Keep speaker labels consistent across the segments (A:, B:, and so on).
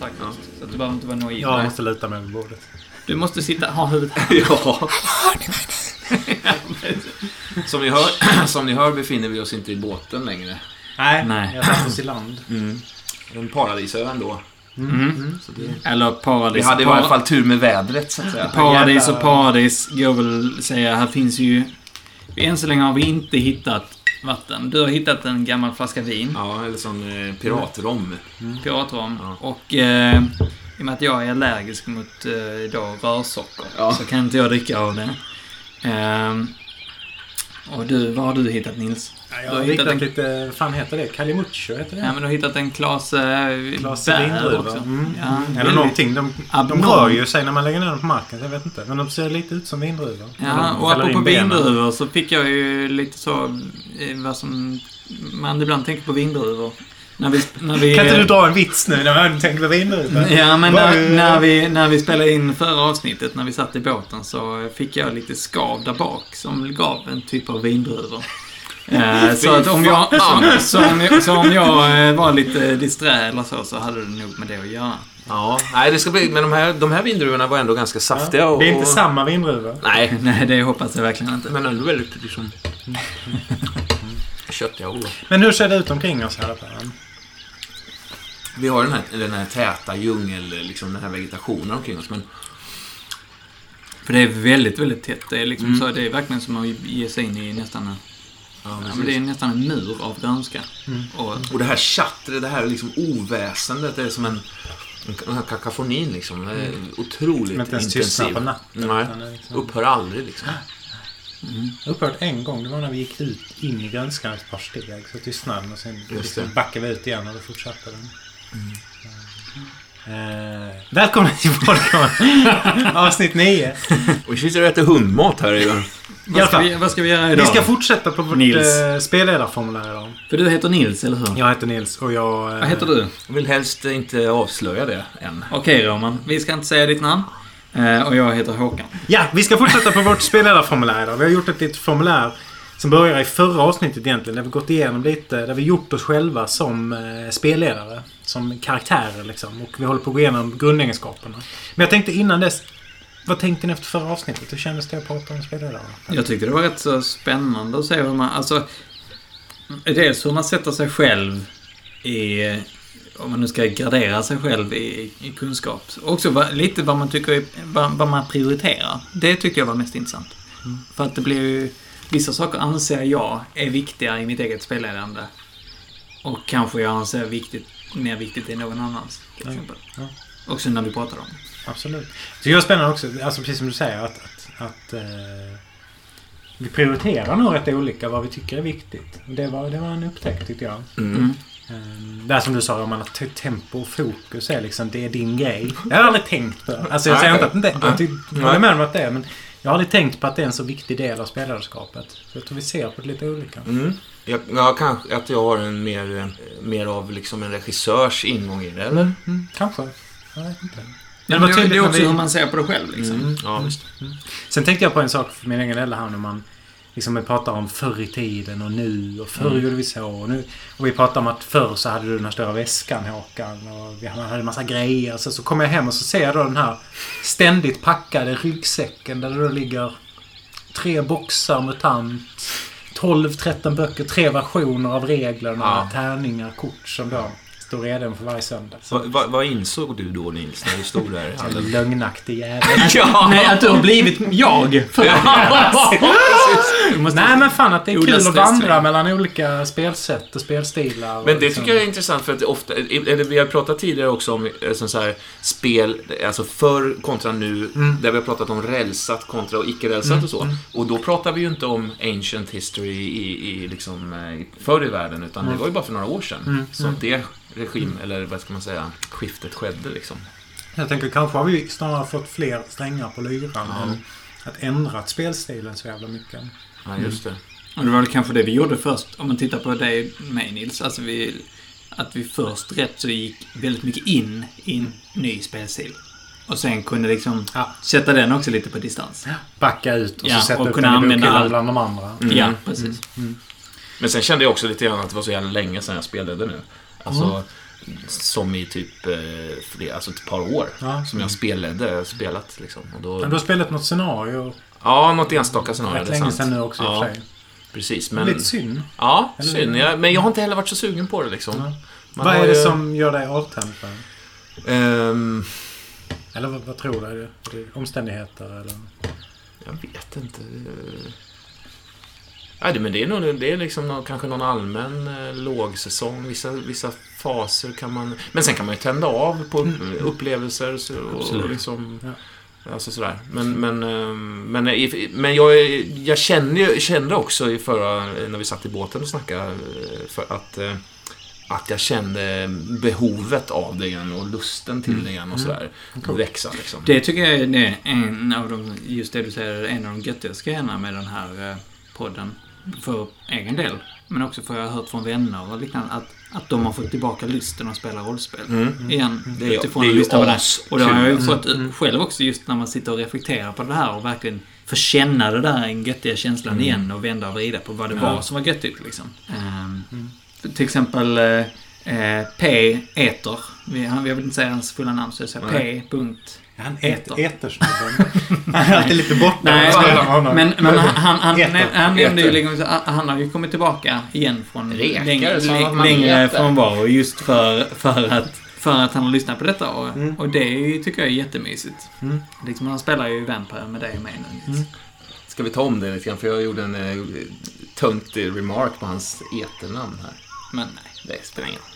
A: så starkt. Så att du behöver inte vara naiv.
B: Jag måste luta mig över bordet.
A: Du måste sitta, ha huvudet här.
C: Ja. som, ni hör, som ni hör befinner vi oss inte i båten längre.
B: Nej,
A: Nej.
B: jag satt oss i land.
C: En paradisö ändå.
A: Mm.
C: Så det,
A: Eller paradis.
C: vi hade i varje fall tur med vädret, så att säga.
A: Paradis och paradis går väl säga. Här finns ju... Än så länge har vi inte hittat vatten. Du har hittat en gammal flaska vin.
C: Ja, eller sån eh, piratrom.
A: Piratrom.
C: Ja.
A: Och eh, i och med att jag är allergisk mot eh, då rörsocker
C: Ja.
A: så kan inte jag dricka av det. Ehm, och du, vad har du hittat Nils?
B: Ja, jag
A: har
B: har
A: hittat
B: hittat
A: en-
B: lite, vad fan heter det? Calimuccio heter det?
A: Ja, men du har hittat en Klas eh, bär
B: vindruvor.
A: också.
B: Mm.
A: Ja,
B: Mm. Eller någonting. De, de rör ju sig när man lägger ner dem på marken, jag vet inte. Men de ser lite ut som vindruvor.
A: Ja, och apropå vindruvor så fick jag ju lite så, eh, vad som man ibland tänker på vindruvor. När vi... När vi
B: Kan inte du dra en vits nu när man tänker på vindruvor?
A: Ja, men när, när, vi, när vi spelade in förra avsnittet, när vi satt i båten, så fick jag lite skav där bak som gav en typ av vindruvor. Eh, så att om jag, så, så om jag, så om jag eh, var lite disträ eller så, så hade det nog med det att göra.
C: Ja, nej, det ska bli... Men de här, de här vindruvorna var ändå ganska saftiga och...
B: Det är inte samma vindruvor.
C: Nej,
A: Nej, det hoppas jag verkligen inte.
C: men ändå väldigt liksom... Köttiga ord.
B: Men hur ser det ut omkring oss här uppe?
C: Vi har den här, den här täta djungel, liksom den här vegetationen omkring oss, men...
A: För det är väldigt, väldigt tätt. Det är liksom
C: Mm.
A: så, det är verkligen som att ge sig in i nästan en,
C: Ja,
A: ja, men det är nästan en mur av grönska. Och,
C: Och det här tjattret, det här liksom oväsendet, det är som en... Den här kakafonin liksom. Det är otroligt
B: Som inte ens tystnar
C: intensiv.
B: på natten.
C: Nej,
B: liksom-
C: upphör aldrig liksom.
B: Upphört en gång. Det var när vi gick ut in i grönskan ett par steg. Så tystnade den och sen liksom backade vi ut igen och då fortsatte den. Eh, välkomna till podcast avsnitt 9.
C: Och vi sitter och äter hundmat här i...
A: Vad, ska vi, vad ska vi göra idag?
B: vi ska fortsätta på vårt
A: Nils.
B: eh, spelledarformulär idag.
A: För du heter Nils, eller hur?
B: Jag heter Nils och jag... eh,
A: Vad heter du?
C: Jag vill helst inte avslöja det än.
A: Okej Roman, vi ska inte säga ditt namn. Eh, och jag heter Håkan.
B: Ja, vi ska fortsätta på vårt spelledarformulär idag. Vi har gjort ett litet formulär som börjar i förra avsnittet egentligen. Där vi gått igenom lite, där vi gjort oss själva som eh, spelledare. Som karaktärer liksom. Och vi håller på att gå igenom grundegenskaperna. Men jag tänkte innan dess. Vad tänkte ni efter förra avsnittet? Hur kändes det att prata om spelledare?
A: Jag tyckte det var rätt så spännande att se hur man, alltså... Dels hur man sätter sig själv i... Om man nu ska gradera sig själv i, i kunskap. Också vad, lite vad man tycker vad, vad man prioriterar. Det tyckte jag var mest intressant. För att det blir ju... Vissa saker anser jag är viktiga i mitt eget spelledande. Och kanske jag anser viktigt, mer viktigt i någon annans. Till
B: Ja,
A: exempel.
B: ja.
A: Också när vi pratar om det.
B: Absolut. Så det är spännande också, alltså precis som du säger, att, att, att eh, vi prioriterar nog rätt olika vad vi tycker är viktigt. Det var, det var en upptäckt tyckte jag.
A: Mm.
B: Det här som du sa om att te- tempo och fokus är liksom, det är din grej. Jag har aldrig tänkt på det. Alltså jag säger inte att det jag jag håller med om att det är, men jag har aldrig tänkt på att det är en så viktig del av spelarskapet. Så jag tror vi ser på det lite olika.
C: Mm. Jag, jag kanske att jag har en mer, eh, mer av liksom en regissörs ingång i det, eller?
B: Mm, kanske. Jag vet inte.
A: Men
B: var
A: det,
B: tydligt
A: det är också
B: vi-
A: hur man ser på det själv liksom.
C: Mm. Ja, visst.
B: Sen tänkte jag på en sak för min egen del här när man liksom vi pratar om förr i tiden och nu och förr
C: Mm.
B: gjorde vi så och nu. Och vi pratar om att förr så hade du den här stora väskan Håkan och vi hade en massa grejer. Så, så kommer jag hem och så ser jag då den här ständigt packade ryggsäcken där det då ligger tre boxar MUTANT, 12-13 böcker, tre versioner av reglerna,
C: Ja.
B: tärningar, kort som då står redo för varje söndag. Så,
C: Va, va, vad insåg du då, Nils, när du stod där?
B: en lögnaktig jävel.
C: Ja!
A: Nej, att du har blivit jag. För Du måste-
B: Nej men fan att det är kul att vandra mellan olika spelsätt och spelstilar. och
C: Men det
B: liksom-
C: tycker jag är intressant för att ofta, eller vi har pratat tidigare också om eh, så här spel, alltså förr kontra nu, där vi har pratat om rälsat kontra och icke-rälsat och så. Och då pratar vi ju inte om ancient history i, i liksom eh, förr i världen, utan det var ju bara för några år sedan som det regim, eller vad ska man säga, skiftet skedde liksom.
B: Jag tänker kanske har vi snarare fått fler strängar på lyran
C: Ja.
B: än att ändra spelstilen så jävla mycket.
C: Ja, just det.
A: Och det var väl kanske det vi gjorde först, om man tittar på dig mig Nils. Alltså vi, att vi först rätt så gick väldigt mycket in i en ny spelstil. Och sen kunde liksom
B: Ja.
A: sätta den också lite på distans.
B: Backa ut och
A: Ja,
B: så sätta
A: och
B: upp
A: kunna
B: den i
A: all-
B: bland de andra.
A: Ja, precis.
C: Men sen kände jag också lite grann att det var så jävla länge sedan jag spelade nu. Alltså, som i typ eh, alltså ett par år.
B: Ja.
C: Som jag spelade, spelat liksom. Och då,
B: Men du har spelat något scenario
C: ja, något enstaka scenario.
B: rätt länge sedan nu också i och
C: ja,
B: för sig.
C: Precis,
B: Men... Lite synd.
C: Ja,
B: Eller-
C: synd. Jag, men jag har inte heller varit så sugen på det liksom.
B: Ja. Vad är det
C: ju-
B: som gör dig avtänd?
C: Ehm,
B: Eller vad, vad tror du? Omständigheter eller?
C: jag vet inte. Ja, men det är, nog, det är liksom någon, kanske någon allmän eh, lågsäsong. Vissa, vissa faser kan man... Men sen kan man ju tända av på upp, upplevelser så, och, och liksom...
B: Ja.
C: Alltså sådär. Men, men, ehm, men, i- men jag, jag kände, kände också i förra, när vi satt i båten och snackade, eh, för att, eh, att jag kände behovet av det igen och lusten till det igen och sådär. Växa liksom.
A: Det tycker jag är en av de, just det du säger, en av de göttigaste grejerna med den här eh, podden. För egen del. Men också för jag har hört från vänner och liknande att, att de har fått tillbaka lusten att spela rollspel.
C: Mm.
A: Igen.
C: Det är-
A: utifrån
C: det är ju askul.
A: Och det har jag ju
C: Mm.
A: fått ut själv också just när man sitter och reflekterar på det här och verkligen får känna det där göttiga känslan
C: Mm.
A: igen och vända och vrida på vad det
C: Ja.
A: var som var göttigt liksom. Ehm, Till exempel eh, eh, P. Eter. Vi, jag vill inte säga hans fulla namn så jag säger. P. Punkt.
B: Han
A: Äter.
B: äter ätersnubben. Han är lite borta.
A: Nej,
B: honom.
A: men, men han, han,
B: Äter.
A: han nämnde ju
C: Äter.
A: liksom, han har ju kommit tillbaka igen från
C: man
A: längre
C: äter.
A: frånvaro just för, för, att, för att han har lyssnat på detta. Och,
B: Mm.
A: och det tycker jag är jättemysigt.
B: Mm.
A: Liksom, han spelar ju Vampire med dig och mig nu.
B: Mm.
C: Ska vi ta om det lite grann? För jag gjorde en eh, töntig remark på hans eternamn här.
A: Men nej.
C: Det spelar ingen roll.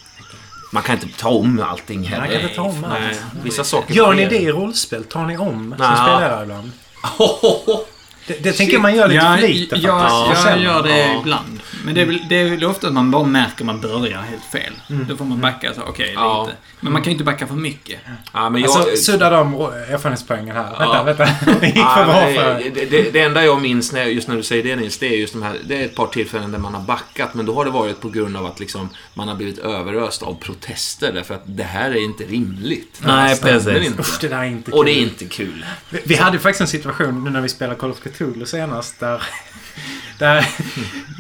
C: Man kan inte ta om allting
B: Man
C: heller.
B: kan inte ta om allt.
C: Nej, vissa saker
B: Gör ni det i rollspel? Tar ni om som spelare ibland? Det, det tänker man gör lite
A: Ja,
B: för lite
A: jag,
B: faktiskt.
A: jag,
B: känner.
A: gör det
C: Ja.
A: ibland. Men det är, väl, det är väl ofta att man bara märker att man börjar helt fel. Då får man backa så, okej,
C: Ja.
A: lite. Men man kan ju inte backa för mycket.
C: Ja, men jag,
B: Alltså, sudda de erfarenhetspoängen här.
C: Ja.
B: Vänta, vänta. Det gick
C: Ja,
B: för bra
C: men
B: för
C: det, det, det enda jag minns när, just när du säger det Nils, det är just de här, det är ett par tillfällen där man har backat, men då har det varit på grund av att liksom, man har blivit överöst av protester, därför att det här är inte rimligt.
A: Nej, precis.
C: Inte.
B: Usch, det där är inte
C: Och det är
B: kul.
C: inte kul.
B: Vi, vi hade ju faktiskt en situation nu när vi spelade Call of Cthulhu senast där, där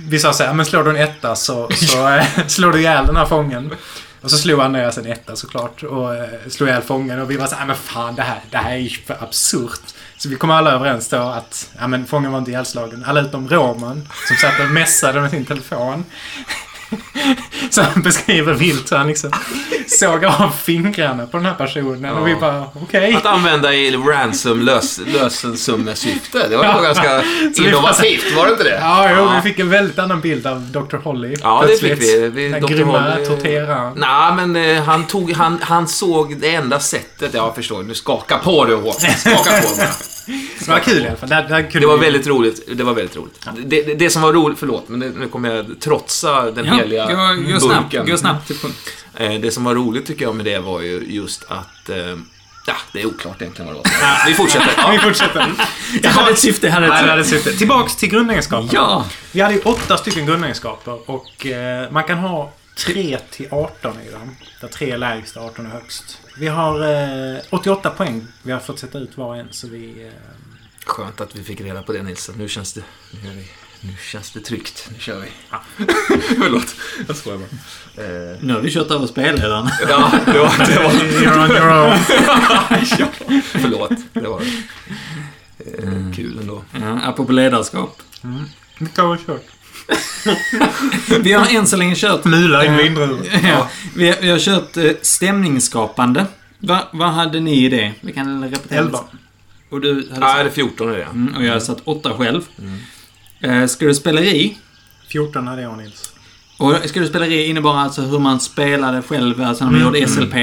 B: vi sa så här, men slår du en etta så, så eh, slår du ihjäl den här fången. Och så slog Andreas en etta såklart och eh, slog ihjäl fången och vi var så här, men fan det här, det här är ju för absurt. Så vi kom alla överens då att ja, men fången var inte ihjälslagen. Alla utom Roman som satt och messade med sin telefon. Så han beskriver vilt så han liksom såg av fingrarna på den här personen och vi
C: Ja.
B: bara okej.
C: Att använda i ransom lös, lösensummesyfte, det var
B: Ja.
C: ganska innovativt, var det inte det?
B: Ja, jo, vi fick en väldigt annan bild av Dr. Holly.
C: Ja, det fick vi. vi
B: Den
C: Dr.
B: grymma
C: Holly-
B: torteraren.
C: Nej, men eh, han, tog, han, han såg det enda sättet. Ja, jag förstår. Du skakar på det Håkan. Skaka på bara.
B: Det var kul i alla fall. Det, det, kunde
C: Det var
B: vi-
C: väldigt roligt. Det var väldigt roligt. Det, det, det som var roligt, förlåt, men nu kommer jag trotsa den
A: Ja,
C: heliga
A: gå, gå, snabbt,
C: burken.
A: gå snabbt till punkt.
C: Eh, Det som var roligt tycker jag med det var ju just att... eh, Ja, det är oklart egentligen vad det var. Vi fortsätter.
B: Vi
C: Ja.
B: fortsätter.
A: Jag hade ett syfte, jag hade ett
B: det hade
A: syfte.
B: syfte. Tillbaks till grundegenskaperna.
A: Ja!
B: Vi hade ju åtta stycken grundegenskaper och eh, man kan ha 3 till 18 i dem. Där 3 är lägst och 18 är högst. Vi har eh, 88 poäng vi har fått sätta ut var och en så vi... Eh,
C: Skönt att vi fick reda på det Nilsson. Nu känns det... Nu, vi, nu känns det tryggt. Nu kör vi. Förlåt. Jag skojar bara. Eh,
A: Nu har vi kört över spelledaren.
C: Ja, det var... Det var
B: you're on your own.
C: ja, förlåt. Det var eh, kul ändå.
A: Ja, apropå ledarskap.
B: Mycket har vi kört.
A: Vi har än så länge kört...
B: Mula in
A: Eh,
B: vindruvor.
A: Ja, vi, har, vi har kört eh, stämningsskapande. Va, vad hade ni i det? Vi kan repetera.
B: 11.
A: Och du hade
C: Ja,
A: satt,
C: det är 14 är det.
A: mm, och jag har satt åtta själv. Eh, skådespeleri.
B: 14 hade jag Nils.
A: Och skådespeleri innebar alltså hur man spelade själv, alltså när man gjorde SLP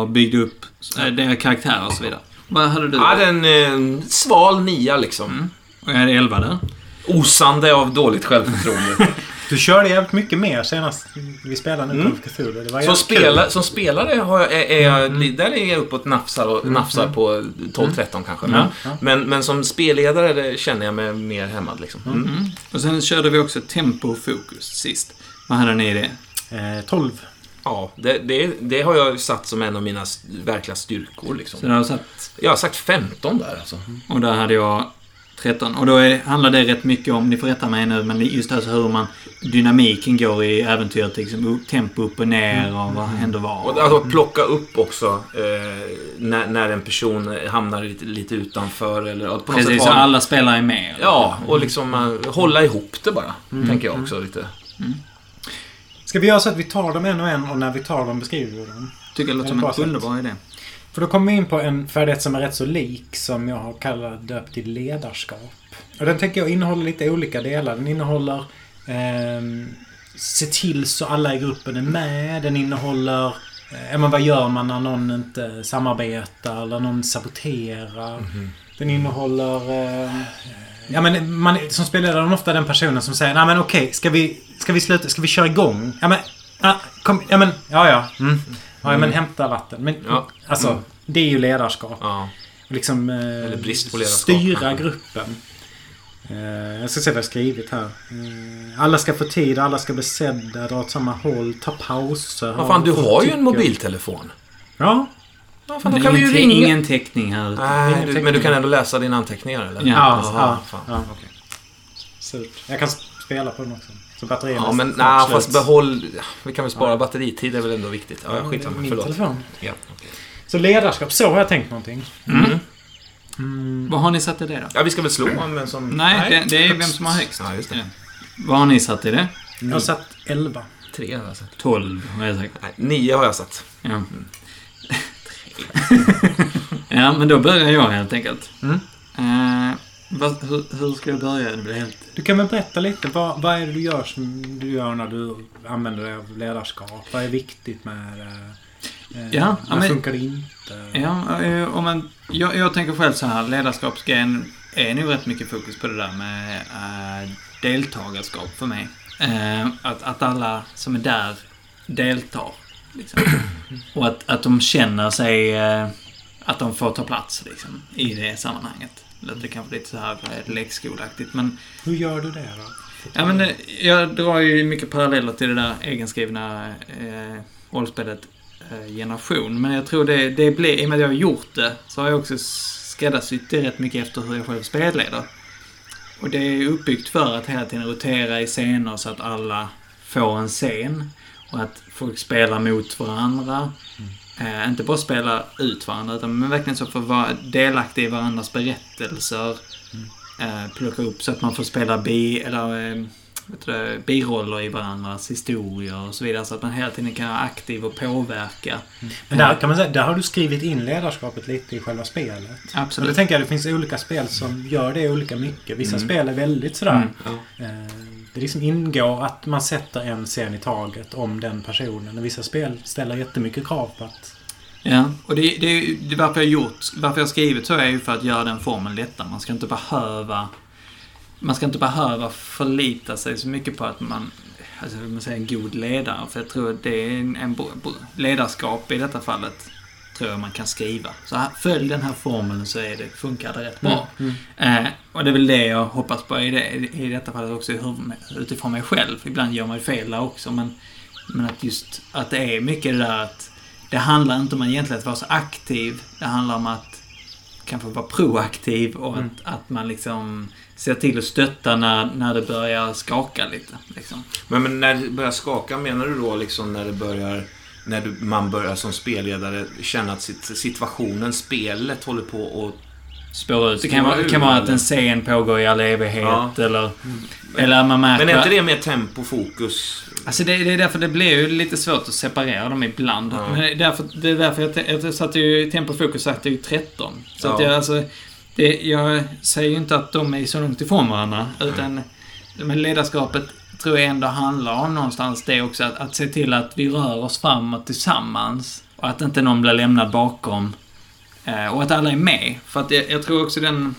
A: och byggde upp deras karaktärer och så vidare. Vad hade du?
C: Jag hade en eh, sval nia liksom.
A: Och jag hade 11 där.
C: Osande av dåligt självförtroende.
B: Du körde jävligt mycket mer senast vi spelade nu Call of Cthulhu. Det var
C: som, spela, som spelare har jag, är, är jag, li- där är jag uppåt nafsar, och, nafsar på 12-13 kanske. Men,
B: Ja.
C: men, men som spelledare det känner jag mig mer hämmad liksom. Mm.
A: Mm. Och sen körde vi också tempo och fokus sist. Vad hade ni i det?
B: Eh, 12.
C: Ja, det, det, det har jag satt som en av mina verkliga styrkor
A: Så
C: liksom.
A: där har jag satt...
C: Jag har sagt 15 där alltså.
A: Och där hade jag 13. Och då är, handlar det rätt mycket om, ni får rätta mig nu, men just alltså hur man... Dynamiken går i äventyret, liksom tempo upp och ner och vad händer var.
C: Och alltså plocka upp också eh, när, när en person hamnar lite, lite utanför eller på något
A: Precis,
C: sätt
A: så alla spelare är med.
C: Ja, och liksom eh, hålla ihop det bara. Tänker jag också lite.
B: Ska vi göra så att vi tar dem en och en och när vi tar dem beskriver vi dem?
A: Tycker det låter
B: Är
A: som en underbar idé.
B: För då kommer vi in på en färdighet som är rätt så lik som jag har kallat döpt till ledarskap. Och den tänker jag innehåller lite olika delar. Den innehåller ehm, se till så alla i gruppen är med. Den innehåller eh, men vad gör man när någon inte samarbetar eller någon saboterar. Den innehåller... Eh, ja, men man, som spelledare är man ofta den personen som säger Nej men okej, ska, vi, ska vi sluta? Ska vi köra igång? Ja men... Ah, kom, ja men... Ja ja. Mm. Ja, men hämta vatten. Men
C: Ja.
B: alltså,
C: Mm.
B: det är ju ledarskap.
C: Ja.
B: Liksom... Eh,
C: brist på ledarskap.
B: Styra gruppen. Eh, jag ska se vad jag skrivit här. Eh, alla ska få tid, alla ska bli sedda, dra åt samma håll, ta pauser.
C: Vad fan, du har ju en mobiltelefon.
B: Ja.
C: Ja, fan,
A: Det
C: då
A: är
C: kan vi ju
A: ingen,
C: ringa.
A: ingen täckning här.
C: Nej,
B: ingen
C: du,
B: täckning.
C: men du kan ändå läsa dina anteckningar eller?
A: Ja.
B: Ja, ja,
C: fan.
B: ja.
C: okej.
B: Surt. Jag kan spela på den också. Så batterierna
C: Ja, men nej,
B: slut.
C: fast behåll... Vi kan väl spara batteritid, det är väl ändå viktigt. Ja,
B: Ja,
C: skitsamma.
B: Min
C: Förlåt.
B: telefon.
C: Ja.
B: Så ledarskap, så har jag tänkt någonting.
C: Mm.
B: Mm.
A: Vad har ni satt i det då?
C: Ja, vi ska väl slå om vem som...
A: Nej, det, det är vem som har högst.
C: Ja, just det.
A: Vad har ni satt i det?
B: Jag har satt 11.
C: Tre har jag satt.
A: 12 har jag sagt.
C: Nej, nio har jag satt.
A: Ja. ja, men då börjar jag helt enkelt.
B: Mm.
A: Eh, vad, hur, hur ska jag börja? Det blir helt...
B: Du kan väl berätta lite. Vad, vad är det du gör som du gör när du använder dig av ledarskap? Vad är viktigt med det? Eh,
A: Ja, ja,
B: vad
A: men-
B: funkar det inte?
A: Ja, eh, om man, jag, jag tänker själv så här, ledarskapsgrejen är nog rätt mycket fokus på det där med eh, deltagarskap för mig. Eh, att, att alla som är där deltar. Liksom. Och att, att de känner sig, eh, att de får ta plats liksom, i det sammanhanget. Det är kanske lite så här eh, lekskoleaktigt, men
B: Hur gör du det då?
A: Ja, men det, jag drar ju mycket paralleller till det där egenskrivna eh, rollspelet eh, Generation. Men jag tror det, det blir, i och med att jag har gjort det, så har jag också skräddarsytt det rätt mycket efter hur jag själv spelleder. Och det är uppbyggt för att hela tiden rotera i scener så att alla får en scen. Och att folk spelar mot varandra. Eh, inte bara spela ut varandra, utan men verkligen så för att vara delaktig i varandras berättelser. Eh, plocka upp så att man får spela bi, eller, eh, vet du, det, biroller i varandras historier och så vidare. Så att man hela tiden kan vara aktiv och påverka.
B: Men där kan man säga, där har du skrivit in ledarskapet lite i själva spelet. Och då
A: Absolut.
B: tänker jag det finns olika spel som gör det olika mycket. Vissa
C: Mm.
B: spel är väldigt sådär.
A: Mm.
C: Ja.
B: Eh, det liksom ingår att man sätter en scen i taget om den personen. Och vissa spel ställer jättemycket krav på att...
A: Ja, och det, det, är ju- det varför jag har gjort, varför jag skrivit så är ju för att göra den formen lättare. Man ska inte behöva man ska inte behöva förlita sig så mycket på att man, alltså man säger en god ledare. För jag tror att det är en, en ledarskap i detta fallet, tror jag man kan skriva. Så här, följ den här formeln så är det, funkar det rätt bra. Eh, och det är väl det jag hoppas på i, det, i detta fallet också hur, utifrån mig själv. Ibland gör man ju fel där också, men, men att just att det är mycket det där att det handlar inte om att egentligen att vara så aktiv. Det handlar om att kanske vara proaktiv och att, att man liksom ser till att stötta när, när det börjar skaka lite. Liksom.
C: Men, men när det börjar skaka, menar du då liksom när det börjar... När du, man börjar som spelledare känna att sitt, situationen, spelet håller på att...
A: Spåra ut. Det kan vara, kan vara att en scen pågår i all evighet
C: Ja.
A: eller... Eller man märker...
C: Men är inte det mer tempo, fokus?
A: Alltså det, det är därför det blir ju lite svårt att separera dem ibland.
C: Ja.
A: Men det är därför, det är därför jag, jag satte ju Tempo Fokus satte ju 13. Så att
C: Ja.
A: jag alltså... Det, jag säger ju inte att de är så långt ifrån varandra. Utan... Men ledarskapet tror jag ändå handlar om någonstans det också. Att, att se till att vi rör oss framåt tillsammans. Och att inte någon blir lämnad bakom. Eh, och att alla är med. För att jag, jag tror också den...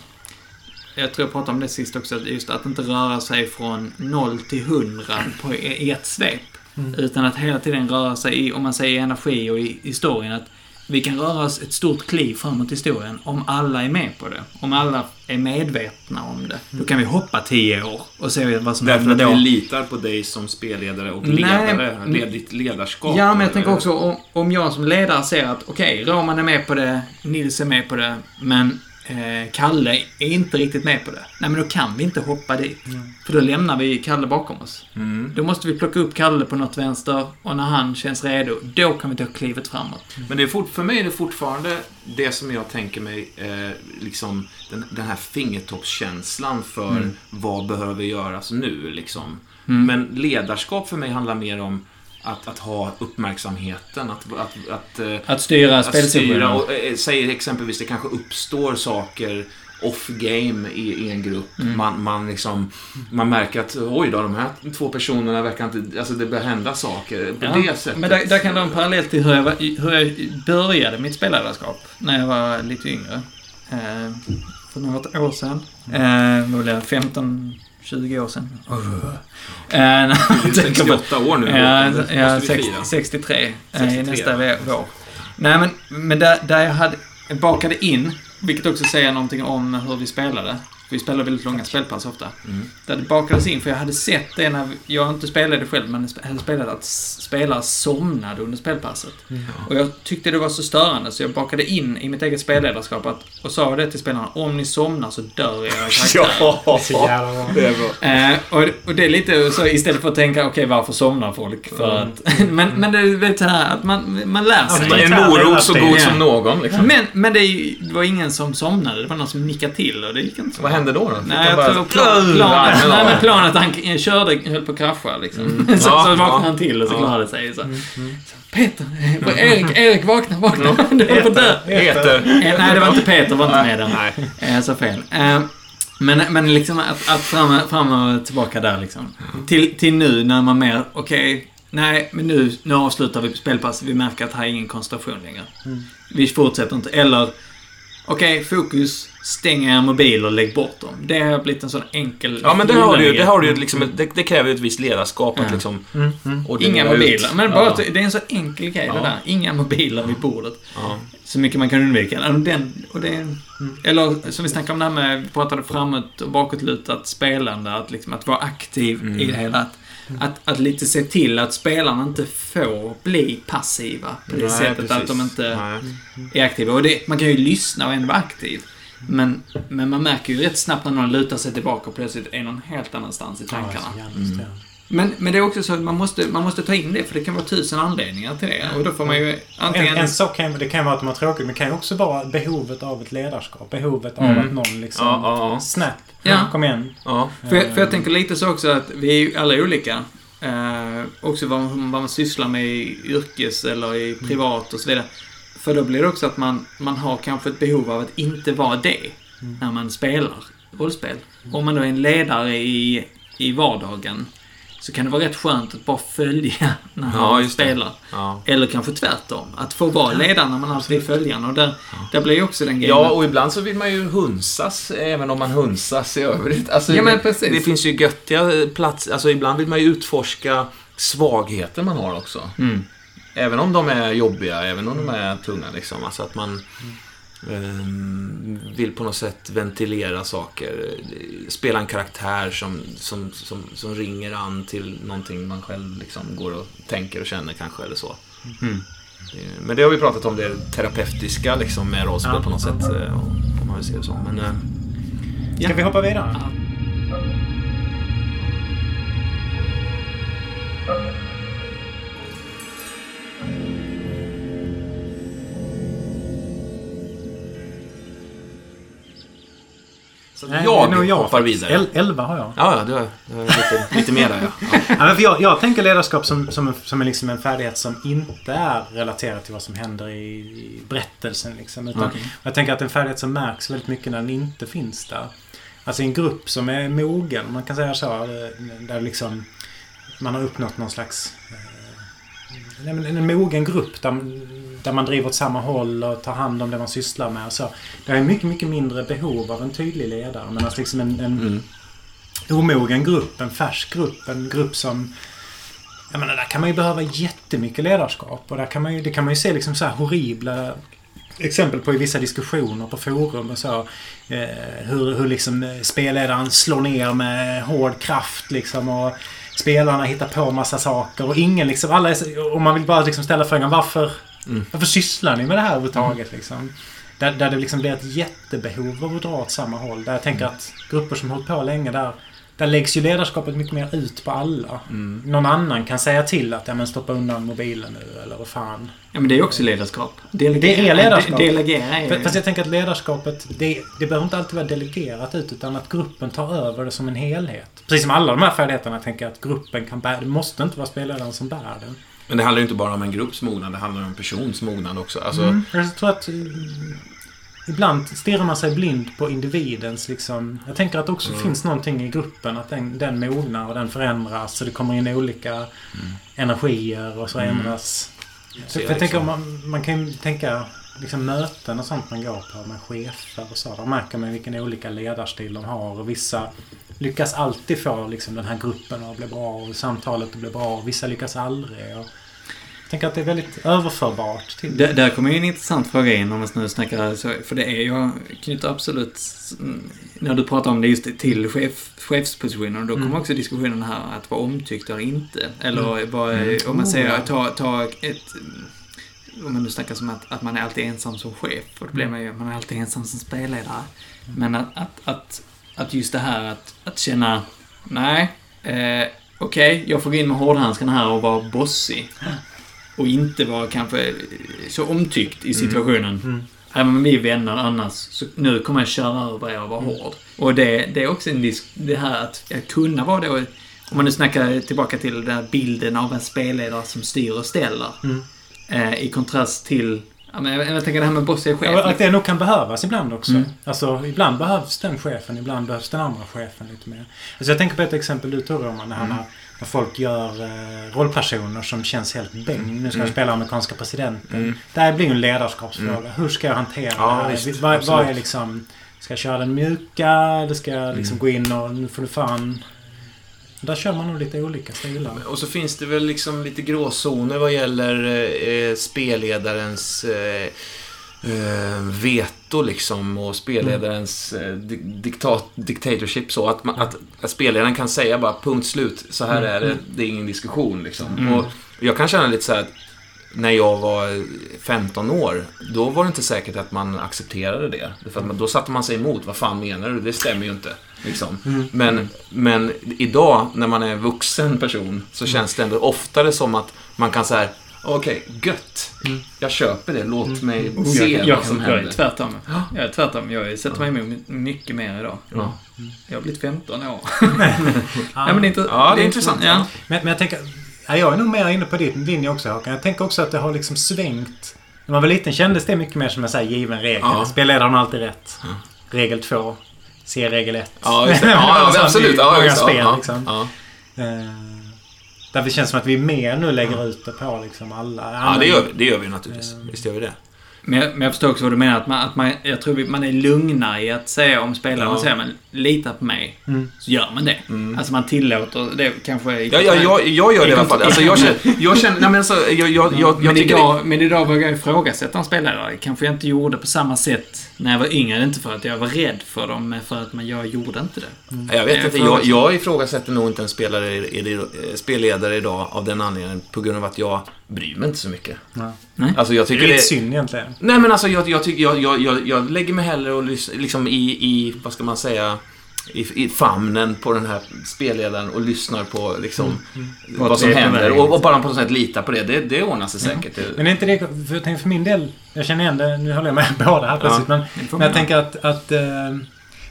A: Jag tror jag pratade om det sist också, att just att inte röra sig från 0 till 100 på i ett svep. Utan att hela tiden röra sig i, om man säger energi och i historien, att vi kan röra oss ett stort kliv framåt i historien om alla är med på det. Om alla är medvetna om det. Då kan vi hoppa 10 år och se vad som
C: Därför
A: händer
C: att
A: då.
C: vi litar på dig som spelledare och
A: Nej,
C: ledare.
A: men-
C: Led, ditt ledarskap.
A: Ja, men jag tänker också om, om jag som ledare ser att okej, Roman är med på det, Nils är med på det, men eh, Kalle är inte riktigt med på det. Nej, men då kan vi inte hoppa dit. För då lämnar vi Kalle bakom oss.
C: Mm.
A: Då måste vi plocka upp Kalle på något vänster och när han känns redo, då kan vi ta klivet framåt.
C: Men det är fort, för mig är det fortfarande det som jag tänker mig, eh, liksom den, den här fingertoppskänslan för
A: Mm.
C: vad behöver göras nu, liksom. Men ledarskap för mig handlar mer om att, att ha uppmärksamheten, att, att, att, eh,
A: Att styra spelsituationen.
C: Eh, säg exempelvis, det kanske uppstår saker off-game i, i en grupp.
A: Mm.
C: Man, man, liksom, man märker att oj då, de här två personerna verkar inte... Alltså det börjar hända saker på
A: Ja,
C: det sättet.
A: Men där, där kan en parallell till hur jag, var, hur jag började mitt spelledarskap när jag var lite yngre. Eh, för något år sedan. Eh, vad blir det? 15, 20 år sedan. Uh. Eh, jag
C: är
A: tänker på-
C: 68 år nu.
A: Ja.
C: Det
A: ja,
C: måste vi
A: sex-
C: fira.
A: 63. eh,
C: 63.
A: nästa vår. Nej, men, men där, där jag hade, bakade in, vilket också säger någonting om hur vi spelade. Vi spelade väldigt långa spelpass ofta.
C: Mm.
A: Där det bakades in, för jag hade sett det när jag inte spelade själv, men hade spelat att spelare somnade under spelpasset. Och jag tyckte det var så störande, så jag bakade in i mitt eget spelledarskap att, och sa det till spelarna, om ni somnar så dör era karaktärer.
C: Ja, det är bra.
A: Eh, och, och det är lite så istället för att tänka, okej varför somnar folk? För att, men, men det är lite så här att man, man lär sig.
B: Ja,
C: En
B: men-
C: morot så god som någon. Liksom.
A: Men, men det, är det var ingen som somnade, det var någon som nickade till och det gick inte så bra.
C: Hände då? då?
A: Nej, jag
C: bara-
A: tror plan, planet,
C: Ja,
A: nej, men planet han körde höll på att krascha liksom.
C: Mm.
A: så,
C: Ja,
A: så vaknade
C: ja.
A: han till och så
C: Ja.
A: klarade det sig. Så. Så, Peter, eh, Erik, Erik vakna, vakna. Du håller på att dö.
C: Heter.
A: Eh, Nej, det var inte Peter, var inte med där.
C: Nej.
A: Eh, Jag sa fel. Eh, Men, men liksom att, att fram, fram och tillbaka där liksom. Till, till nu när man mer, okej, nej, men nu, nu avslutar vi på spelpass. Vi märker att här är ingen koncentration längre. Vi fortsätter inte. Eller, okej, fokus, stäng er mobil och lägg bort dem. Det har blivit en sån enkel...
C: Ja, men det har du ju. Det, har du ju liksom, det, det kräver ju ett visst ledarskap att
A: Ja.
C: liksom
B: Mm, mm.
A: Inga mobiler.
C: ut.
A: Men bara
C: ja.
A: att det är en så enkel grej det
C: Ja.
A: där. Inga mobiler vid bordet.
C: Ja.
A: Så mycket man kan undvika. Den, och det, Eller som vi snackade om det här med, vi pratade framåt och bakåtlutat spelande, att, liksom, att vara aktiv
C: Mm.
A: i det hela. Att, att, att lite se till att spelarna inte får bli passiva på det
C: Nej,
A: sättet
C: precis.
A: att de inte
C: Nej.
A: är aktiva. Och det, man kan ju lyssna och ändå vara aktiv. Men, men man märker ju rätt snabbt när någon lutar sig tillbaka och plötsligt är någon helt annanstans i tankarna.
B: Ja,
C: Mm.
A: Men, men det är också så att man måste, man måste ta in det, för det kan vara tusen anledningar till det. Och då får man ju antingen...
B: En, en sak kan, det kan vara att man är tråkig, men det kan ju också vara behovet av ett ledarskap. Behovet av
A: Mm.
B: att någon liksom...
C: Ja, ja, ja.
B: Snap!
A: Ja.
B: Kom igen.
C: Ja.
A: För jag, för jag tänker lite så också att vi är ju alla olika. Eh, också vad, man- vad man sysslar med i yrkes eller i privat och så vidare. För då blir det också att man, man har kanske ett behov av att inte vara det när man spelar rollspel. Om man då är en ledare i, i vardagen så kan det vara rätt skönt att bara följa när
C: Ja, det.
A: spelar.
C: Ja.
A: Eller kanske tvärtom. Att få vara ledare när man alltid är följande. Och där, där blir ju också den grejen.
C: Ja, och ibland så vill man ju hunsas, även om man hunsas i övrigt. Alltså,
A: Ja, men precis.
C: Det finns ju göttiga platser. Alltså, ibland vill man ju utforska svagheter man har också.
A: Mm.
C: Även om de är jobbiga, även om de är tunga. Liksom. Alltså att man ehm, vill på något sätt ventilera saker. Spela en karaktär som, som, som, som ringer an till någonting man själv liksom går och tänker och känner kanske, eller så.
A: Mm.
C: Men det har vi pratat om, det terapeutiska liksom, med rollspel
B: Ja.
C: på något sätt. eh, Om man vill se det så. Men, eh,
B: Ska
A: Ja.
B: vi hoppa vidare?
C: Så
B: Nej,
C: jag,
B: är jag
C: hoppar vidare.
B: El- elva har jag.
C: Ja, ja, du har, du har lite, lite mer där ja. ja.
B: Ja, men för jag, jag tänker ledarskap som, som, en, som en, liksom en färdighet som inte är relaterad till vad som händer i, i berättelsen. Liksom, utan
A: Okej.
B: Jag tänker att en färdighet som märks väldigt mycket när den inte finns där. Alltså i en grupp som är mogen, man kan säga så. Där, där liksom man har uppnått någon slags... Nej, men en mogen grupp där, där man driver åt samma håll och tar hand om det man sysslar med. Och så. Det är mycket, mycket mindre behov av en tydlig ledare. Men alltså liksom en, en
C: Mm.
B: omogen grupp, en färsk grupp, en grupp som... Jag menar, där kan man ju behöva jättemycket ledarskap. Och där kan man ju, det kan man ju se liksom så här horribla exempel på i vissa diskussioner på forum och så. Eh, hur, hur liksom spelledaren slår ner med hård kraft liksom och spelarna hittar på massa saker och ingen liksom, alla är, och man vill bara liksom ställa frågan varför,
C: Mm.
B: varför sysslar ni med det här överhuvudtaget liksom? Där, där det liksom blir ett jättebehov av att dra åt samma håll. Där jag tänker att grupper som hållit på länge där där läggs ju ledarskapet mycket mer ut på alla.
C: Mm.
B: Någon annan kan säga till att ja, men stoppa undan mobilen nu eller vad fan.
A: Ja, men det är också ledarskap. Delegera,
B: Det är ledarskap.
A: De, delegera är...
B: Fast jag tänker att ledarskapet, det, det behöver inte alltid vara delegerat ut utan att gruppen tar över det som en helhet. Precis som alla de här färdigheterna tänker jag att gruppen kan bära. Det måste inte vara spelledaren som bär den.
C: Men det handlar ju inte bara om en grupps mognad, det handlar om en persons mognad också. Alltså,
B: Mm. Jag tror att ibland stirrar man sig blind på individens liksom... Jag tänker att det också
C: Mm.
B: finns någonting i gruppen. Att den, den mognar och den förändras. Och det kommer in olika energier och så ändras. För, för jag tänker om man, man kan ju tänka liksom möten och sånt man går på med chefer och så. Där märker man vilken olika ledarstil de har. Och vissa lyckas alltid få liksom, den här gruppen att bli bra och samtalet att bli bra. Och vissa lyckas aldrig. Och jag tänker att det är väldigt överförbart till
A: Där, där kommer ju en intressant fråga in om man nu snackar så, för det är jag knyter absolut, mm, när du pratar om det just till chef, chefspositionen, då kommer
B: Mm.
A: också diskussionen här att vara omtyckt eller inte. Eller
B: Mm.
A: vad,
C: Mm.
A: om man säger,
B: ja.
A: ta, ta ett, om man nu snackar som att, att man är alltid ensam som chef, och då blir man ju, man är alltid ensam som spelledare. Men att, att, att, att just det här att, att känna, nej, eh, okej, jag får gå in med hårdhandskarna här och vara bossig. Och inte vara kanske så omtyckt i situationen.
B: Mm.
A: Även om vi är vänner annars, så nu kommer jag köra över er och vara hård. Och det, det är också en disk, det här att kunna vara då, om man nu snackar tillbaka till den här bilden av en spelledare som styr och ställer.
B: Mm.
A: Eh, I kontrast till, ja, men jag, jag tänker det här med bossiga chef.
B: Ja, att det nog kan behövas ibland också.
A: Mm.
B: Alltså, ibland behövs den chefen, ibland behövs den andra chefen lite mer. Alltså, jag tänker på ett exempel du tog Roman. Det här
A: Mm.
B: När, folk gör eh, rollpersoner som känns helt bäng. Nu ska
C: Mm.
B: jag spela amerikanska presidenten.
C: Mm.
B: Det här blir ju en ledarskapsfråga.
C: Mm.
B: Hur ska jag hantera
C: Ja,
B: det här?
C: visst.
B: vad, vad är liksom... Ska jag köra den mjuka? Eller ska jag liksom
C: Mm.
B: gå in och nu får du fan... Där kör man nog lite olika stilar.
C: Och så finns det väl liksom lite gråzoner vad gäller eh, spelledarens eh, eh, veto liksom och spelledarens eh, di- diktat, dictatorship så att, man, att, att spelledaren kan säga bara punkt slut, så här är det, det är ingen diskussion liksom.
A: Mm.
C: Och jag kan känna lite så här att när jag var 15 år, då var det inte säkert att man accepterade det. För då satte man sig emot. Vad fan menar du? Det stämmer ju inte. Liksom. Men, men idag, när man är vuxen person, så känns det ändå oftare som att man kan säga Okej, gött. Jag köper det. Låt mig se
A: jag, jag,
C: vad som
A: jag är
C: händer.
A: tvärtom. Jag är tvärtom. Jag sätter mig emot mycket mer idag.
C: Ja.
A: Jag har blivit 15 år.
B: Ja.
A: Men det är, inte,
C: Ja, det är intressant.
A: Ja.
B: Men, men jag tänker... Ja, jag är nog mer inne på din linje också Håkan. Jag tänker också att det har liksom svängt. När man var liten kändes det mycket mer som en så här given regel.
C: Ja.
B: Spelledaren har alltid rätt. Regel 2. Se regel 1.
C: Ja, just det. Ja, ja, absolut. Ja, just det.
B: spel
C: Ja,
B: liksom. Där det känns som att vi mer nu lägger ut det på liksom alla.
C: ja, det gör vi. Det gör vi naturligtvis. Visst gör vi det.
A: Men jag, men jag förstår också vad du menar. Att man, att man, jag tror vi- man är lugnare i att säga om spelaren,
C: Ja.
A: säger men lita på mig.
B: Mm.
A: Så gör man det.
C: Mm.
A: Alltså man tillåter det kanske i
C: Ja, ja, jag, jag gör det i alla fall. Alltså, jag känner... Jag känner nej, men alltså, jag, jag, jag, jag
A: men,
C: tycker
A: idag, men idag vågar jag ifrågasätta en spelare. Kanske jag inte gjorde på samma sätt när jag var yngre. Inte för att jag var rädd för dem, men för att man, jag gjorde inte det.
C: det, Jag vet
A: Jag
C: inte. Jag,
A: ifrågasätter.
C: jag ifrågasätter nog inte en spelare, spelledare idag av den anledningen. På grund av att jag bryr mig inte så mycket.
B: Ja.
C: Alltså, jag
B: Det är
C: tycker
B: lite
C: det...
B: synd egentligen.
C: Nej, men alltså jag, jag, tycker, jag, jag, jag, jag lägger mig hellre och lys, liksom i, i, vad ska man säga, i, i famnen på den här spelledaren och lyssnar på liksom vad
A: Vart
C: som
A: vi är på
C: händer. Och, och bara på något sätt lita på det. Det, det ordnar sig säkert.
B: Men är inte det... För jag tänker för min del... Jag känner igen det. Nu håller jag med båda här plötsligt. Men,
A: Det får
B: men jag tänker att... att eh,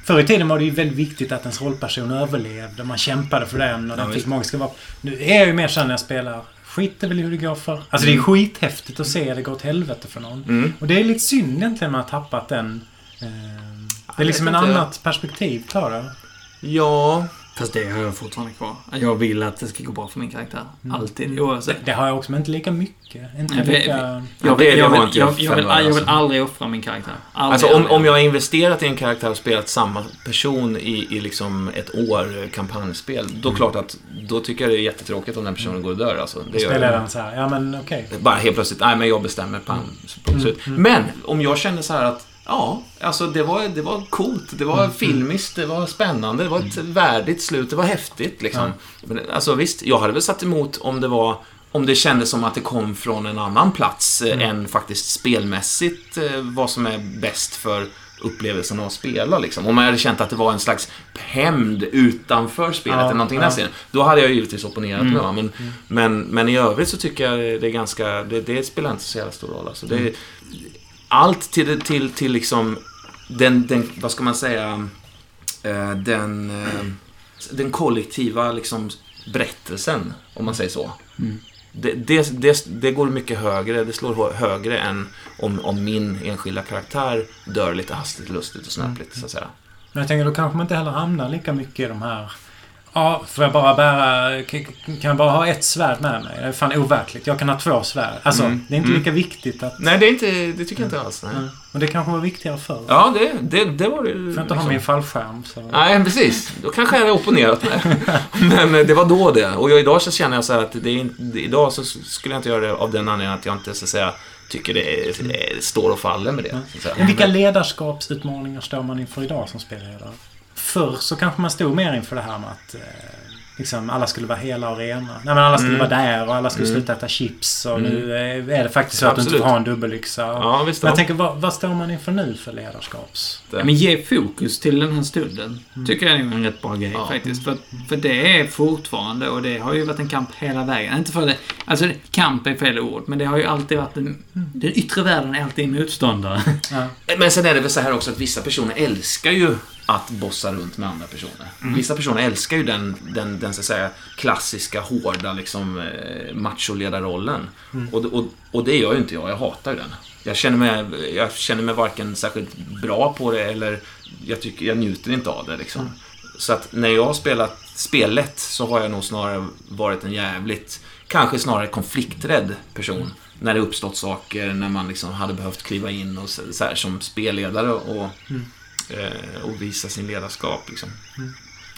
B: Förr i tiden var det ju väldigt viktigt att ens rollperson överlevde. Man kämpade för den och
C: Ja,
B: den fick
C: visst.
B: magiska vapen. Nu är jag ju mer så när jag spelar. Skiter väl i hur det går för. Alltså det är skithäftigt att se det gå åt helvete för någon.
C: Mm.
B: Och det är lite synd egentligen man har tappat den... Eh, det är liksom
C: inte.
B: annat perspektiv på det.
C: Ja,
A: Fast det har jag fortfarande kvar. Jag vill att det ska gå bra för min karaktär.
B: Mm.
A: Alltid. Oavsett.
B: Det har jag också, men inte lika mycket. Inte
A: Nej, för-
B: lika...
A: Jag
C: Ja,
A: vill,
C: det- det
A: jag,
C: har
A: vill,
C: inte
A: jag,
C: jag
A: jag, vill,
C: själv,
A: jag vill
C: alltså.
A: aldrig offra min karaktär. Aldrig,
C: Alltså om, om jag har investerat i en karaktär och spelat samma person i, i liksom ett år kampanjspel, då är klart att då tycker jag det är jättetråkigt om den personen går och dör. Alltså. Det jag.
B: Spelledaren så här, ja men okej.
C: Bara helt plötsligt, nej men jag bestämmer, pang, punkt slut. Men om jag känner så här att, ja, alltså det var, det var coolt, det var filmiskt, det var spännande, det var ett värdigt slut, det var häftigt liksom. Men, alltså visst, jag hade väl satt emot om det var om det kändes som att det kom från en annan plats eh,
B: Mm.
C: än faktiskt spelmässigt eh, vad som är bäst för upplevelsen av att spela. Liksom. Om man hade känt att det var en slags hämnd utanför spelet
B: Ja,
C: eller någonting
B: ja. Mm.
C: där Då hade jag givetvis opponerat mig. Va? Men, men, men i övrigt så tycker jag det är ganska... Det, det spelar inte så jävla stor roll. Alltså. Det,
B: Mm.
C: Allt till, till, till liksom den, den, vad ska man säga, eh, den, eh, den kollektiva liksom berättelsen, om man säger så. Det, det, det, det går mycket högre, det slår hö- högre än om, om min enskilda karaktär dör lite hastigt, lustigt och snöpligt, så att säga.
B: Men jag tänker då kanske man inte heller hamnar lika mycket i de här... Ja, får jag bara bära... Kan jag bara ha ett svärd med mig? Det är fan overkligt. Jag kan ha två svärd. Alltså,
C: Mm.
B: det är inte
C: Mm.
B: lika viktigt att...
C: Nej, det, är inte, det tycker jag inte alls. Nej.
B: Nej. Och det kanske var viktigare förr.
C: Ja, det, det, det var det
B: Får jag inte ha
C: liksom.
B: min fallskärm så...
C: Nej, precis. Då kanske jag hade opponerat mig. Men eh, det var då det. Och jag, idag så känner jag så här att det är, inte- idag så skulle jag inte göra det av den anledningen att jag inte så att säga tycker det, är, det står och faller med det.
B: Men vilka ledarskapsutmaningar står man inför idag som spelledare? Förr så kanske man stod mer inför det här med att eh, liksom alla skulle vara hela och rena. Nej, men alla skulle
C: Mm.
B: vara där och alla skulle
C: Mm.
B: sluta äta chips. Och
C: Mm.
B: nu eh, är det faktiskt så att du inte får ha en dubbelyxa.
C: Ja, visst.
B: Men jag
C: Ja.
B: tänker, vad, vad står man inför nu för ledarskaps...
A: Ja, Men ge fokus till den här stunden. Tycker jag är en rätt bra grej
C: Ja.
A: faktiskt. För, för det är fortfarande, och det har ju varit en kamp hela vägen. Inte för det, alltså kamp är fel ord, men det har ju alltid varit en, Den yttre världen är alltid en motståndare.
B: Ja.
C: Men sen är det väl så här också att vissa personer älskar ju att bossa runt med andra personer. Vissa personer älskar ju den, den, den så att säga, klassiska, hårda liksom, eh, macholedarrollen. Och, och, och det gör ju inte jag. Jag hatar ju den. Jag känner mig, jag känner mig varken särskilt bra på det eller jag, tycker, jag njuter inte av det. Liksom. Så att när jag har spelat spelet så har jag nog snarare varit en jävligt, kanske snarare konflikträdd person. När det uppstått saker, när man liksom hade behövt kliva in och så, så här, som spelledare och, eh, och visa sin ledarskap. Liksom.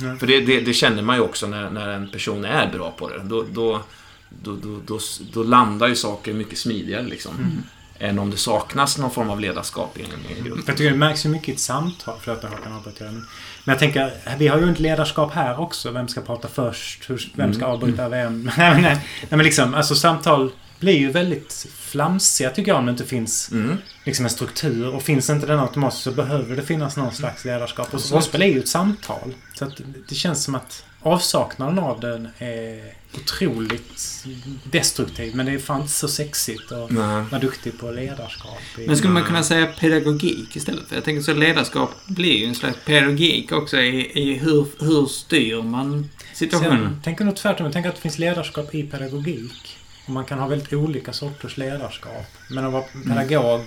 B: Ja.
C: För det, det, det känner man ju också när, när en person är bra på det. Då, då, då, då, då, landar ju saker mycket smidigare liksom. Än om det saknas någon form av ledarskap i en, i en grupp.
B: Jag tycker det märks ju mycket i ett samtal. Förlåt, jag kan avbryta. Men jag tänker, vi har ju ett ledarskap här också. Vem ska prata först? Hur, vem ska avbryta vem? nej, men liksom, alltså samtal blir ju väldigt flamsiga tycker jag om det inte finns
C: Mm.
B: liksom en struktur. Och finns inte den automatiskt så behöver det finnas någon slags ledarskap. Och rollspel är ju ett samtal. Så att det känns som att avsaknaden av den är otroligt destruktiv. Men det är fan inte så sexigt att
C: Nej.
B: vara duktig på ledarskap. i-
A: Men skulle man kunna säga pedagogik istället? För jag tänker så ledarskap blir ju en slags pedagogik också i, i hur, hur styr man situationen.
B: jag tänker nog tvärtom. Jag tänker att det finns ledarskap i pedagogik. Och man kan ha väldigt olika sorters ledarskap. Men att vara pedagog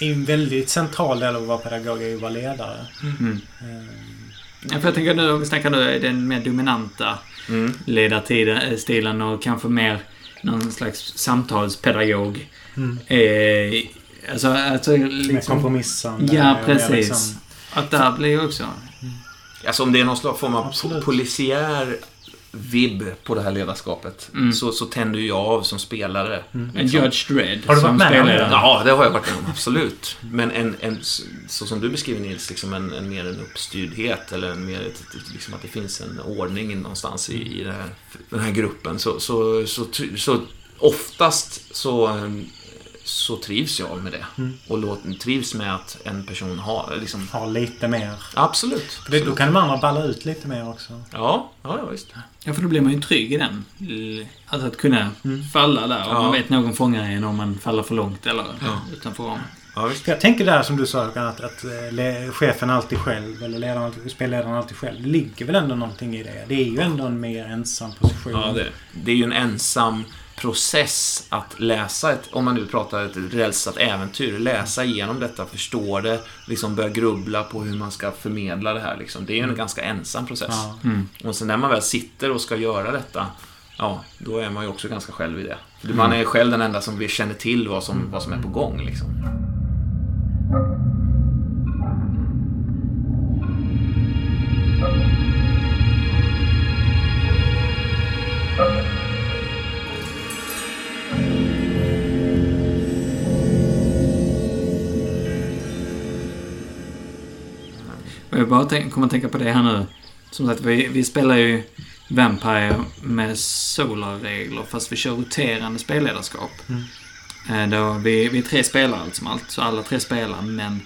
B: är en väldigt central del av att vara pedagog är ju att vara ledare.
A: Mm.
B: Eh,
A: Ja, för jag tänker nu, om vi snackar nu den mer dominanta
C: Mm.
A: ledarstilen och kanske mer någon slags samtalspedagog.
B: Mm.
A: Eh, alltså, alltså
B: Med
A: liksom...
B: kompromissande.
A: Ja,
B: mer
A: precis.
B: liksom-
A: Att där blir ju också...
C: Alltså om det är någon slags form av
B: Absolut.
C: polisiär vibb på det här ledarskapet
A: Mm.
C: så, så tänder ju jag av som spelare.
A: En
C: liksom.
A: Judge Dredd
B: Har du varit med om
A: spelledare.
B: det?
C: Ja, det har jag varit med om. Absolut. Men en, en, så som du beskriver Nils, liksom en, en mer en uppstyrdhet eller en mer liksom att det finns en ordning någonstans i, i det här, den här gruppen. Så, så, så, så, så oftast så, så trivs jag med det.
B: Mm.
C: Och låt, trivs med att en person har liksom...
B: Ha lite mer.
C: Absolut.
B: För det, då kan de andra balla ut lite mer också.
C: Ja, ja, ja visst.
A: Ja, för då blir man ju trygg i den. Alltså att kunna
B: Mm.
A: falla där och
C: Ja.
A: man vet någon fångar en om man faller för långt eller
C: Ja.
A: utanför ramen.
C: Ja, visst.
B: För jag tänker där som du sa att, att eh, chefen alltid själv eller ledaren, spelledaren alltid själv. Det ligger väl ändå någonting i det. Det är ju ändå en mer ensam position.
C: Ja, det, det är ju en ensam process att läsa ett, om man nu pratar ett rälsat äventyr, läsa igenom detta, förstå det, liksom börja grubbla på hur man ska förmedla det här. Liksom. Det är ju en ganska ensam process.
B: Ja.
A: Mm.
C: Och sen när man väl sitter och ska göra detta, ja, då är man ju också ganska själv i det. För Man är själv den enda som känner till vad som, vad som är på gång. Liksom.
A: Jag bara tänk, kommer att tänka på det här nu. Som sagt, vi, vi spelar ju Vampire med Solar-regler fast vi kör roterande spelledarskap.
B: Mm.
A: Eh, Då vi, vi är tre spelare allt som allt, så alla tre spelar men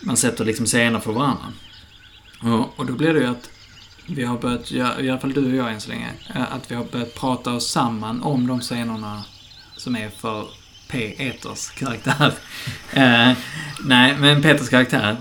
A: man sätter liksom scener för varandra. Och, och då blir det ju att vi har börjat, i alla fall du och jag än så länge, eh, att vi har börjat prata oss samman om de scenerna som är för P. Eters karaktär. eh, nej, men Peters karaktär.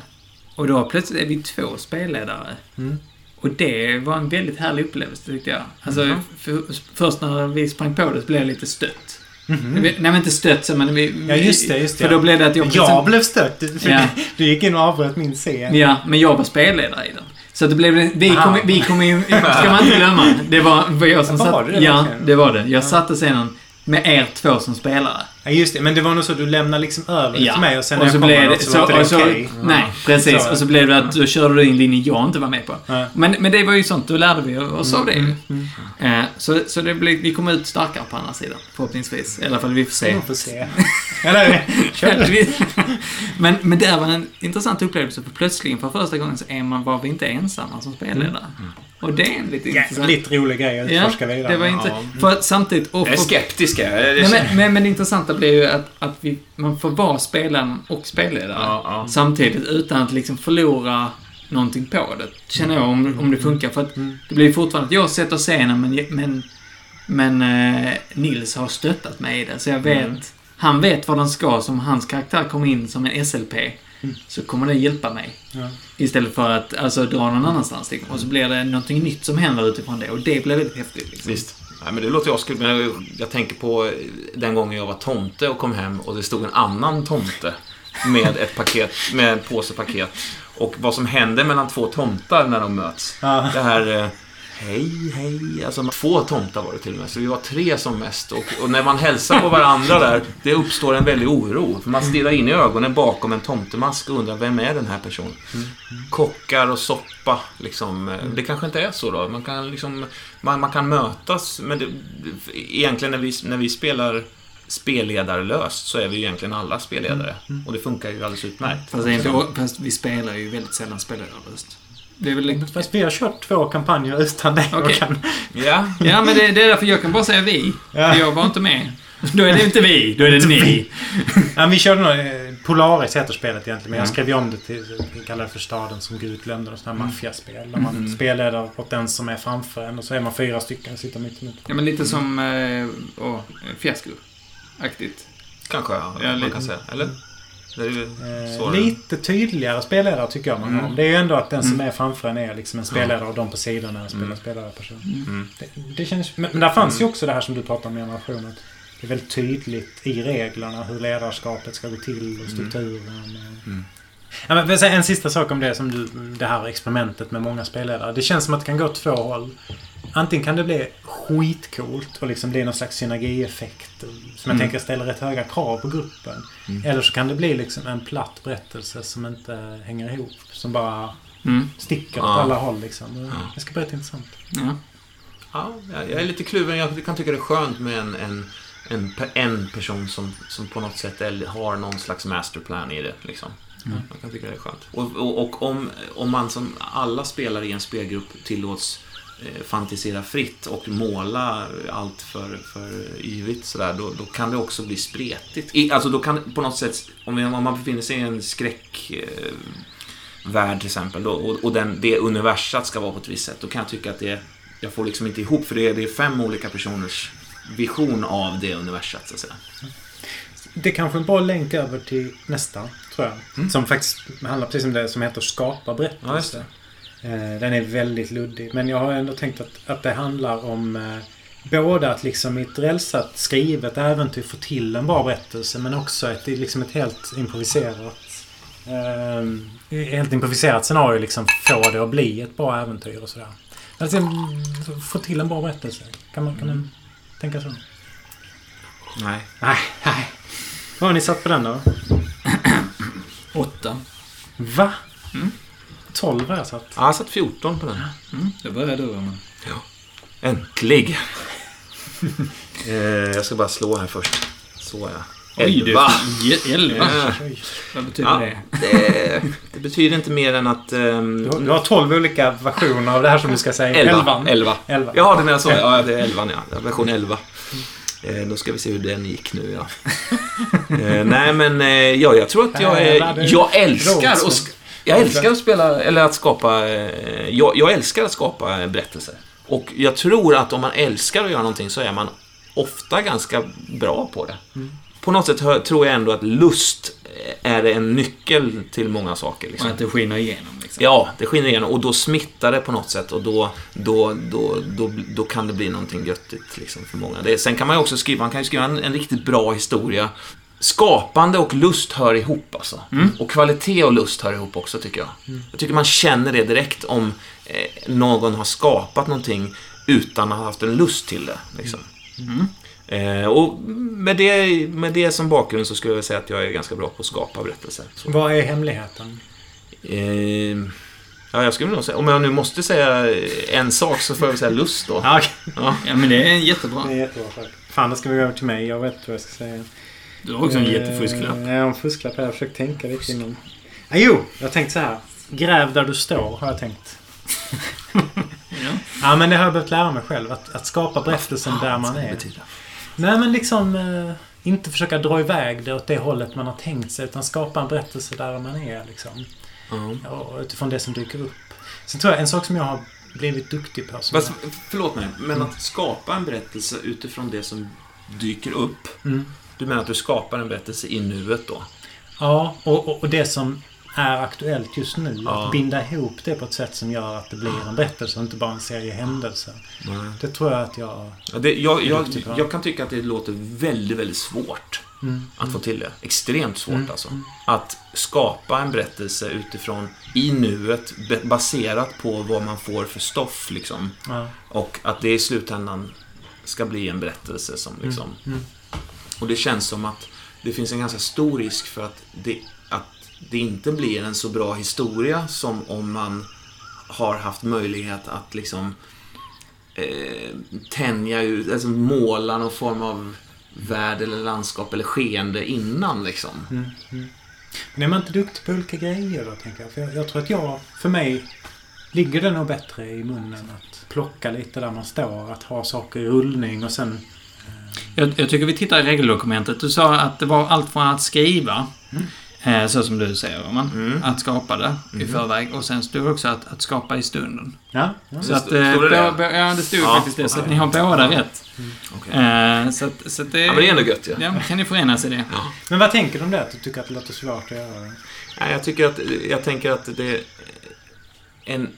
A: Och då plötsligt är vi två spelledare.
B: Mm.
A: Och det var en väldigt härlig upplevelse tyckte jag. Alltså, för, först när vi sprang på det så blev jag lite stött.
B: Mhm.
A: Nej men inte stött så, men vi...
B: Ja, just det, just det.
A: För då blev det att jag...
B: Jag blev stött. För
A: Ja.
B: Du gick in och avbröt min scen.
A: Ja, men jag var spelledare i den. Så det blev... Vi kom, vi kom in... Ska man inte glömma. Det var, var jag som
B: Var
A: satt...
B: det det
A: ja, det var det. Jag satte scenen med er två som spelare.
B: Ja, just det. Men det var nog så att du lämnade liksom över
A: Ja.
B: till mig och sen
A: och
B: när
A: så
B: jag kom något så
A: Så,
B: var det
A: och så,
B: okej.
A: Nej, precis.
B: Så-
A: Och så blev det att då körde du in linje jag inte var med på.
B: Ja.
A: Men, men det var ju sånt, då lärde vi oss av det ju.
B: Mm.
A: Eh, Så, så det blev, vi kom ut starkare på andra sidan, förhoppningsvis. I alla fall, vi får se.
B: Vi får se. Eller, kör
A: men, men det var en intressant upplevelse, för plötsligen för första gången så är man, var vi inte ensamma som spelledare. Och det är en lite intressant...
B: Jävligt rolig grej att
A: Ja,
B: utforska vidare.
A: det var inte...
C: Ja.
A: För samtidigt... Och
C: Jag är skeptisk.
A: nej, men, men, men det intressanta blir ju att, att vi, man får vara spelaren och spelledare
C: Ja, ja.
A: samtidigt utan att liksom förlora någonting på det. Känner jag, om, om det funkar. För att det blir fortfarande att jag sätter scenen, men, men, men eh, Nils har stöttat mig i det. Så jag vet, han vet vad den ska. Som hans karaktär kommer in som en SLP, så kommer det hjälpa mig.
B: Ja.
A: Istället för att alltså, dra någon annanstans. Liksom. Och så blir det någonting nytt som händer utifrån det. Och det blir väldigt häftigt. Liksom.
C: Visst. Nej, men det låter ju askul, men jag, jag tänker på den gången jag var tomte och kom hem och det stod en annan tomte med ett paket, med en påse paket. Och vad som händer mellan två tomtar när de möts.
B: Ja.
C: Det här... Hej, hej. Alltså två tomtar var det till och med. Så vi var tre som mest. Och, och när man hälsar på varandra där, det uppstår en väldig oro. För man stirrar in i ögonen bakom en tomtemask och undrar, vem är den här personen? Kockar och soppa, liksom. Det kanske inte är så då. Man kan liksom... Man, man kan mötas, men det, egentligen när vi, när vi spelar spelledarlöst så är vi ju egentligen alla spelledare. Och det funkar ju alldeles utmärkt.
A: Fast, inte, fast vi spelar ju väldigt sällan spelledarröst. Det är väl...
B: Fast vi har kört två kampanjer utan.
A: Okej.
B: och kan-
C: Ja,
A: Ja, men det, det är därför jag kan bara säga vi.
B: Ja.
A: Jag var inte med. Då är det inte vi, då är det ni.
B: Ja, vi körde nog... eh, Polaris heter spelet egentligen, men jag
A: Ja.
B: skrev ju om det till... Vi kallar det för Staden som Gud glömde. Och sådana här maffiaspel. Där man
A: Mm.
B: spelleder åt den som är framför en och så är man fyra stycken och sitter mitt emot.
A: Ja, men lite som äh, åh, fiasko-aktigt.
C: kanske ja,
A: Ja,
C: man
A: lite.
C: kan säga. Eller? Det är ju
B: Eh, lite tydligare spelledare tycker jag man har.
A: Mm.
B: Det är ju ändå att den som
A: Mm.
B: är framför en är liksom en spelledare och de på sidorna är en spelar spelarperson.
C: Mm.
B: Det, det känns, men, men där fanns ju också det här som du pratade om i generationen. Det är väldigt tydligt i reglerna hur ledarskapet ska gå till och strukturen.
C: Mm.
B: Ja, men en sista sak om det som du, det här experimentet med många spelledare. Det känns som att det kan gå åt två håll. Antingen kan det bli skitcoolt och liksom bli någon slags synergieffekt som jag
A: Mm.
B: tänker ställer rätt höga krav på gruppen.
C: Mm.
B: Eller så kan det bli liksom en platt berättelse som inte hänger ihop. Som bara
A: Mm.
B: sticker åt
C: Ja.
B: alla håll liksom.
C: Ja.
B: Det ska bli rätt intressant.
A: Ja.
C: Ja, jag är lite kluven. Jag kan tycka det är skönt med en, en, en, en person som, som på något sätt är, har någon slags masterplan i det. Liksom.
A: Mm.
C: Jag kan tycka det är skönt. Och, och, och om, om man som alla spelare i en spelgrupp tillåts fantisera fritt och måla allt för, för yvigt sådär, då, då kan det också bli spretigt. I, alltså då kan på något sätt, om, om man befinner sig i en skräck... Eh, värld till exempel då, och, och den, det universat ska vara på ett visst sätt, då kan jag tycka att det jag får liksom inte ihop för det är, det är fem olika personers vision av det universat så att säga.
B: Det är kanske är en bra länk över till nästa, tror jag.
C: Mm.
B: Som faktiskt handlar precis om det som heter Skapa
C: Ja,
B: berättelse. Eh, Den är väldigt luddig. Men jag har ändå tänkt att, att det handlar om eh, både att liksom i ett rälsat skrivet äventyr få till en bra berättelse men också ett, liksom ett helt improviserat eh, helt improviserat scenario liksom få det att bli ett bra äventyr och sådär. Alltså, mm, få till en bra berättelse. Kan man, kan man tänka så?
C: Nej.
B: Nej, nej. Vad har ni satt på den då?
A: Åtta.
B: Va?
A: Mm.
B: 12 har jag satt.
C: Ja, jag har satt 14 på den.
A: Mm. Det börjar du men...
C: Äntligen! eh, jag ska bara slå här först. Så ja.
A: Oj, du.
C: Elva.
A: Elva?
C: Ja.
A: Vad betyder
C: Ja,
A: det?
C: det, det betyder inte mer än att... ehm,
B: Du har, du har 12 olika versioner av det här som du ska säga.
C: elva.
B: Elvan.
C: Elva.
B: Elva.
C: Ja, den är så. Ja, det är elvan, ja. Version 11. Eh, då ska vi se hur den gick nu, ja. eh, nej, men eh, ja, jag tror att jag är...
B: det-
C: Jag älskar att... Jag älskar att spela, eller att skapa... Eh, jag, jag älskar att skapa berättelser. Och jag tror att om man älskar att göra någonting så är man ofta ganska bra på det. På något sätt hör, tror jag ändå att lust är en nyckel till många saker. Liksom.
A: Och att det skiner igenom liksom.
C: Ja, det skiner igenom och då smittar det på något sätt och då, då, då, då, då kan det bli någonting göttigt liksom, för många. Det, sen kan man ju också skriva, man kan ju skriva en, en riktigt bra historia. Skapande och lust hör ihop alltså. Och kvalitet och lust hör ihop också tycker jag. Jag tycker man känner det direkt om eh, någon har skapat någonting utan att ha haft en lust till det. Liksom. Eh, och med det, med det som bakgrund så skulle jag säga att jag är ganska bra på att skapa berättelser. Så.
B: Vad är hemligheten?
C: Eh, ja, jag skulle nog säga, om jag nu måste säga en sak så får jag väl säga lust då.
B: Ja.
C: Ja,
A: men det är jättebra.
B: Det är jättebra. tack. Fan, då ska vi gå över till mig. Jag vet inte vad jag ska säga.
A: Du har också en
B: Eh,
A: jättefusklapp.
B: Ja, jag har en fusklapp. Jag har försökt tänka lite innan. Ah, jo, jag har tänkt så här. Gräv där du står, har jag tänkt.
A: Ja.
B: Ja, men det har jag behövt lära mig själv. Att, att skapa berättelsen där man är. Nej, men liksom eh, inte försöka dra iväg det åt det hållet man har tänkt sig. Utan skapa en berättelse där man är. Liksom.
C: Ja.
B: Och utifrån det som dyker upp. Sen tror jag en sak som jag har blivit duktig på. Som
C: Fast, förlåt mig, men att skapa en berättelse utifrån det som dyker upp.
B: mm.
C: Du menar att du skapar en berättelse i nuet då?
B: Ja, och, och, och det som är aktuellt just nu.
C: Ja.
B: Att binda ihop det på ett sätt som gör att det blir en berättelse och inte bara en serie händelser.
C: Nej.
B: Det tror jag att jag...
C: Ja, det, jag, jag, jag kan tycka att det låter väldigt, väldigt svårt
B: Mm.
C: att få till det. Extremt svårt
B: Mm.
C: alltså. Att skapa en berättelse utifrån, i nuet, baserat på vad man får för stoff liksom.
B: Ja.
C: Och att det i slutändan ska bli en berättelse som liksom... Och det känns som att det finns en ganska stor risk för att det, att det inte blir en så bra historia som om man har haft möjlighet att liksom eh, tänja ut, alltså måla någon form av värld eller landskap eller skeende innan liksom.
B: Mm. Mm. Men är man inte duktig på olika grejer då, tänker jag? För jag, jag tror att jag, för mig, ligger det nog bättre i munnen att plocka lite där man står. Att ha saker i rullning och sen...
A: Jag, jag tycker vi tittar i regeldokumentet. Du sa att det var allt från att skriva, eh, så som du säger, man,
C: Mm.
A: att skapa det i förväg. Och sen stod det också att, att skapa i stunden.
B: Ja, ja.
A: Så
C: Det
A: att,
C: stod-
A: eh,
C: stod det det?
A: bo- ja, det stod
C: Ja.
A: faktiskt det. Så att ni har båda rätt.
C: Okej.
A: Eh, så att, så att det...
C: Ja, men det är ändå gött ju.
A: Ja, kan ni förenas i det?
B: Men vad tänker du om det? Att du tycker att det låter svårt att göra det?
C: Nej, jag, tycker att, jag tänker att det... En,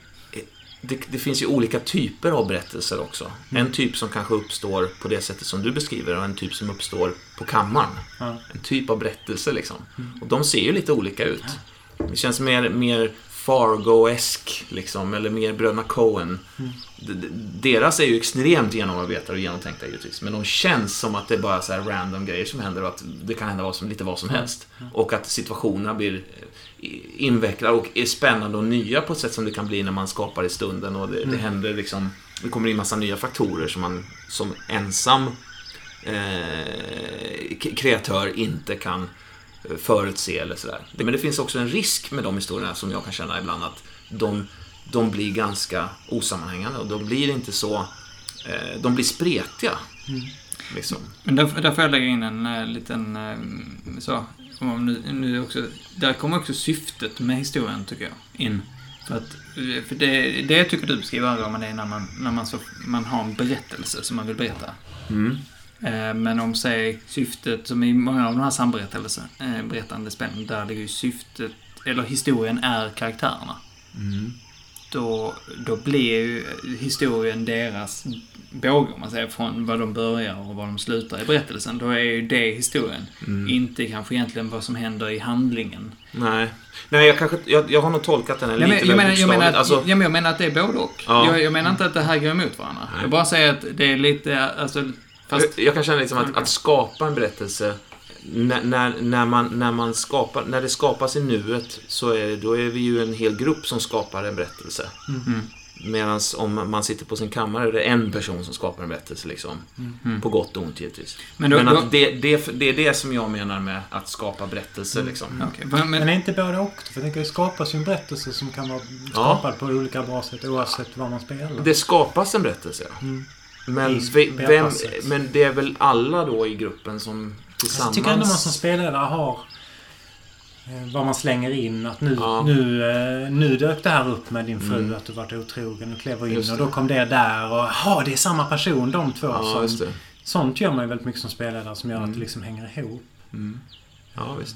C: det, det finns ju olika typer av berättelser också. En typ som kanske uppstår på det sättet som du beskriver och en typ som uppstår på kammaren.
B: Ja.
C: En typ av berättelse liksom. Och de ser ju lite olika ut. Det känns mer, mer Fargo-esk, liksom, eller mer Bröderna Coen. D- Deras är ju extremt genomarbetade och genomtänkta givetvis, men de känns som att det är bara så här random grejer som händer och att det kan hända vad som, lite vad som helst. Och att situationerna blir eh, invecklade och är spännande och nya på ett sätt som det kan bli när man skapar i stunden. Och det, det händer liksom, det kommer in massa nya faktorer som man som ensam eh, kreatör inte kan förutse eller sådär. Men det finns också en risk med de historierna som jag kan känna ibland att de, de blir ganska osammanhängande och de blir inte så... Eh, de blir spretiga. Liksom.
A: Men där, där får jag lägga in en uh, liten, eh, så, om nu, nu också, där kommer också syftet med historien, tycker jag, in. För att, för det, det tycker du beskriver Roman, det är när man, när man, så, man har en berättelse som man vill berätta.
C: Mm.
A: Eh, Men om, säg, syftet, som i många av de här samberättelser, eh, spelen, där ligger ju syftet, eller historien är karaktärerna.
C: Mm.
A: Då, då blir ju historien deras båge, om man säger, från vad de börjar och vad de slutar i berättelsen. Då är ju det historien.
C: Mm.
A: Inte kanske egentligen vad som händer i handlingen.
C: Nej. Nej, jag, kanske, jag, jag har nog tolkat den
A: Jag,
C: lite
A: jag, menar, jag, menar att,
C: Alltså,
A: ja, men jag menar att det är både och.
C: Ja.
A: Jag, jag menar inte att det här går emot varandra. Jag bara säger att det är lite, alltså... Fast,
C: jag, jag kan känna liksom att, att skapa en berättelse när, när, när, man, när, man skapar, när det skapas i nuet så är, då är vi ju en hel grupp som skapar en berättelse.
A: mm.
C: Medan om man sitter på sin kammare är det en person som skapar en berättelse. Liksom.
A: Mm.
C: På gott och ont givetvis.
A: Men
C: Men,
A: då- då-
C: att det, det, det är det som jag menar med att skapa berättelser. Liksom.
A: Okej, men,
B: Men
A: men,
B: är inte både och? För jag tänker, det skapas ju en berättelse som kan vara skapad på olika bra sätt oavsett vad man spelar.
C: Det skapas en berättelse.
B: Mm.
C: Men, vem, men det är väl alla då i gruppen som
B: Alltså,
C: tillsammans...
B: jag tycker ändå man som spelare har eh, vad man slänger in. Att nu,
C: Ja.
B: nu, eh, nu dök det här upp med din fru,
C: Mm.
B: att du varit otrogen och klev in och då kom det där och jaha, det är samma person de två.
C: Ja,
B: som, sånt gör man ju väldigt mycket som spelare som gör att
C: Mm.
B: det liksom hänger ihop.
C: Mm. Ja, visst.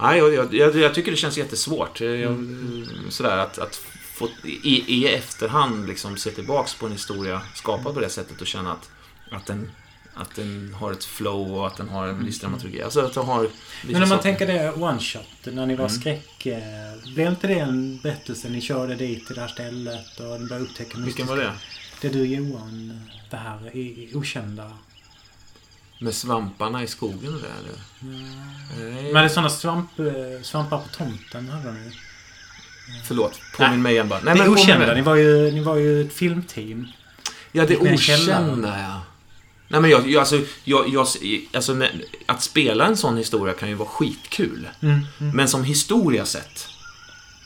C: Nej, jag, jag, jag tycker det känns jättesvårt. Jag,
B: Mm.
C: Sådär att, att få i, i efterhand liksom se tillbaks på en historia skapad på det sättet och känna att, att, den, att den har ett flow och att den har en viss dramaturgi. Alltså att den har
B: Mm. Men om man tänker det one shot, när ni var
C: Mm.
B: skräck. Eh, blev inte det en berättelse? Ni körde dit till det här stället och ni började upptäcka
C: Vilken var det?
B: Det du Johan, det här i, okända.
C: Med svamparna i skogen och det eller? Nej.
B: Men det är sådana svamp, eh, svampar på tomten hade ni.
C: Förlåt, påminn
B: Nej.
C: mig igen bara. Nej,
B: det är
C: men
B: okända.
C: mig.
B: Ni var, ju, ni var ju ett filmteam.
C: Ja, det okända, ja. Nej, men jag, jag, alltså, jag, jag, alltså, att spela en sån historia kan ju vara skitkul.
B: Mm. Mm.
C: Men som historia sett,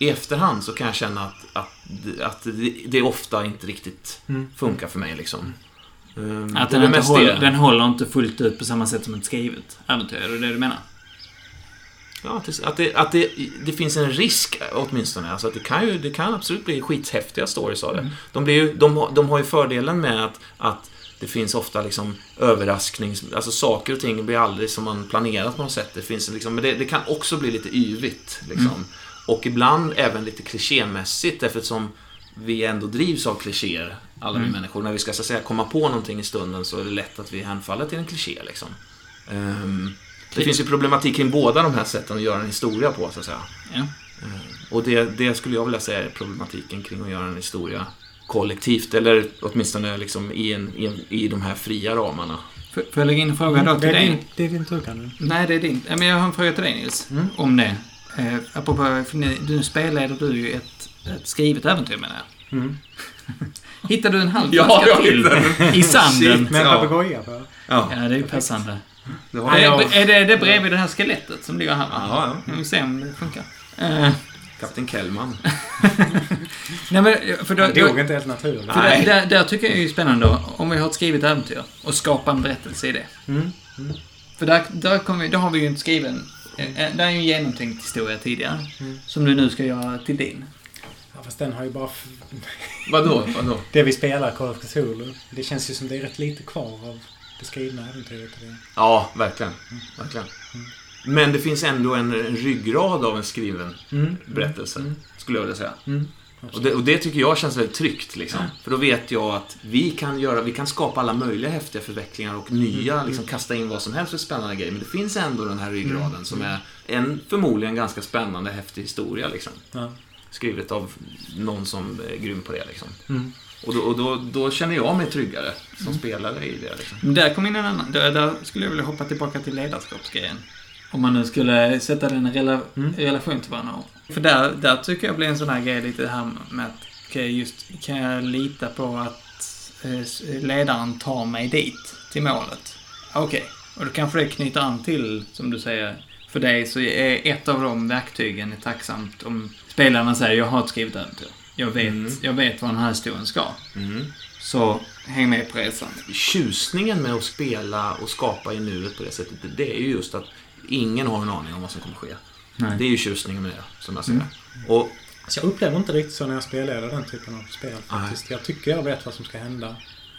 C: i efterhand så kan jag känna att, att, att det, det ofta inte riktigt
B: Mm.
C: funkar för mig. Liksom.
A: Att
C: är
A: den, inte håller, den håller inte fullt ut på samma sätt som ett skrivet äventyr. Är det det du menar?
C: Ja, att det, att, det, det, finns en risk åtminstone. Alltså att det, kan ju, det kan absolut bli skithäftiga stories av det.
A: Mm.
C: De, blir ju, de, de har ju fördelen med att, att det finns ofta liksom överrasknings... Alltså saker och ting blir aldrig som man planerat på något sätt. Det finns liksom, men det, det kan också bli lite yvigt. Liksom.
A: Mm.
C: Och ibland även lite klichémässigt eftersom vi ändå drivs av klichéer, alla vi
A: Mm.
C: människor. När vi ska så säga, komma på någonting i stunden så är det lätt att vi hänfaller till en kliché. Liksom. Ehm, det finns ju problematik kring båda de här sätten att göra en historia på, så att säga.
A: Ja.
C: Och det, det skulle jag vilja säga är problematiken kring att göra en historia kollektivt, eller åtminstone liksom i, en, i, en, i de här fria ramarna.
A: Får jag lägga in en fråga då
B: det,
A: till dig?
B: din, det är din tur kan du.
A: Nej, det är din. Ja, Men jag har en fråga till dig Nils.
B: Mm.
A: Om det. Eh, apropå, för ni, du spelleder du ju ett, ett skrivet äventyr menar jag.
B: Mm.
A: Hittade du en halv
C: Ja,
A: flaska
C: jag
A: till i sanden?
C: Shit.
B: Med en
C: Ja.
B: papegoja.
C: Ja,
A: Ja, det är ju passande.
C: Det
A: Är
C: har jag.
A: det, är det det bredvid det här skelettet som ligger här?
C: Ja, ja.
A: Vi får se om det funkar. Eh,
C: Kapten Kellman.
A: nej men, för då,
B: Han dog
A: då,
B: inte helt naturligt.
C: Nej.
A: där, där, där tycker jag är ju spännande då, om vi har ett skrivet äventyr och skapar en berättelse i det.
B: Mm.
A: För där, där, vi- där har vi ju inte skriven, eh, eh, där är ju en genomtänkt historia tidigare.
B: Mm.
A: Som du nu ska göra till din.
B: Ja, fast den har ju bara...
C: Vadå? Vadå?
B: Det vi spelar, Call of Cthulhu. Det känns ju som det är rätt lite kvar av det skrivna äventyret.
C: Ja, verkligen. verkligen. Men det finns ändå en, en ryggrad av en skriven
B: Mm.
C: berättelse,
B: Mm.
C: skulle jag vilja säga.
B: Mm.
C: Och det, och det tycker jag känns väldigt tryggt. Liksom. För då vet jag att vi kan, göra, vi kan skapa alla möjliga häftiga förvecklingar och nya, liksom, kasta in vad som helst för spännande grejer. Men det finns ändå den här ryggraden som är en förmodligen ganska spännande, häftig historia. Liksom.
B: Ja.
C: Skrivet av någon som är grym på det. Liksom.
B: Mm.
C: Och, då, och då, då känner jag mig tryggare som spelare i det. Liksom.
A: Men där kom in en annan. Där, där skulle jag vilja hoppa tillbaka till ledarskapsgrejen. Om man nu skulle sätta den i rela,
B: Mm.
A: relation till varandra. För där, där tycker jag blir en sån här grej lite det här med att, okej, just, kan jag lita på att eh, ledaren tar mig dit, till målet? Okej, och då kanske det knyter an till, som du säger, för dig så är ett av de verktygen är tacksamt om spelarna säger jag har ett skrivet äventyr. Jag vet,
C: Mm.
A: jag vet vad den här historien ska.
C: Mm.
A: Så häng med på resan.
C: Tjusningen med att spela och skapa i nuet på det sättet, det är ju just att ingen har en aning om vad som kommer ske.
A: Nej.
C: Det är ju tjusningen med det, som jag ser
A: Mm.
C: det. Och
B: Så jag upplever inte riktigt så när jag spelar den typen av spel faktiskt. Jag tycker jag vet vad som ska hända.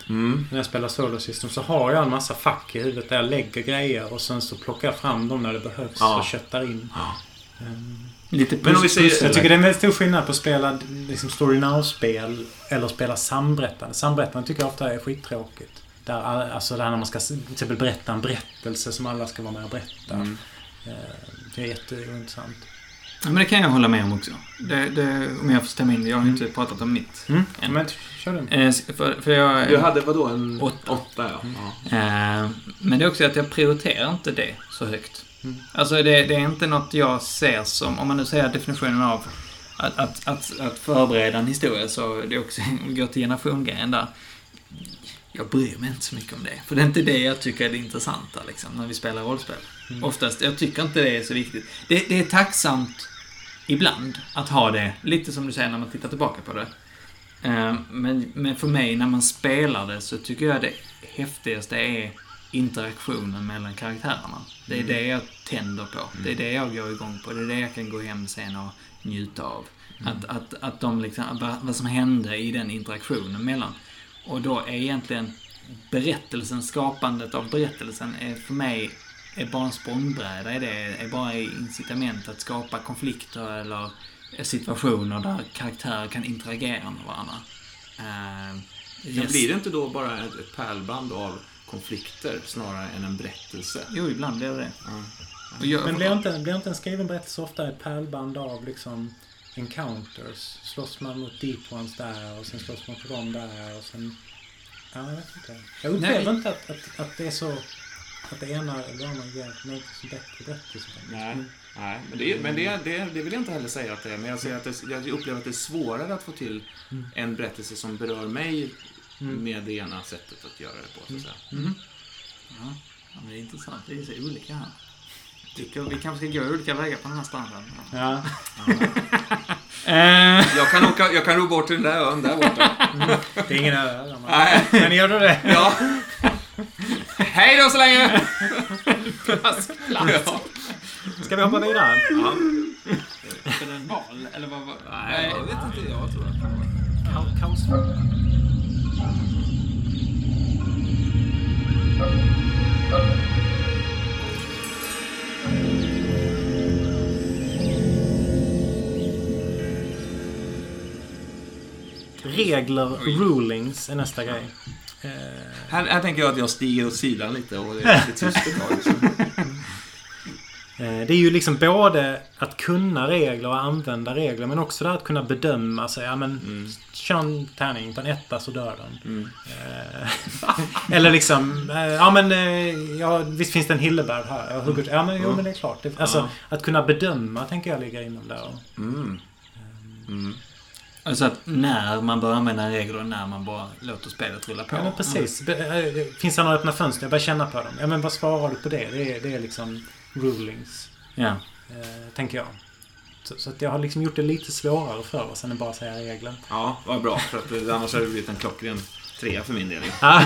C: Mm.
B: När jag spelar Solo System så har jag en massa fack i huvudet där jag lägger grejer och sen så plockar jag fram dem när det behövs
C: Ja.
B: och köttar in.
C: Ja.
B: Ehm,
A: Lite
C: Men om vi säger-
B: Jag tycker det är en väldigt stor skillnad på att spela liksom Story Now-spel eller spela samberättande. Samberättande tycker jag ofta är skittråkigt. Där, all- alltså där när man ska till exempel berätta en berättelse som alla ska vara med och berätta.
C: Mm.
B: Eh, Det är jätteintressant.
A: Ja, men det kan jag hålla med om också. Det, det, om jag får stämma in. Jag har inte pratat om mitt.
B: Mm.
A: En.
B: Men kör den.
A: Eh, för, för jag,
C: Du hade vadå? En
A: Åtta.
C: åtta ja. ja.
A: eh, men det är också att jag prioriterar inte det så högt.
B: Mm.
A: Alltså det, det är inte något jag ser som, om man nu säger definitionen av att, att, att, att förbereda en historia så det är också, går till generation-grejen där. Jag bryr mig inte så mycket om det. För det är inte det jag tycker är det intressanta liksom, när vi spelar rollspel.
B: Mm.
A: Oftast, jag tycker inte det är så viktigt. Det, det är tacksamt ibland att ha det, lite som du säger när man tittar tillbaka på det. Eh, Men, men för mig, när man spelar det, så tycker jag det häftigaste är interaktionen mellan karaktärerna. Det är det jag tänder på. Det är det jag går igång på. Det är det jag kan gå hem sen och njuta av. Att, att, att de liksom, vad, som hände i den interaktionen mellan. Och då är egentligen berättelsen, skapandet av berättelsen, är för mig är bara en språngbräda. Är det är bara incitament att skapa konflikter eller situationer där karaktärer kan interagera med varandra. Uh,
C: Men blir det inte då bara ett, ett pärlband av konflikter snarare än en berättelse?
A: Jo, ibland blir det det.
C: Ja.
A: Jag,
B: Men blir inte, blir inte en skriven berättelse ofta ett pärlband av liksom encounters? Slåss man mot deep ones där och sen slåss man på dem där och sen... Ja, jag vet inte. Jag upplever
A: Nej.
B: inte att, att, att det är så... Att det ena eller andra ger något som bättre berättelse.
C: Nej, nej. Men, det, men det, det, det vill jag inte heller säga att det är. Men jag, säger att det, jag upplever att det är svårare att få till en berättelse som berör mig med det ena sättet att göra det på. Så att säga.
A: Mhm. Ja, ja, men det är intressant. Det är så olika här. Vi kanske ska gå olika vägar på den här standarden.
B: Ja.
A: Eh,
C: Jag, kan åka, jag kan ro bort till den där ön där borta.
B: Det är ingen öra. men- gör du det?
C: ja. Hej då så länge! Ja.
B: Ska vi hoppa vidare?
C: Ja.
A: Är det en val? Eller vad? vad?
C: Nej, jag vet inte. Jag tror att...
B: Ka- Kaos. Regler, rulings är nästa grej.
C: Här, här tänker jag att jag stiger åt sidan lite och det är lite tyst ett tag.
B: Eh, Det är ju liksom både att kunna regler och använda regler men också det att kunna bedöma sig. Ja, men
C: Mm.
B: kör en tärning på en etta så dör den.
C: Mm.
B: Eh, Eller liksom, eh, ja men ja, visst finns det en Hilleberg här. Jag hugger, ja men jo men det är klart. Det, alltså
C: Ja.
B: att kunna bedöma tänker jag ligger inom där.
C: Mm. Mm.
A: Alltså att när man bör använda regler och när man bara låter spelet rulla på.
B: Ja men precis. Finns det några öppna fönster? Jag börjar känna på dem. Ja men vad svarar du på det? Det är, det är liksom rulings.
A: Ja.
B: Eh, tänker jag. Så, så att jag har liksom gjort det lite svårare för oss än att bara säga regler.
C: Ja, vad bra. För att eh, annars hade det blivit en klockren trea för min del.
B: Ah,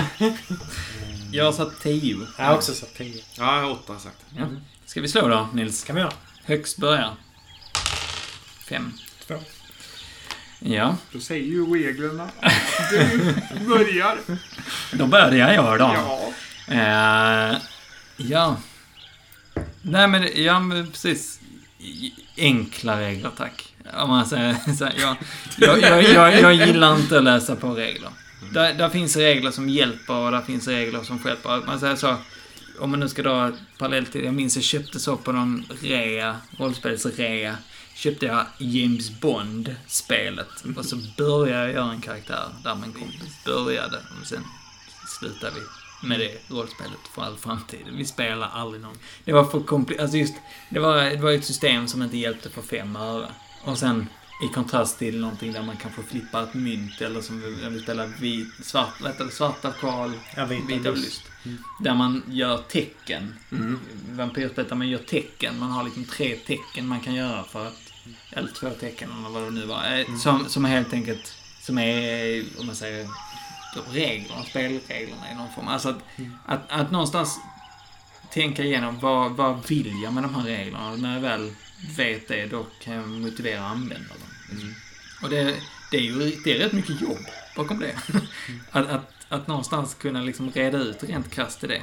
A: Jag har satt 10.
B: jag har också satt 10.
C: Ja, jag har åtta sagt.
A: Ja. Ska vi slå då, Nils?
B: kan vi göra.
A: Högst börjar. Fem.
B: Två.
A: Ja,
C: Då säger ju reglerna. Du börjar.
A: då börjar jag då.
C: Ja.
A: Eh, ja. Nej men, ja men precis. Enkla regler, tack. Om man säger så här, jag, jag, jag, jag, jag gillar inte att läsa på regler. Där, där finns regler som hjälper och där finns regler som stjälper. Man säger så, om man nu ska dra parallellt till, jag minns jag köpte så på någon rea, rollspelsrea, köpte jag James Bond-spelet. Och så började jag göra en karaktär där min kompis började. Och sen slutade vi med det rollspelet för all framtid. Vi spelar aldrig någon. Det var för komplicerat. Alltså just, det var, det var ett system som inte hjälpte för fem öre. Och sen i kontrast till någonting där man kanske flippar ett mynt eller som vi, när vi spelar vit, svart, det, svarta kval,
B: Ja, vita
A: vita
B: lust.
A: lust. Där man gör tecken.
C: Mm.
A: Vampyrspelet där man gör tecken. Man har liksom tre tecken man kan göra för att... Eller två tecken eller vad det nu var. Eh, Som, som är helt enkelt... Som är, om man säger, reglerna, spelreglerna i någon form. Alltså att, att, att någonstans tänka igenom vad, vad vill jag med de här reglerna? Och när jag väl vet det, då kan jag motivera att använda dem.
C: Mm.
A: Och det, det är ju det är rätt mycket jobb bakom det. att, att, att någonstans kunna liksom reda ut rent krasst i det.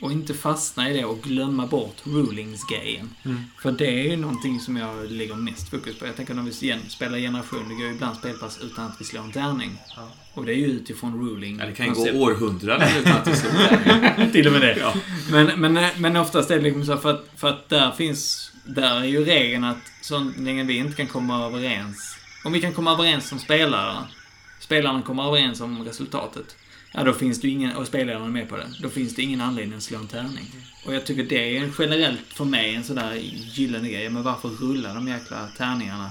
A: Och inte fastna i det och glömma bort rulings-grejen.
B: Mm.
A: För det är ju någonting som jag lägger mest fokus på. Jag tänker när vi spelar generation, det går ju ibland spelpass utan att vi slår en tärning.
B: Ja.
A: Och det är ju utifrån ruling.
C: Ja, det kan ju gå århundraden utan att det slår där.
A: Till och med det.
C: Ja.
A: Men, men, men oftast är det liksom så för att, för att där finns, där är ju regeln att så länge vi inte kan komma överens, om vi kan komma överens som spelare, spelarna kommer överens om resultatet, ja då finns det ju ingen, och spelaren är med på det, då finns det ingen anledning att slå en tärning. Och jag tycker det är generellt för mig en sån där gyllene grej, men varför rullar de jäkla tärningarna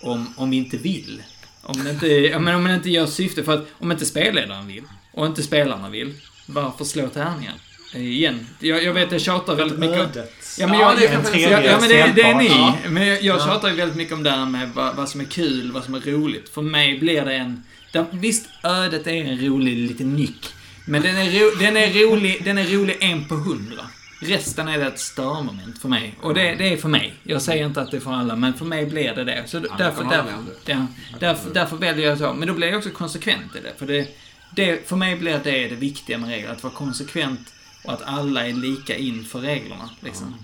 A: om, om vi inte vill. Om det inte, ja, men om det inte gör syfte, för att om inte spelledaren vill, och inte spelarna vill, varför slå tärningar? Eh, Igen. Jag, jag vet, jag tjatar väldigt mycket om... Ja, men,
C: Ja,
A: jag,
C: det
A: ja,
C: man säga.
A: ja, men det, det är ni.
B: Ja.
A: Men jag, jag
B: Ja.
A: tjatar ju väldigt mycket om det här med vad, vad som är kul, vad som är roligt. För mig blir det en... Där, visst, ödet är en rolig liten nyck. Men den är, ro, den är, rolig, den är rolig en på hundra. Resten är det ett störmoment för mig. Och det, det är för mig. Jag säger inte att det är för alla, men för mig blir det det. Så
C: jag
A: därför, därför, ja, därför, därför väljer jag så. Men då blir jag också konsekvent i det. För det, det, för mig blir det det viktiga med regler. Att vara konsekvent och att alla är lika inför reglerna. Liksom.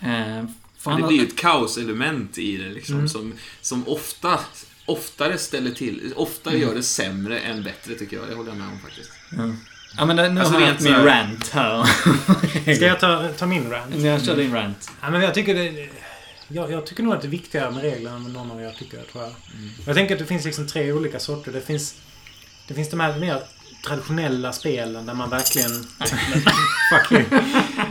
A: Eh, för
C: Men det blir ju ett kaoselement i det liksom,
B: Mm.
C: som, som ofta, oftare ställer till, oftare
A: Mm.
C: gör det sämre än bättre tycker jag. Det håller jag med om faktiskt.
A: Ja, men det, nu
C: Alltså,
A: har jag min
C: här-
A: rant här.
B: Ska jag ta, ta min rant?
A: Jag kör din rant.
B: Ja, men jag tycker det... Jag, jag tycker nog att det är viktigare med reglerna än någon av er tycker, tror jag. Jag tänker att det finns liksom tre olika sorter. Det finns, det finns de här mer traditionella spelen där man verkligen... Fuck you.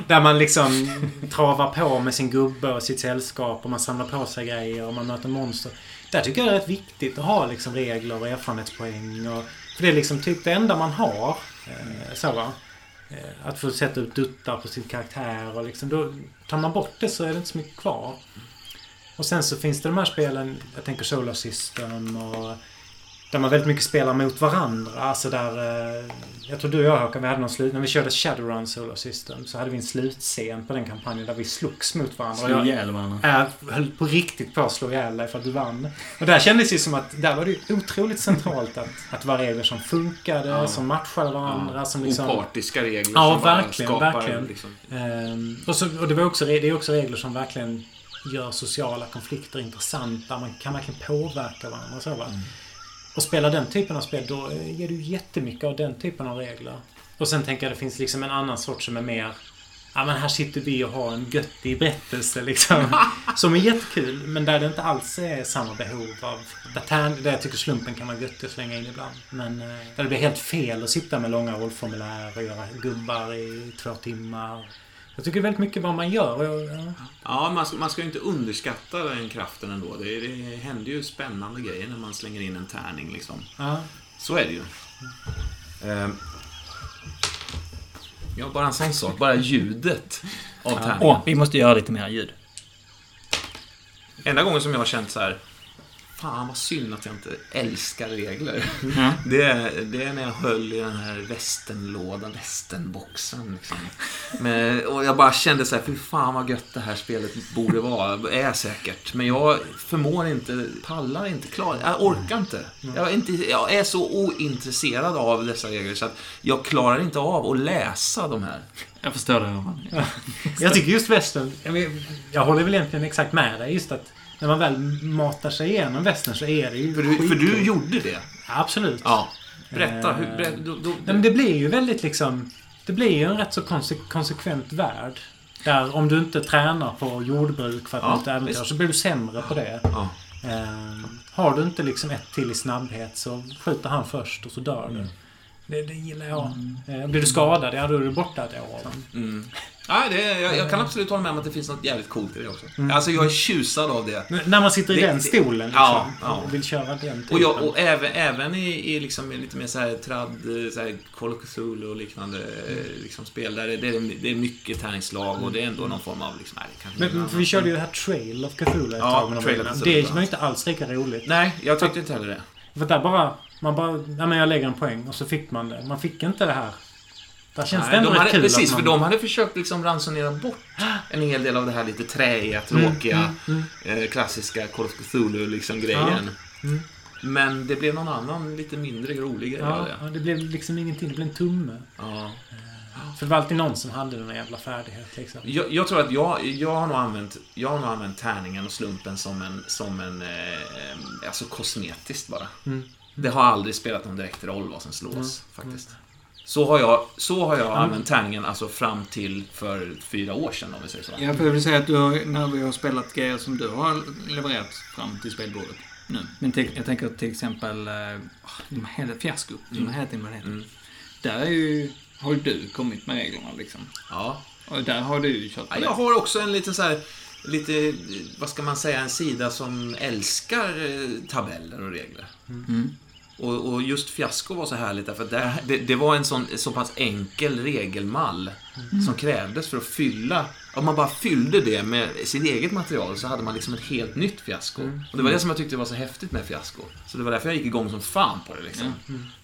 B: Där man liksom travar på med sin gubbe och sitt sällskap och man samlar på sig grejer och man möter monster. Där tycker jag det är rätt viktigt att ha liksom regler och erfarenhetspoäng. Och, för det är liksom typ det enda man har. Eh, så va? Eh, att få sätta ut duttar på sin karaktär och liksom då tar man bort det så är det inte så mycket kvar. Och sen så finns det de här spelen, jag tänker Solar System och där man väldigt mycket spelar mot varandra. Alltså där, eh, jag tror du och jag Håkan, vi hade någon slut, när vi körde Shadowrun Solar System så hade vi en slutscen på den kampanjen där vi slogs mot varandra. Jag-
A: ihjäl varandra.
B: jag höll på riktigt på att slå ihjäl dig för att du vann. Och där kändes det som att där var det otroligt centralt att, att det var regler som funkade,
C: Ja.
B: som matchade varandra, som liksom...
C: Opartiska regler
B: Ja,
C: som
B: verkligen,
C: skapar
B: verkligen.
C: Liksom,
B: Ehm, och, så, och det, var också, det är också regler som verkligen gör sociala konflikter intressanta. Man kan verkligen påverka varandra. Så, va? Och spela den typen av spel, då ger du jättemycket av den typen av regler. Och sen tänker jag det finns liksom en annan sort som är mer... Ja men här sitter vi och har en göttig berättelse liksom. som är jättekul, men där det inte alls är samma behov av... Där, tärn- där jag tycker slumpen kan vara göttig att slänga in ibland. Men eh, där det blir helt fel att sitta med långa rollformulär och göra gubbar i två timmar. Jag tycker väldigt mycket vad man gör. jag- Ja.
C: Ja, man ska, man ska ju inte underskatta den kraften ändå. Det, det händer ju spännande grejer när man slänger in en tärning liksom.
B: Ja.
C: Så är det ju. Ehm. Ja, bara en sån sak. Bara ljudet av tärningen.
A: Åh, vi måste göra lite mer ljud.
C: Enda gången som jag har känt så här. Fan vad synd att jag inte älskar regler.
A: Ja.
C: Det är, det är när jag höll i den här västenlådan, västenboxen. Liksom. Men, och jag bara kände så här, fy fan vad gött det här spelet borde vara. Är säkert. Men jag förmår inte, pallar inte, klar, jag orkar inte. Jag är, inte. jag är så ointresserad av dessa regler så att jag klarar inte av att läsa de här.
A: Jag förstår det, Roman.
B: Jag tycker just västern... Jag, jag håller väl egentligen exakt med dig. Just att när man väl matar sig igenom västern så är det ju
C: För du, för du gjorde det.
B: Absolut.
C: Ja. Berätta.
B: Eh,
C: Hur, ber, då, då,
B: Nej, men det blir ju väldigt liksom... Det blir ju en rätt så konse- konsekvent värld. Där om du inte tränar på jordbruk för att
C: Ja,
B: inte äventyrar
C: visst.
B: så blir du sämre på det.
C: ja.
B: Ehm, har du inte liksom ett till i snabbhet så skjuter han först och så dör du. Det, det gillar jag. Eh, blir du skadad, ja då är du borta ett år.
C: Mm. Ja, det, jag, jag kan absolut hålla med om att det finns något jävligt coolt i det också. Alltså, jag är tjusad av det.
B: N- När man sitter i
C: Det-
B: den stolen liksom,
C: Ja, ja.
B: och vill köra den typen.
C: Och, jag, och även, även i, i liksom lite mer så här trad, så här Call of Cthulhu och liknande eh, liksom spel där det, det, är, det är mycket tärningslag och det är ändå någon form av liksom, nej,
B: Men, för vi körde ju det här Trail of Cthulhu ett
C: Ja,
B: tag Det var ju inte alls lika roligt.
C: Nej, jag tyckte inte heller det.
B: För där bara... Man bara... Ja men jag lägger en poäng och så fick man det. Man fick inte det här. Där känns det
C: Nej,
B: ändå
C: de hade,
B: kul
C: precis,
B: man...
C: för de hade försökt liksom ransonera bort en hel del av det här lite träiga, tråkiga,
B: mm,
C: Eh, klassiska Call of Cthulhu liksom grejen.
B: Mm.
C: Men det blev någon annan lite mindre rolig grej
B: Ja,
C: det.
B: ja, det blev liksom ingenting. Det blev en tumme.
C: Ja.
B: För det var alltid någon som hade den jävla färdighet liksom.
C: Jag, jag tror att jag, jag, har nog använt, jag har nog använt tärningen och slumpen som en, som en eh, alltså kosmetiskt bara.
B: Mm.
C: Det har aldrig spelat någon direkt roll vad som slås, faktiskt. Så har jag, så har jag använt tärningen alltså fram till för fyra år sedan, om vi säger så.
A: Jag väl säga att du har, när vi har spelat grejer som du har levererat fram till spelbordet nu. Men till, jag tänker till exempel eh, de här hela fiasko, som det heter, vad det heter.
C: Mm.
A: Där är ju, har ju du kommit med reglerna liksom.
C: Ja.
A: Och där har du ju kört på
C: Ja. Jag har också en liten så här lite, vad ska man säga, en sida som älskar eh, tabeller och regler.
A: Mm.
C: Och, och just fiasko var så härligt därför att det, det, det var en sån, så pass enkel regelmall som krävdes för att fylla. Om man bara fyllde det med sitt eget material så hade man liksom ett helt nytt fiasko. Och det var det som jag tyckte var så häftigt med fiasko. Så det var därför jag gick igång som fan på det liksom.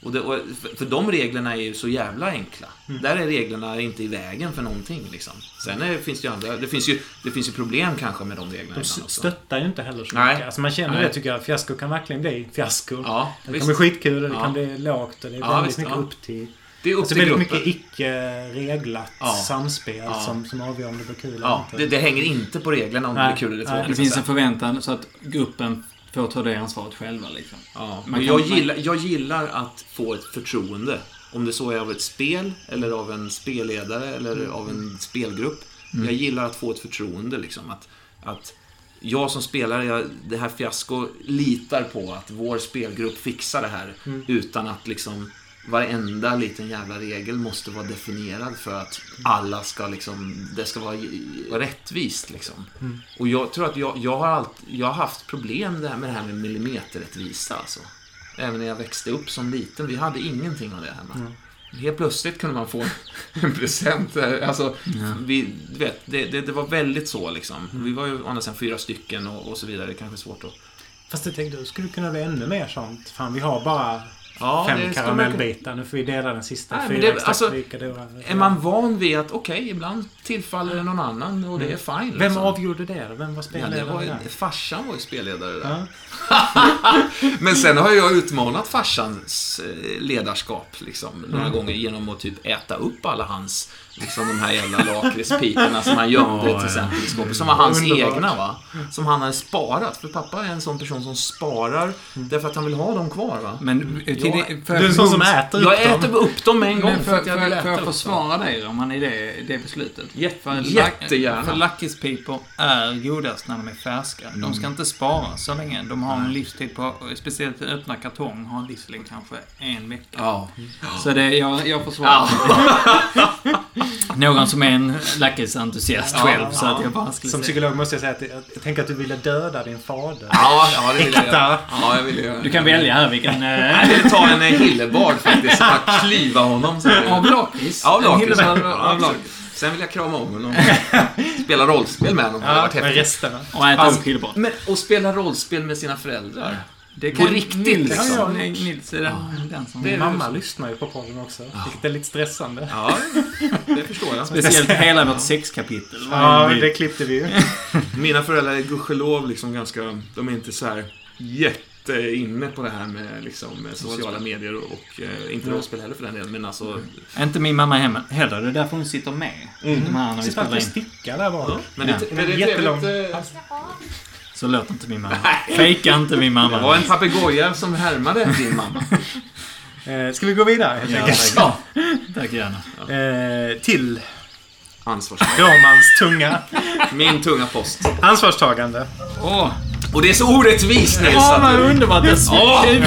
C: Och, det, och för, de reglerna är ju så jävla enkla. Där är reglerna inte i vägen för någonting liksom. Sen är, finns det ju andra, det finns ju, det finns ju problem kanske med de reglerna
B: De stöttar ju inte heller så
C: Nej.
B: mycket. Alltså man känner
C: Nej.
B: det tycker jag. Fiasko kan verkligen bli fiasko.
C: Ja,
B: det
C: visst.
B: kan bli skitkul och det
C: Ja.
B: kan bli lågt och det är
C: Ja,
B: väldigt
C: visst,
B: mycket
C: ja.
B: upp till...
C: Det är upp
B: Alltså
C: till
B: väldigt
C: gruppen.
B: mycket icke-reglat
C: Ja.
B: samspel
C: Ja.
B: Som, som avgör om det blir kul eller
C: Ja,
B: inte.
C: det, det hänger inte på reglerna om det
B: Nej.
C: blir kul eller tråkigt.
A: Det finns en förväntan så att gruppen får ta det ansvaret själva liksom.
C: Ja,
A: Man kan-
C: jag, gillar, jag gillar att få ett förtroende. Om det så är av ett spel, eller av en spelledare, eller av en spelgrupp. Jag gillar att få ett förtroende, liksom. Att, att jag som spelare, jag, det här fiasko, litar på att vår spelgrupp fixar det här. Utan att liksom varenda liten jävla regel måste vara definierad för att alla ska liksom, det ska vara rättvist liksom. Och jag tror att jag, jag, har allt, jag har haft problem där med det här med millimeterrättvisa alltså. Även när jag växte upp som liten. Vi hade ingenting av det hemma. Helt plötsligt kunde man få en present. Alltså, vi, du vet, det, det, det var väldigt så liksom. Vi var ju å andra sidan fyra stycken och, och så vidare. Det är kanske svårt att...
B: Fast jag tänkte, det skulle kunna bli ännu mer sånt. Fan, vi har bara
C: Ja,
B: fem karamellbitar. Nu får vi dela den sista.
C: Nej,
B: Fyra
C: det- alltså, Är man van vid att, okej, ibland tillfaller det någon annan och det är fine.
B: Vem
C: liksom.
B: avgjorde det? Vem var
C: Ja,
B: spelledare
C: det var ju, farsan var ju spelledare där.
B: Ja.
C: Men sen har jag utmanat farsans eh, ledarskap liksom, några gånger genom att typ äta upp alla hans, liksom de här jävla lakritspiporna som han gömde
A: Ja,
C: till
A: ja.
C: exempel i skåpet. Som var hans
B: Underbart.
C: egna va. Som han hade sparat. För pappa är en sån person som sparar därför att han vill ha dem kvar va.
A: Men till
C: Ja,
A: det, för
B: Du är en sån som äter upp
C: Jag
B: dem.
C: äter upp dem med en gång
A: Men
C: för
A: för,
C: att jag
A: för,
C: vill
A: för
C: äta
A: att försvara dig om man i det, det beslutet.
C: Jätte-
A: för
C: jättegärna.
A: För lakritspipor är godast när de är färska. De ska inte sparas så länge. De har en livstid på, speciellt öppna kartong, har en livslängd kanske en vecka.
C: Ja.
A: Så det, jag, jag försvarar Någon som är en lakritsentusiast
C: Ja,
A: själv, så
C: ja.
A: att jag bara skulle
B: Som
A: säga.
B: psykolog måste jag säga att jag, jag tänker att du ville döda din fader.
C: Ja, ja, det vill jag göra. Ja, jag vill göra.
A: Du kan välja här vilken... eh,
C: Jag vill ta en eh, hillebard faktiskt. Bara klyva honom. Så
A: Av lakrits?
C: Ja, av lakrits. Ja. Sen vill jag krama om honom. Spela rollspel med honom. Det hade
B: Ja,
C: varit
B: med
C: häftigt.
B: resterna.
A: Och äta
C: Alltså. Men, och spela rollspel med sina föräldrar.
A: Det
C: på riktigt,
A: Nils,
C: liksom.
A: ja, nej, Nils är den, den som...
C: Det är-
B: Mamma lyssnar ju på podden också. Vilket är lite stressande.
C: Ja, det förstår jag.
A: Speciellt hela vårt sexkapitel.
B: Ja, det klippte vi ju.
C: Mina föräldrar är gudskelov liksom ganska... De är inte så här jätte inne på det här med liksom, med sociala medier och, och eh, inte rollspel heller för den delen. Men alltså...
A: Inte min mamma hemma heller. Det är därför hon sitter med.
C: Mm.
A: De här när vi
B: Sitter
A: spelar
B: alltid och
A: in.
B: stickar där bak.
C: Men det,
A: Ja.
C: men det är
B: Jättelång.
C: trevligt.
A: Så låter inte min mamma. Fejka inte min mamma.
C: Det var en papegoja som härmade din mamma.
B: Eh, ska vi gå vidare
A: Ja, tack. Tack gärna.
B: Eh, till
C: Ansvarstagande.
B: Romans tunga
C: Min tunga post.
B: ansvarstagande.
A: Åh!
C: Och det är så orättvist Nils.
A: Vad
C: du-
A: underbart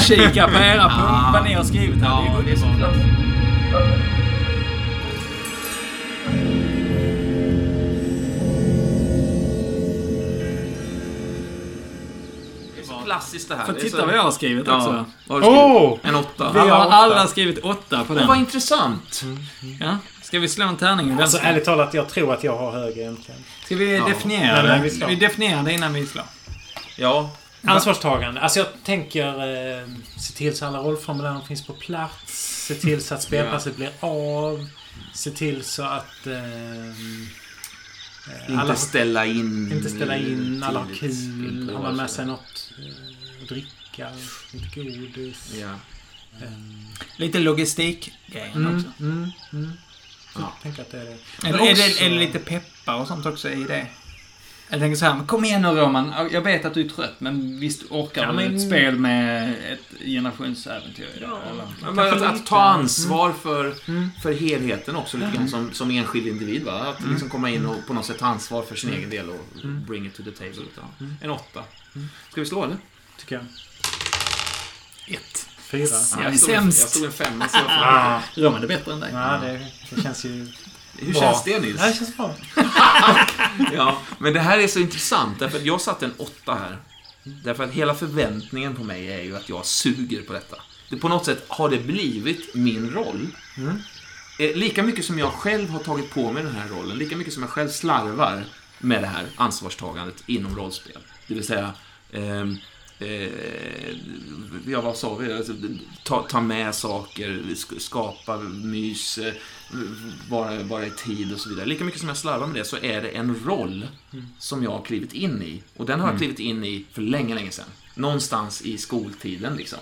A: tjuvkika på era punkter, vad ni har skrivit här.
C: Ja,
A: det är
C: så klassiskt det här. Är
A: titta
C: så-
A: vad jag har skrivit
C: Ja.
A: också.
C: Har du skrivit?
B: Åh!
C: En åtta.
A: Vi har
B: Alla
A: skrivit åtta på
C: Men vad
A: den.
C: intressant.
A: Ja. Ska vi slå en tärning?
B: Alltså ärligt talat, jag tror att jag har högre egentligen.
A: Ska vi
C: Ja.
A: definiera det?
B: nej, vi.
A: Vi definierar det innan vi slår.
C: Ja.
B: Ansvarstagande. Alltså jag tänker eh, se till så alla rollformulären finns på plats. Se till så att spelpasset blir av. Se till så att... Eh,
C: Inte
B: alla,
C: ställa in...
B: inte ställa in, alla har kul, alla har med
C: så.
B: sig något att dricka, lite godis.
C: Ja.
A: Lite logistikgrejen
B: Mm,
A: också.
B: mm, mm. Så
C: Ja.
B: att det är det.
A: Eller
B: Men
A: är,
B: också-
A: det, är det lite peppar och sånt också i det? Jag tänker så här, men kom igen nu Roman. Jag vet att du är trött, men visst orkar
B: Ja,
A: du
B: men-
A: ett spel med ett generationsäventyr eller?
C: Ja, men att, att ta ansvar för,
B: Mm.
C: för helheten också lite grann som, som enskild individ. Va? Att liksom komma in och på något sätt ta ansvar för sin egen del och bring it to the table. Ja. En åtta. Ska vi slå eller?
B: Tycker jag.
A: Ett.
B: Fyra.
A: Jag är
C: jag, stod en, jag
A: sämst.
C: stod en femma så jag får...
B: Ah,
A: Roman är bättre än dig.
B: nej, det, det känns ju
C: Hur
B: Bra.
C: känns det Nils?
B: Det känns bra.
C: Ja, men det här är så intressant därför att jag satte en åtta här. Därför att hela förväntningen på mig är ju att jag suger på detta. Det, på något sätt har det blivit min roll. Eh, Lika mycket som jag själv har tagit på mig den här rollen, lika mycket som jag själv slarvar med det här ansvarstagandet inom rollspel. Det vill säga, ehm, eh, ja vad sa vi? Alltså, ta, ta med saker, sk- skapa mys, eh, vara, vara i tid och så vidare. Lika mycket som jag slarvar med det så är det en roll som jag har klivit in i. Och den har jag klivit in i för länge, länge sedan. Någonstans i skoltiden liksom.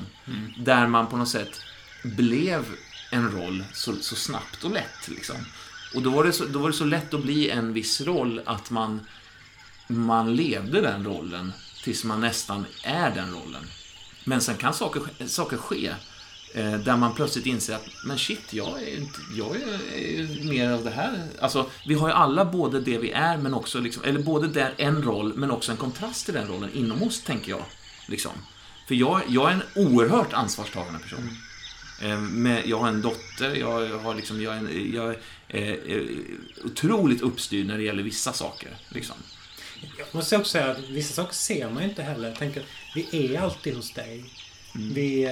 C: Där man på något sätt blev en roll så, så snabbt och lätt liksom. Och då var, det så, då var det så lätt att bli en viss roll att man, man levde den rollen tills man nästan är den rollen. Men sen kan saker, saker ske där man plötsligt inser att men shit, jag är, inte, jag är, är ju mer av det här. Alltså, vi har ju alla både det vi är, men också liksom, eller både där en roll, men också en kontrast till den rollen inom oss, tänker jag. Liksom. För jag, jag är en oerhört ansvarstagande person. Eh, med, jag har en dotter, jag, har liksom, jag är, jag är eh, otroligt uppstyrd när det gäller vissa saker. Liksom.
B: Jag måste också säga att vissa saker ser man inte heller. Jag tänker, vi är alltid hos dig. Vi, eh,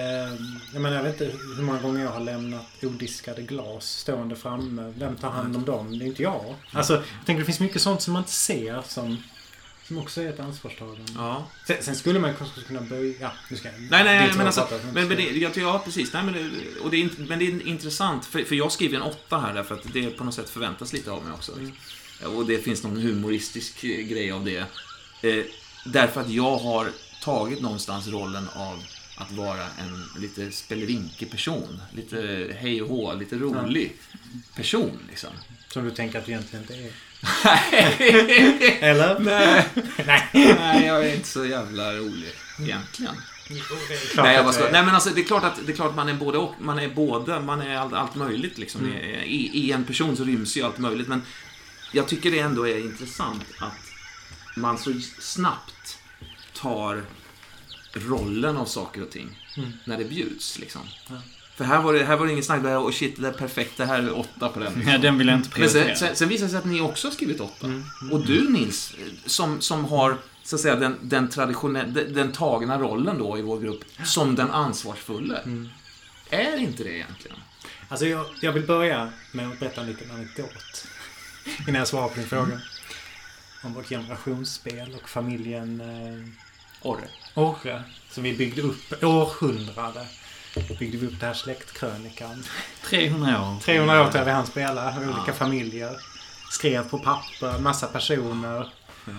B: jag menar, jag vet inte hur många gånger jag har lämnat odiskade glas stående framme. Vem tar hand om dem? Det är inte jag. Alltså, jag tänker det finns mycket sånt som man inte ser som, som också är ett ansvarstagande.
C: Ja.
B: Sen, sen skulle man kanske kunna böja... Ja, nu ska jag...
C: Nej, nej, nej, men alltså,
B: pratat,
C: men, men det, jag, tycker- ja, precis. Nej, men, det, och det är, men det är intressant, för, för jag skriver en åtta här därför att det på något sätt förväntas lite av mig också. Och det finns någon humoristisk eh, grej av det. Eh, därför att jag har tagit någonstans rollen av att vara en lite spelerinkig person. Lite hej och hå, lite rolig person liksom.
B: Som du tänker att du egentligen inte är. Eller?
C: Nej,
B: Nej.
C: nej, jag är inte så jävla rolig egentligen. Nej, jag bara ska, nej men alltså det är klart att, det är klart att man är både och. Man är både, man är allt, allt möjligt liksom.
B: Mm.
C: I, I en person så ryms ju allt möjligt. Men jag tycker det ändå är intressant att man så snabbt tar rollen av saker och ting
B: Mm.
C: när det bjuds liksom.
B: Ja.
C: För här var det, här var det ingen snack, det här, och shit, det är perfekt, det här är åtta på den. liksom.
A: Ja, den vill jag inte
C: Men
A: prioritera.
C: sen, sen, sen visar det sig att ni också har skrivit åtta.
B: Mm.
C: Och du Nils, som, som har så att säga den, den traditionella, den, den tagna rollen då i vår grupp som den ansvarsfulle.
B: Mm.
C: Är inte det egentligen?
B: Alltså jag, jag vill börja med att berätta en liten anekdot. Innan jag svarar på din fråga. Om vårt generationsspel och familjen eh,
C: Orre.
B: Orre. Som vi byggde upp århundrade. Byggde vi upp den här släktkrönikan.
A: 300 år.
B: 300 år tror jag vi hann spela. Olika
C: Ja.
B: familjer. Skrev på papper, massa personer.
C: Ja.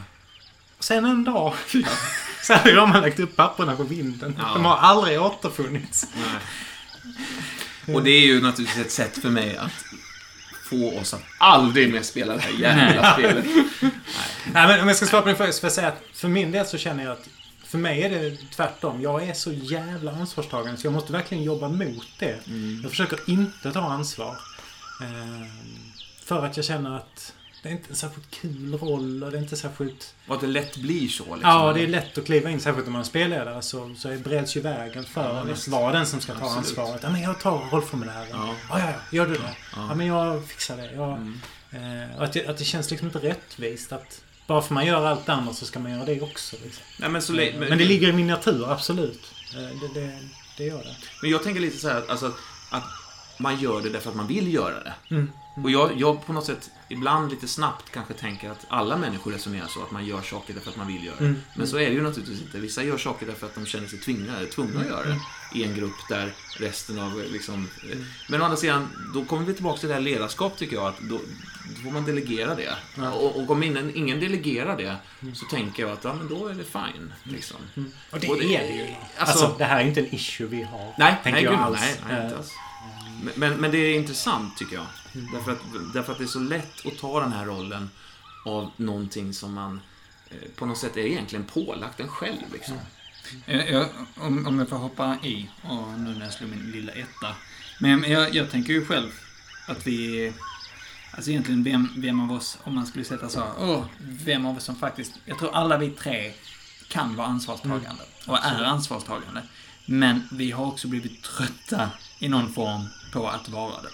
B: Sen en dag så hade de lagt upp papperna på vinden.
C: Ja.
B: De har aldrig återfunnits.
C: Nej. Och det är ju naturligtvis ett sätt för mig att få oss att aldrig mer spela det här jävla
A: Nej.
C: spelet.
B: Nej, men om jag ska svara på din fråga så får jag säga att för min del så känner jag att för mig är det tvärtom. Jag är så jävla ansvarstagande så jag måste verkligen jobba mot det. Jag försöker inte ta ansvar. Ehm, För att jag känner att det är inte en särskilt kul roll och det är inte särskilt...
C: Och att det lätt blir så. Liksom.
B: Ja, det är lätt att kliva in. Särskilt om man är spelledare så, så breds ju vägen för
C: Ja,
B: att vara den som ska ta
C: Absolut.
B: ansvaret. Ja, men jag tar rollformulären.
C: Ja.
B: Ja, ja, ja. Gör du det?
C: Ja.
B: Ja, men jag fixar det. Jag,
C: Mm.
B: eh, att, det, att det känns liksom inte rättvist att bara för man gör allt det andra så ska man göra det också. Liksom.
C: Nej, men, så, le-
B: Men det ligger i min natur, absolut. Eh, Det, det, det gör det.
C: men jag tänker lite så här att, alltså, att man gör det därför att man vill göra det.
B: Mm.
C: Och jag, jag på något sätt, ibland lite snabbt kanske tänker att alla människor resonerar så, att man gör saker därför att man vill göra det.
B: Mm.
C: Men så är det ju naturligtvis inte. Vissa gör saker därför att de känner sig tvingade, tvungna att göra det. I en grupp där resten av liksom...
B: Mm.
C: Men å andra sidan, då kommer vi tillbaka till det här ledarskap tycker jag, att då, då får man delegera det.
B: Ja.
C: Och, och om ingen, ingen delegerar det, så tänker jag att ja, men då är det fine. Liksom.
B: Och det,
C: Och det-
B: är det ju.
C: alltså-
B: Alltså, det här är inte en issue vi har.
C: Nej, nej,
B: jag
C: gud,
B: alls.
C: nej, nej, inte
B: Eh,
C: alls. Men, men, men det är intressant tycker jag.
B: Mm.
C: Därför, att, därför att det är så lätt att ta den här rollen av någonting som man eh, på något sätt är egentligen pålagt en själv. Liksom.
A: Jag, jag, om, om jag får hoppa i, och nu när jag slår min lilla etta. Men jag, jag tänker ju själv att vi... Alltså egentligen vem, vem av oss, om man skulle sätta så, åh, vem av oss som faktiskt... Jag tror alla vi tre kan vara ansvarstagande. och är ansvarstagande. Men vi har också blivit trötta i någon form på att vara det.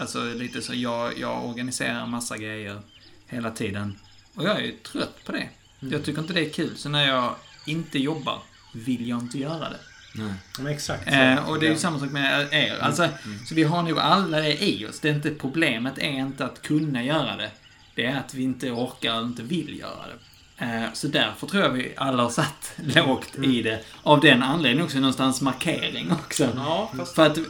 A: Alltså lite så, jag, jag organiserar massa grejer hela tiden. Och jag är ju trött på det. Jag tycker inte det är kul. Så när jag inte jobbar vill jag inte göra det.
C: Nej.
B: Men exakt.
A: Eh, och det är ju samma sak med er. Alltså, Så vi har nog alla det i oss. Det är inte, problemet är inte att kunna göra det. Det är att vi inte orkar och inte vill göra det. Eh, så därför tror jag vi alla har satt lågt i det. Av den anledningen också någonstans markering också.
C: Ja, fast...
A: För att, eh,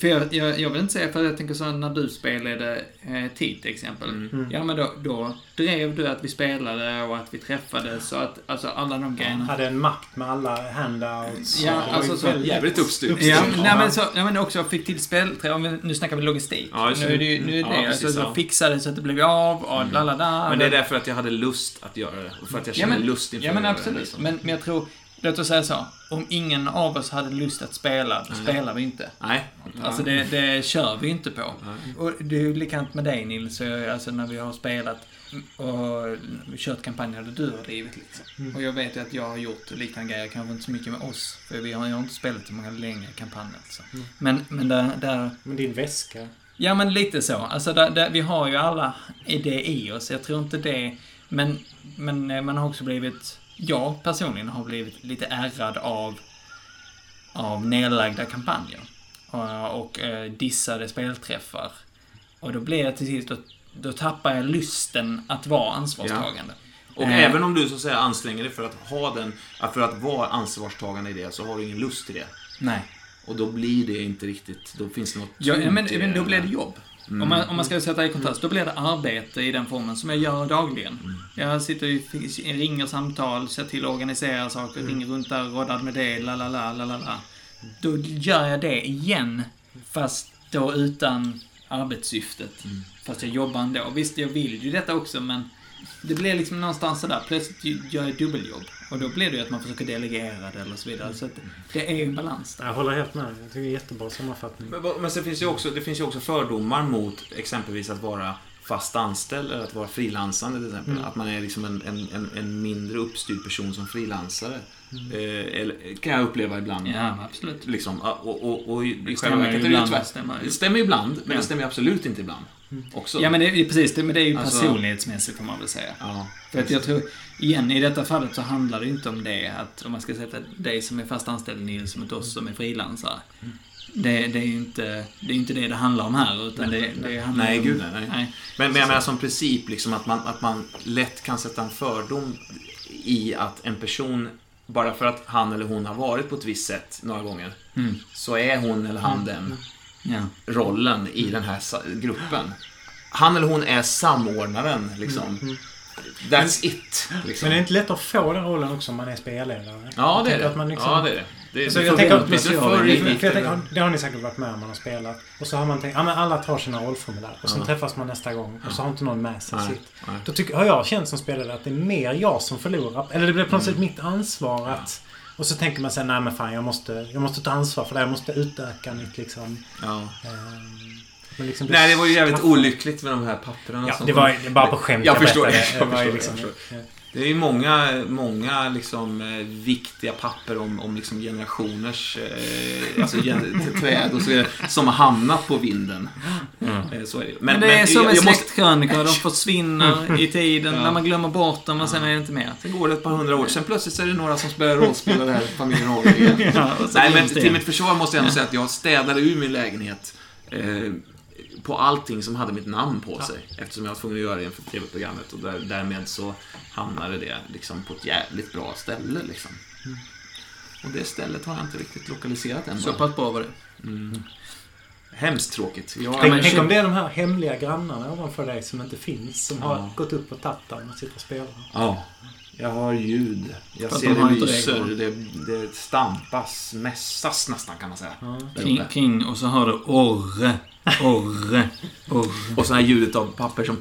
A: för jag, jag, jag vill inte säga, för jag tänker så när du spelade eh, tid till exempel.
C: Mm.
A: Ja men då, då drev du att vi spelade och att vi träffades och att, alltså alla de grejerna.
B: hade en mapp med alla handouts.
A: Ja, alltså så-
C: Jävligt uppstyrt.
A: Ja, nej, men, så, nej, men också fick till spelträ. Om vi, nu snackar vi logistik.
C: Ja,
A: nu är det ju nu är
C: Ja,
A: det.
C: precis,
A: alltså,
C: ja.
A: så fixade så att det blev av och la la la.
C: Men det är därför att jag hade lust att göra det. För att jag
A: ja,
C: känner
A: men,
C: lust inför
A: Ja, men absolut.
C: liksom.
A: Men, men jag tror, låt oss säga så. Om ingen av oss hade lust att spela, då spelar vi inte.
C: Nej.
A: Alltså det, det kör vi inte på. Och det är ju likadant med dig Nils, alltså när vi har spelat och kört kampanjer där du har drivit liksom. Och jag vet ju att jag har gjort liknande grejer, kanske inte så mycket med oss. För vi har ju inte spelat så många längre kampanjer. Alltså. Men, men där, där
B: Men din väska.
A: Ja, men lite så. Alltså, där, där, vi har ju alla det i oss. Jag tror inte det... Men, men eh, man har också blivit... Jag personligen har blivit lite ärrad av, av nedlagda kampanjer. Och, och eh, dissade spelträffar. Och då blir det till sist... Då, då tappar jag lusten att vara ansvarstagande.
C: Och
A: Eh.
C: även om du så att säga anstränger dig för att ha den, för att vara ansvarstagande i det, så har du ingen lust till det.
A: Nej.
C: Och då blir det inte riktigt, då finns det något
A: Ja, men, men då blir det jobb. Om, man, om man ska sätta i kontrast, då blir det arbete i den formen som jag gör dagligen. Jag sitter ju, ringer samtal, ser till att organisera saker, ringer runt där, roddar med det, la la la la la la. Då gör jag det igen, fast då utan arbetssyftet. Fast jag jobbar ändå. Visst, jag vill ju detta också, men det blir liksom någonstans sådär, plötsligt gör jag dubbeljobb. Och då blir det ju att man försöker delegera det eller så vidare. Så att det är ju en balans där.
B: Jag håller helt med. Jag tycker det är jättebra sammanfattning.
C: Men, men sen finns det, ju också, det finns ju också fördomar mot exempelvis att vara fast anställd eller att vara frilansande till exempel.
A: Mm.
C: Att man är liksom en, en, en, en mindre uppstyrd person som frilansare.
A: Mm.
C: Eh, eller, kan jag uppleva ibland.
A: Ja, absolut.
C: Liksom, och, och, och i i själva
A: stämmer
C: verket är det ju
A: ibland,
C: tvärt.
A: stämmer ju.
C: Det stämmer ibland, men
A: Ja.
C: det stämmer absolut inte ibland. Också.
A: Ja, men det är precis. Det, men det är ju
C: Alltså-
A: personlighetsmässigt får man väl säga.
C: Ja.
A: För att jag tror, igen, i detta fallet så handlar det inte om det att om man ska sätta dig som är fast anställd Nils mot oss som är frilansare. Det, det är ju inte det, är inte det det handlar om här, utan det, det handlar
C: Nej,
A: om...
C: gud nej. nej. Men, men jag menar som princip, liksom att man, att man lätt kan sätta en fördom i att en person, bara för att han eller hon har varit på ett visst sätt några gånger,
A: Mm.
C: så är hon eller han den
A: Ja.
C: rollen i den här gruppen. Han eller hon är samordnaren, liksom. That's it. Liksom.
B: Men det är inte lätt att få den rollen också om man är spelledare.
C: Ja, det är det.
B: att man liksom-
C: Ja, det är det. det,
B: Så
C: det
B: jag tänker att-
C: förväntas ju
A: för-
C: förr i
B: För, för jag
C: tiden.
B: tänker, det har ni säkert varit med om man har spelat. Och så har man tänkt, ja men alla tar sina rollformulär. Och sen
C: Ja.
B: träffas man nästa gång. Och så har inte någon med sig
C: Nej,
B: sitt.
C: nej.
B: Då tycker, har jag känt som spelare att det är mer jag som förlorar. Eller det blir på något
C: Mm.
B: sätt mitt ansvar att... Och så tänker man sig, nej men fan jag måste, jag måste ta ansvar för det. Jag måste utöka mitt liksom...
C: Ja.
B: men liksom
C: Nej, det var ju jävligt
B: straff-
C: olyckligt med de här papperna
B: Ja,
C: som
B: det var ju bara på skämt
C: Jag förstår
B: berättade.
C: det, jag förstår det,
B: liksom,
C: jag Det är ju många, många liksom, eh, viktiga papper om, om liksom generationers eh, alltså gen träd och så vidare, som har hamnat på vinden. Eh, så är det ju.
A: Men, det är som en
C: jag måste,
A: släktkrönika, de försvinner i tiden,
C: Ja.
A: när man glömmer bort dem och sen är det inte mer.
C: Sen går det ett par hundra år, sen plötsligt så är det några som spelar rollspel här familjen Hager igen.
A: Ja,
C: Nej, men till mitt försvar måste jag ändå säga att jag städade ur min lägenhet eh, på allting som hade mitt namn på sig. Eftersom jag var tvungen att göra det inför TV-programmet och där, därmed så hamnade det liksom på ett jävligt bra ställe liksom. Och det stället har jag inte riktigt lokaliserat än.
A: Så pass bra var det.
C: Hemskt tråkigt. Jag,
B: Tänk,
A: men
B: tänk om det är de här hemliga grannarna ovanför dig som inte finns. Som har
C: Ja.
B: gått upp och tagit den och sitter och spelar.
C: Ja. Jag har ljud. Jag
A: För
C: ser
A: de har
C: det lyser. Det, det stampas, mässas nästan kan man säga.
A: King,
C: uppe.
A: king och så hör du orre, orre, orre.
C: Och så här ljudet av papper som...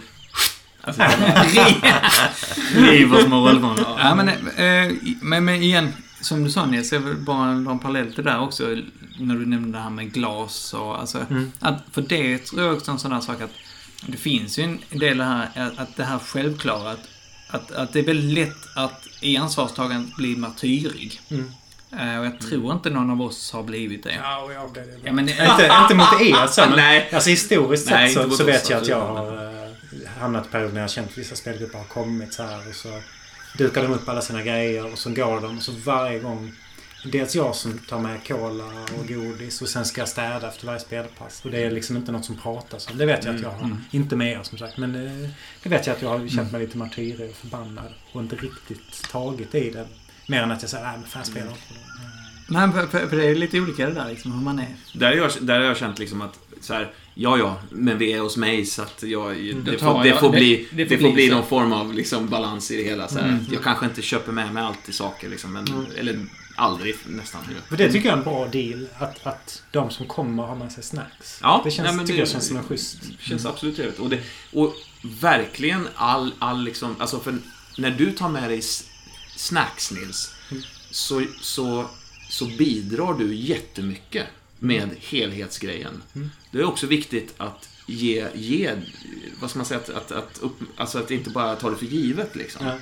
C: Alltså,
A: River små rollformer. Ja, men, eh, men, men igen, som du sa Nils, jag vill bara dra en parallell till det där också, när du nämnde det här med glas och alltså, att, för det tror jag också är en sån här sak att det finns ju en del här, att- att det här självklara, att, att, att det är väldigt lätt att i ansvarstagandet bli martyrig.
B: Mm.
A: Eh, Och jag tror inte någon av oss har blivit det.
B: Ja, och jag blev det.
A: Ja, men,
B: inte, inte mot er så, men
C: Nej.
B: alltså historiskt sett så, så vet jag att jag har uh, hamnat i perioder när jag har känt att vissa spelgrupper har kommit så här och så dukar de upp alla sina grejer och så går de och så varje gång Dels jag som tar med cola och godis och sen ska jag städa efter varje spelpass. Och det är liksom inte något som pratas om. Det vet jag att jag har.
A: Mm.
B: Inte med er som sagt. Men eh, det vet jag att jag har känt mig lite martyrig och förbannad. Och inte riktigt tagit i det. Mer än att jag säger nej men fan spela inte på det.
A: Nej, för, för, för det är lite olika det där liksom, hur man är.
C: Där har jag, där har jag känt liksom att så här, ja, ja, men vi är hos mig så att jag,
A: Då
C: det, får, det får
A: det-
C: bli,
A: det
C: det
A: får
C: får,
A: bli
C: någon form av liksom, balans i det hela. Så här.
A: Mm.
C: Jag kanske inte köper med mig alltid saker liksom, men,
B: Mm.
C: eller aldrig nästan.
B: För det tycker jag är en bra deal. Att, att de som kommer har med sig snacks.
C: Ja,
B: det känns,
C: nej, men
B: tycker
C: det-
B: jag känns som en schysst.
C: känns absolut trevligt. Och, det, och verkligen all, all liksom, alltså för när du tar med dig snacks Nils,
B: Mm.
C: så, så, så bidrar du jättemycket med helhetsgrejen.
B: Mm.
C: Det är också viktigt att ge, ge vad ska man säga, att, att, att, upp, alltså att inte bara ta det för givet liksom.
B: Ja.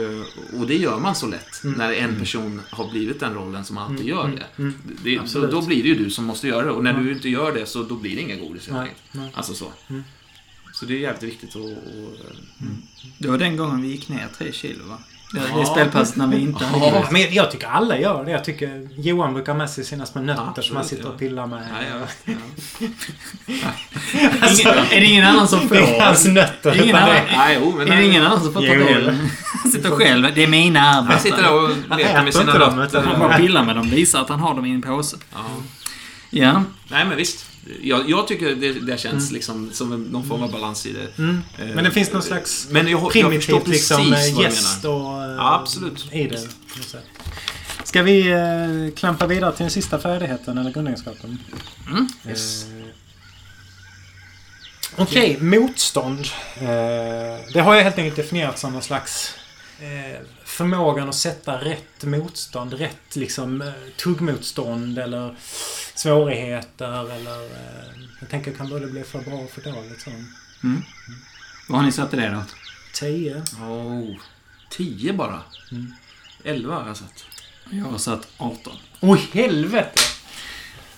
C: Eh, Och det gör man så lätt
B: Mm.
C: när en person har blivit den rollen som alltid gör
B: Mm,
C: det.
B: mm.
C: det då, då blir det ju du som måste göra det och när
B: Ja.
C: du inte gör det så då blir det inga godis helt
B: Nej,
C: enkelt.
B: nej.
C: Alltså så.
B: Mm.
C: Så det är jävligt viktigt att... att
A: Det var den gången vi gick ner tre kilo va? Är
C: Ja.
A: spelpasset när vi inte hade
B: Ja, men jag tycker alla gör det. Jag tycker Johan brukar ha med sig sina små nötter som
C: Absolut,
B: han sitter
C: ja.
B: och pillar med.
C: nej, jag vet, ja.
B: Alltså,
A: är det ingen annan som får?
B: det är hans nötter.
A: Ingen annan-
B: det-
C: nej, jo, men
A: Är det ingen annan som får ta del? Han sitter själv. Det är mina
C: Han
A: arbeten.
C: sitter där och
B: Han
C: leker med sina nötter.
A: Han bara pillar med dem. Visar att han har dem i en påse.
C: Ja.
A: Ja.
C: Nej, men visst. Jag, jag tycker det, det känns liksom som någon form av balans i det.
B: Mm.
C: Eh,
B: Men det finns någon slags
C: men jag, jag
B: primitivt
C: precis
B: liksom eh, gäst och... eh,
C: Ja, absolut.
B: I det. Ska vi eh, klampa vidare till den sista färdigheten eller grundegenskapen?
A: Mm.
C: Yes.
B: Eh, Okej, motstånd. Eh, det har jag helt enkelt definierat som någon slags eh, förmågan att sätta rätt motstånd, rätt liksom eh, tuggmotstånd eller svårigheter eller... Eh, jag tänker kan både bli för bra och för dåligt. Så.
A: Mm. Vad har ni satt i det då?
B: 10.
C: Oh, tio bara.
B: Mm.
C: Elva har jag sett.
A: Jag har satt 18.
B: Oj, helvete!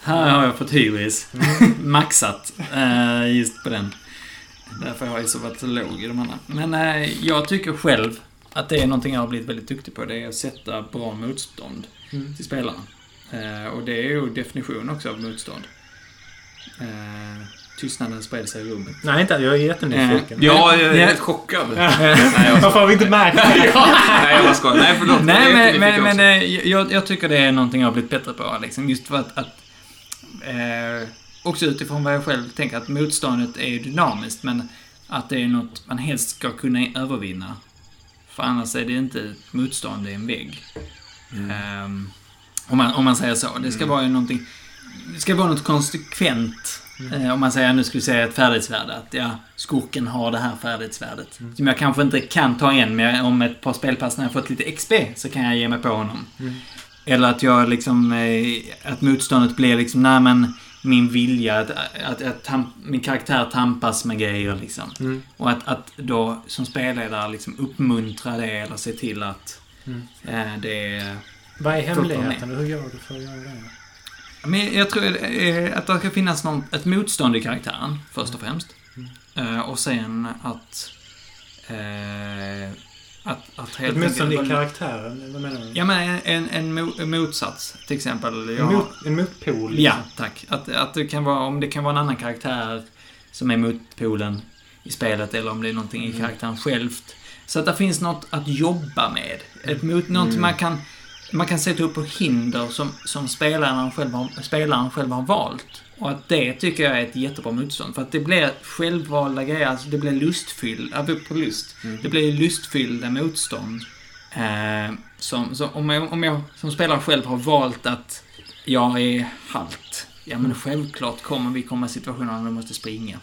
A: Här har jag fått hybris. Maxat eh, just på den. Därför har jag så varit så låg i de andra. Men eh, jag tycker själv att det är någonting jag har blivit väldigt duktig på. Det är att sätta bra motstånd
B: Mm.
A: till spelarna. Eh, och det är ju definition också av motstånd. Eh, tystnaden spred sig i rummet.
B: Nej, inte Jag är jättenyfiken.
A: Eh,
C: Ja, jag är helt chockad. Nej, jag
B: Varför har vi inte märkt det?
C: Nej, jag bara skojar. Nej, förlåt.
A: Nej, men, men, men eh, jag, jag tycker det är någonting jag har blivit bättre på. Liksom, just för att, att eh, också utifrån vad jag själv tänker, att motståndet är dynamiskt, men att det är något man helst ska kunna övervinna. För annars är det inte ett motstånd, det är en vägg. Ehm, om, man, om man säger så. Det ska
C: Mm.
A: vara ju någonting... Det ska vara något konsekvent. Eh, om man säger, nu ska vi säga ett färdighetsvärde. Att ja, skurken har det här färdighetsvärdet. Som jag kanske inte kan ta igen, men om ett par spelpass när jag fått lite XP så kan jag ge mig på honom. Eller att jag liksom... Eh, att motståndet blir liksom, nej men min vilja, att, att, att tam, min karaktär tampas med grejer liksom.
B: Mm.
A: Och att, att då som spelledare liksom uppmuntra det eller se till att
B: Mm.
A: eh, det är...
B: Vad är hemligheten hur gör du för att göra det?
A: Men jag tror eh, att det ska finnas någon, ett motstånd i karaktären, först och främst. Eh, och sen att... Eh, att, att helt
B: motstånd i karaktären? Vad menar du?
A: Ja, men en, en, en motsats, till exempel.
B: En,
A: Jag,
B: mot, en motpol?
A: Ja, tack. Att, att det kan vara, om det kan vara en annan karaktär som är motpolen i spelet eller om det är någonting i karaktären självt. Så att det finns något att jobba med. Ett mot, något man kan man kan sätta upp hinder som, som spelaren, själv har, spelaren själv har valt. Och att det tycker jag är ett jättebra motstånd. För att det blir självvalda grejer, alltså det blir lustfyllda, på lust. Det blir lustfyllda motstånd. Eh, som, som, om, jag, om jag som spelare själv har valt att jag är halt. Ja men självklart kommer vi komma i situationer där du måste springa.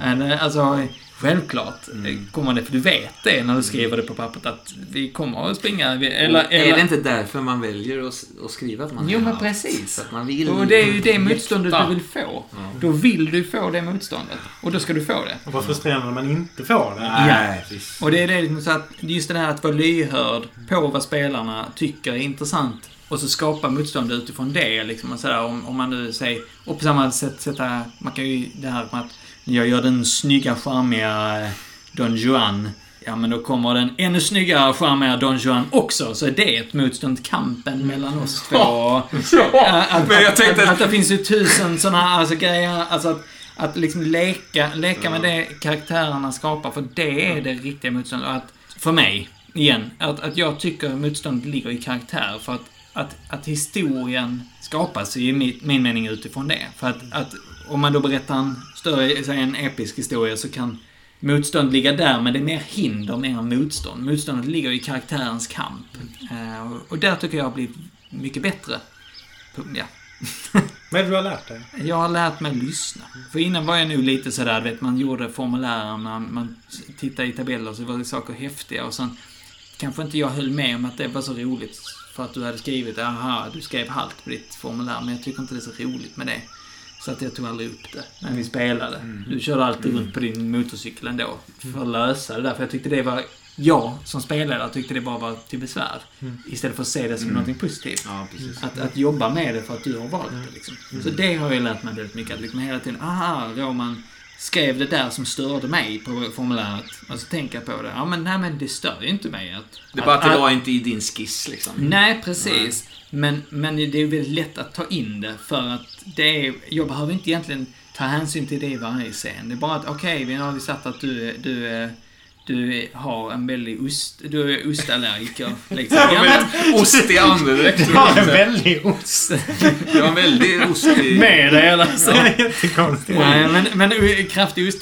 A: Eh, Alltså, självklart eh, kommer det, för du vet det när du skriver det på pappret att vi kommer att springa. vi- Eller,
C: Och är
A: eller,
C: det inte därför man väljer att, att skriva att man
A: Jo,
C: är
A: men precis.
C: Att man vill
A: Och det är ju det motståndet du vill få. Då vill du få det motståndet. Och då ska du få det.
B: Och vad frustrerande när man inte får det.
C: Nej, precis.
A: Och det är det liksom så att just det här att vara lyhörd på vad spelarna tycker är intressant och så skapa motstånd utifrån det. Liksom, och sådär, om, om man nu säger... Och på samma sätt sätta... Man kan ju det här med att jag gör den snygga, charmiga Don Juan. Ja, men då kommer den ännu snyggare, charmiga Don Juan också. Så är det ett motstånd, kampen mellan oss två. Att, att,
C: Men jag tänkte-
A: att, att det finns ju tusen sådana alltså, grejer. Alltså att, att liksom leka, leka med det karaktärerna skapar. För det är det riktiga motståndet. Att, för mig, igen, att, att jag tycker motståndet ligger i karaktär. För att, att, att historien skapas i min, min mening utifrån det. För att, att om man då berättar en större, en episk historia så kan motstånd ligga där, men det är mer hinder mer än motstånd. Motståndet ligger i karaktärens kamp. Eh, och, där tycker jag har blivit mycket bättre. Ja.
B: Vad är det du har lärt dig?
A: Jag har lärt mig lyssna. För innan var jag nog lite sådär, vet man gjorde formulären, man, man tittade i tabeller så var det saker häftiga och sen kanske inte jag höll med om att det var så roligt för att du hade skrivit, aha, du skrev halt på ditt formulär, men jag tycker inte det är så roligt med det. Så att jag tog aldrig upp det när vi spelade. Du körde alltid runt på din motorcykel ändå för att lösa det där, för jag tyckte det var jag som spelare tyckte det bara var till besvär. Istället för att se det som någonting positivt.
C: Ja.
A: Att, att jobba med det för att du har valt det. Liksom. Så det har jag lärt mig väldigt mycket. Att liksom hela tiden, aha, Roman skrev det där som störde mig på formuläret. Och så tänker jag på det. Ja, men nej, men det stör ju inte mig. Att,
C: Det är bara att det
A: att-
C: var inte i din skiss liksom.
A: Nej, precis. Men, men det är väldigt lätt att ta in det för att det är, jag behöver inte egentligen ta hänsyn till det i varje scen. Det är bara att okej, vi har vi satt att du, du, du har en väldig ost, du är ostallergiker. Liksom. Ja, men,
C: Ostig andedräkt.
B: Du har en väldig ost.
C: Du har en väldigt ostig...
A: med det eller så.
B: Jättekonstigt.
A: Nej, men, men kraftig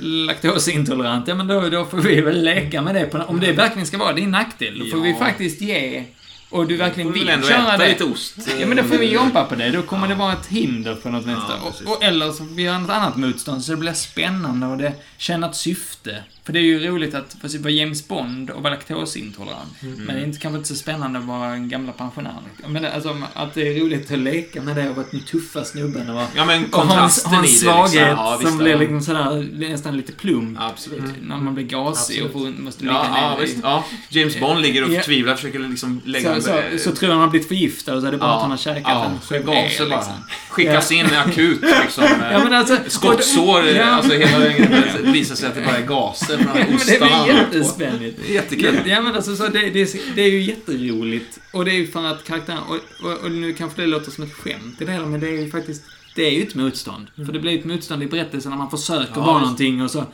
A: laktosintolerant, ja men då, då får vi väl leka med det. På, om det verkligen ska vara din nackdel, då får vi
C: Ja.
A: faktiskt ge, och du verkligen
C: Får vi
A: vill
C: väl ändå
A: köra
C: äta
A: det.
C: lite ost.
A: Ja, men då får vi jobba på det. Då kommer det vara ett hinder på något vänster.
C: precis.
A: och, och, eller så får vi göra något annat motstånd, så det blir spännande och det tjänar ett syfte. För det är ju roligt att få vara James Bond och vara laktosintolerant. Men det är inte, kanske inte så spännande att vara en gamla pensionär. Men alltså, att det är roligt att leka med det och vara den tuffa snubben och
C: Ja, men
A: och ha en,
C: kontrasten
A: ha en
C: i det
A: svaghet
C: liksom. Ja,
A: som
C: ja.
A: blir liksom sådär, nästan lite plump.
C: Absolut.
A: När man blir gasig och får, måste ligga
C: Ja, ja,
A: ner i-
C: visst. Ja. James Bond ligger och
A: Ja.
C: förtvivlar, försöker liksom lägga...
A: så, så, så tror han har blivit förgiftad och så är det bara att han har käkat
C: ja,
A: en
C: bara.
A: liksom.
C: Skickas in akut liksom.
A: Ja, men alltså,
C: Skottsår,
A: Ja.
C: alltså hela grejen. Det visar sig att det bara är gaser från de här
A: Men det
C: ostarna.
A: jättespännigt.
C: Det är Jättekul.
A: Ja, men alltså, så det, det, är, det är ju jätteroligt. Och det är ju för att karaktären... Och, och, och nu kanske det låter som ett skämt i det hela, men det är ju faktiskt... Det är ju ett motstånd. För det blir ett motstånd i berättelsen när man försöker vara någonting och så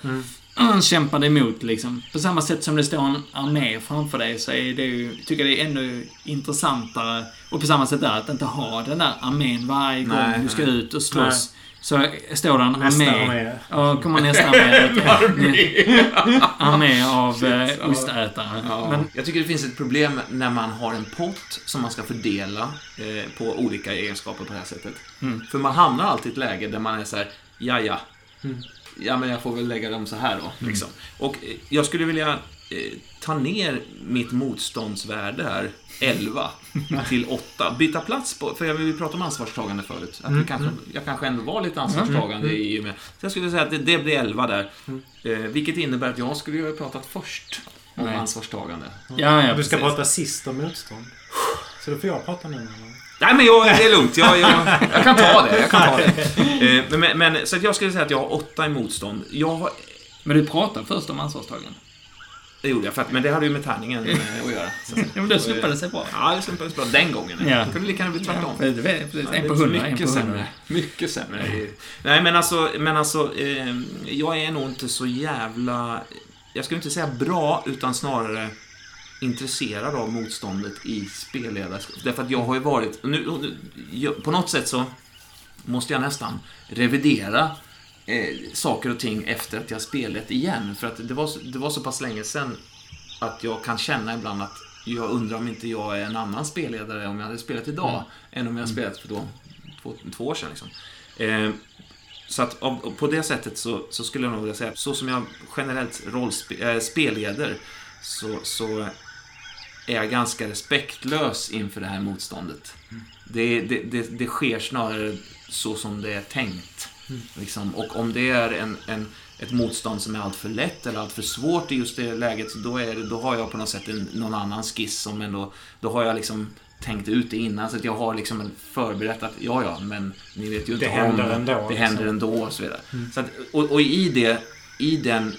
A: mm. kämpar det emot liksom. På samma sätt som det står en armé framför dig så är det ju, tycker jag det är ännu intressantare. Och på samma sätt där, att inte ha den där armén varje gång
C: Nej,
A: du ska
C: nej.
A: ut och slåss. Så står det en armé. Ja, kommer nästa armé. armé av eh, ostätare.
C: Ja.
A: Men,
C: Jag tycker det finns ett problem när man har en pott som man ska fördela eh, på olika egenskaper på det här sättet.
A: Mm.
C: För man hamnar alltid i ett läge där man är så här, ja ja.
A: Mm.
C: Ja, men jag får väl lägga dem så här då. Liksom. Och eh, jag skulle vilja eh, ta ner mitt motståndsvärde här, 11, till 8. Byta plats på, för jag vill prata om ansvarstagande förut. Att vi kanske, jag kanske ändå var lite ansvarstagande i och med... Så jag skulle säga att det, det blir 11 där. Eh, vilket innebär att jag skulle ju ha pratat först om
A: Nej.
C: ansvarstagande.
A: ja, ja,
B: Du ska
A: precis.
B: prata sist om motstånd. Så då får jag prata nu. eller?
C: Nej, men jag, det är lugnt. Jag, jag, jag kan ta det. Jag kan ta det. Eh, men, men, så att jag skulle säga att jag har 8 i motstånd. Jag har...
A: Men du pratar först om ansvarstagande.
C: Det gjorde jag, för att, men det hade ju med tärningen eh, att göra. Så,
A: Ja, men det slumpade sig bra.
C: Ja, det slumpades bra den gången.
A: Ja.
C: Det kunde lika gärna bli tvärtom.
A: Ja, det precis.
C: Ja,
A: En
C: det
A: på hundra, en
C: mycket
A: på
C: sämre. Mycket sämre. Nej, men alltså, men alltså eh, jag är nog inte så jävla... Jag skulle inte säga bra, utan snarare intresserad av motståndet i spelledarskap. Därför att jag har ju varit... Nu, på något sätt så måste jag nästan revidera eh, saker och ting efter att jag spelat igen. För att det var, så- det var så pass länge sedan att jag kan känna ibland att jag undrar om inte jag är en annan spelledare om jag hade spelat idag än om jag hade spelat för då, två, två år sedan. Liksom. Eh, så att av, på det sättet så, så skulle jag nog vilja säga så som jag generellt rollspe, äh, spelleder så, så är jag ganska respektlös inför det här motståndet. Det, det, det, det sker snarare så som det är tänkt. Liksom. Och om det är en, en, ett motstånd som är allt för lätt eller allt för svårt i just det läget, då, är det, då har jag på något sätt en, någon annan skiss som ändå... Då har jag liksom tänkt ut det innan. Så att jag har liksom förberett att ja, ja, men ni vet ju inte
B: Det händer
C: om
B: ändå,
C: det
B: liksom.
C: händer ändå och så vidare. Så att, och, och i det, i den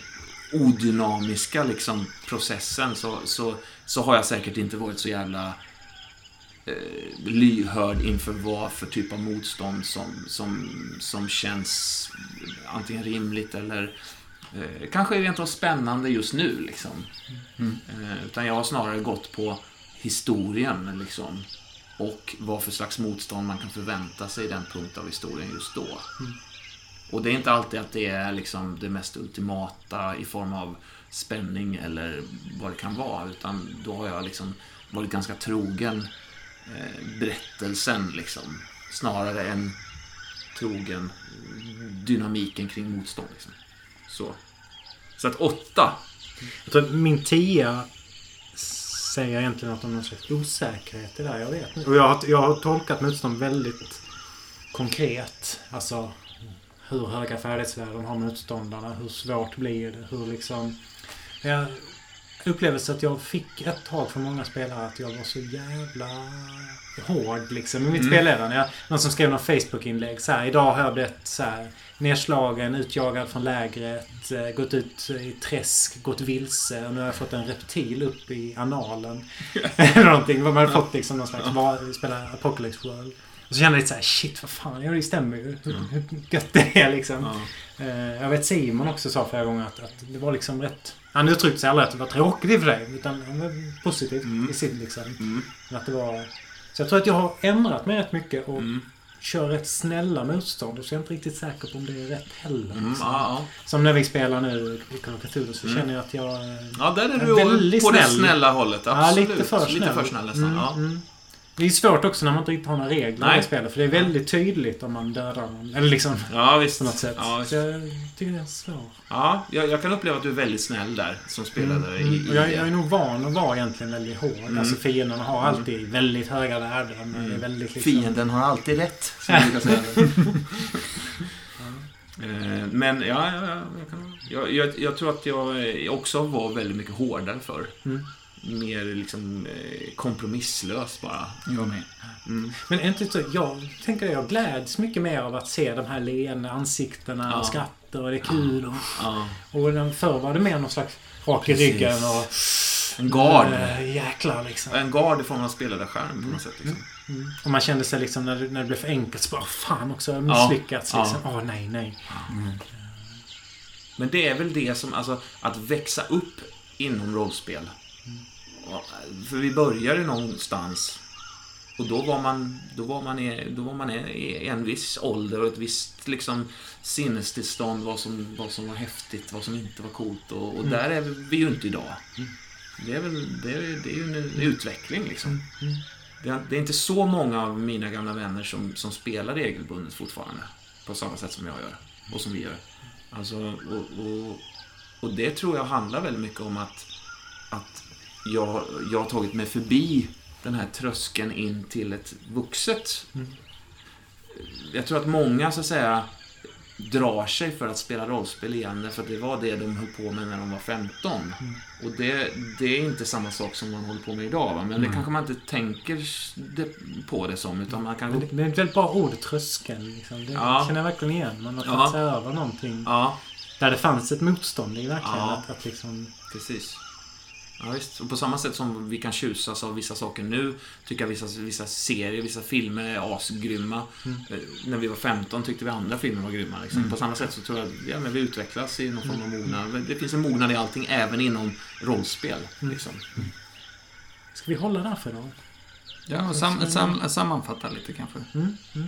C: odynamiska liksom, processen så, så, så har jag säkert inte varit så jävla eh, lyhörd inför vad för typ av motstånd som, som, som känns antingen rimligt eller eh, kanske rent av spännande just nu. Liksom. Eh, utan jag har snarare gått på historien liksom, och vad för slags motstånd man kan förvänta sig i den punkt av historien just då. Och det är inte alltid att det är liksom det mest ultimata i form av spänning eller vad det kan vara. Utan då har jag liksom varit ganska trogen berättelsen liksom. Snarare än trogen dynamiken kring motstånd. Liksom. Så. Så att åtta.
B: Jag tror att min tia säger egentligen något om någon slags osäkerhet i det där. Jag vet inte. Och jag har, jag har tolkat motstånd väldigt konkret. Alltså hur höga färdighetsvärden har motståndarna? Hur svårt blir det? Hur liksom... Jag upplevelse att jag fick ett tag från många spelare att jag var så jävla hård liksom i mitt
C: Mm.
B: spelledande. Jag, någon som skrev någon Facebook-inlägg så här, Idag har jag blivit så här, nedslagen, utjagad från lägret, eh, gått ut i träsk, gått vilse och nu har jag fått en reptil upp i analen. Eller någonting. Man hade fått liksom någon slags var, spela Apocalypse World. Och så kände jag lite så här, shit vad fan, ja det stämmer ju. Hur, hur gött det är liksom.
C: Ja.
B: Eh, Jag vet Simon också sa flera gånger att, att det var liksom rätt... Han uttryckte sig aldrig att det var tråkigt för sig. Utan det var positivt
C: Mm.
B: i sitt liksom.
C: Mm.
B: Att det var... Så jag tror att jag har ändrat mig rätt mycket och
C: Mm.
B: kör rätt snälla motstånd. Och så är jag inte riktigt säker på om det är rätt heller.
C: Mm.
B: liksom.
C: Ja,
B: Som när vi spelar nu i Call så
C: Mm.
B: känner jag att jag... eh,
C: ja, där är
B: är
C: du
B: väldigt
C: på det
B: snäll.
C: snälla hållet.
B: Ja,
C: Absolut.
B: lite för snäll.
C: Lite för snäll nästan.
B: Mm,
C: Ja.
B: Mm. Det är svårt också när man inte riktigt har några regler i
C: Nej.
B: det spelet. För det är väldigt tydligt om man dödar någon. Eller liksom
C: ja, visst.
B: på något sätt.
C: Ja, visst.
B: Så jag tycker det är svårt.
C: Ja, jag, jag kan uppleva att du är väldigt snäll där som spelare
B: Mm,
C: i,
B: mm.
C: i
B: jag, jag är nog van att vara egentligen väldigt hård.
C: Mm.
B: Alltså fienderna har alltid väldigt höga värden.
C: Mm.
B: väldigt liksom...
C: Fienden har alltid rätt, som jag brukar säga. Eh, Men ja, ja, ja jag, kan, jag, jag, jag tror att jag också var väldigt mycket hårdare för.
B: Mm.
C: Mer liksom eh, kompromisslös bara.
A: Jag med.
C: Mm.
B: Men inte så, jag tänker jag gläds mycket mer av att se de här leende ansiktena
C: Ja.
B: och skrattar och det är kul. Och,
C: Ja.
B: och den förr var det mer någon slags rak i ryggen och...
C: En gard.
B: Äh, jäklar liksom.
C: En gard i form av spelarskärm på något sätt. Liksom.
B: Mm. Och man kände sig liksom när det, när det blev för enkelt så bara fan också, jag misslyckats.
C: Ja.
B: Liksom. Åh nej, nej.
C: Men det är väl det som, alltså, att växa upp inom rollspel. För vi började någonstans. Och då var man, då var man, i, då var man i en viss ålder och ett visst liksom, sinnestillstånd. Vad som, vad som var häftigt, vad som inte var coolt. Och, och där är vi ju inte idag. Det är, väl, det är, det är ju en utveckling liksom. Det är, det är inte så många av mina gamla vänner som, som spelar regelbundet fortfarande. På samma sätt som jag gör. Och som vi gör. Alltså, och, och, och det tror jag handlar väldigt mycket om att, att jag, jag har tagit mig förbi den här tröskeln in till ett vuxet. Jag tror att många, så att säga, drar sig för att spela rollspel igen därför att det var det de höll på med när de var 15. Och det, det är inte samma sak som man håller på med idag. Va? Men det kanske man inte tänker på det som, utan man
B: Men
C: kan...
B: det, det är ett väldigt bra ord, tröskeln. Liksom. Det
C: Ja.
B: känner jag verkligen igen. Man har
C: Ja.
B: tagit sig över någonting.
C: Ja,
B: Där det fanns ett motstånd i verkligen.
C: Ja.
B: Att, att liksom...
C: Precis. Ja, visst. Och på samma sätt som vi kan tjusas av vissa saker nu, tycker jag vissa, vissa serier, vissa filmer är asgrymma. Eh, När vi var 15 tyckte vi andra filmer var grymma. Liksom. På samma sätt så tror jag ja, men vi utvecklas i någon form av mognad. Det finns en mognad i allting, även inom rollspel. Liksom.
B: Ska vi hålla där för idag?
A: Ja, och sam, sam, sammanfatta lite kanske.
B: Mm. Mm.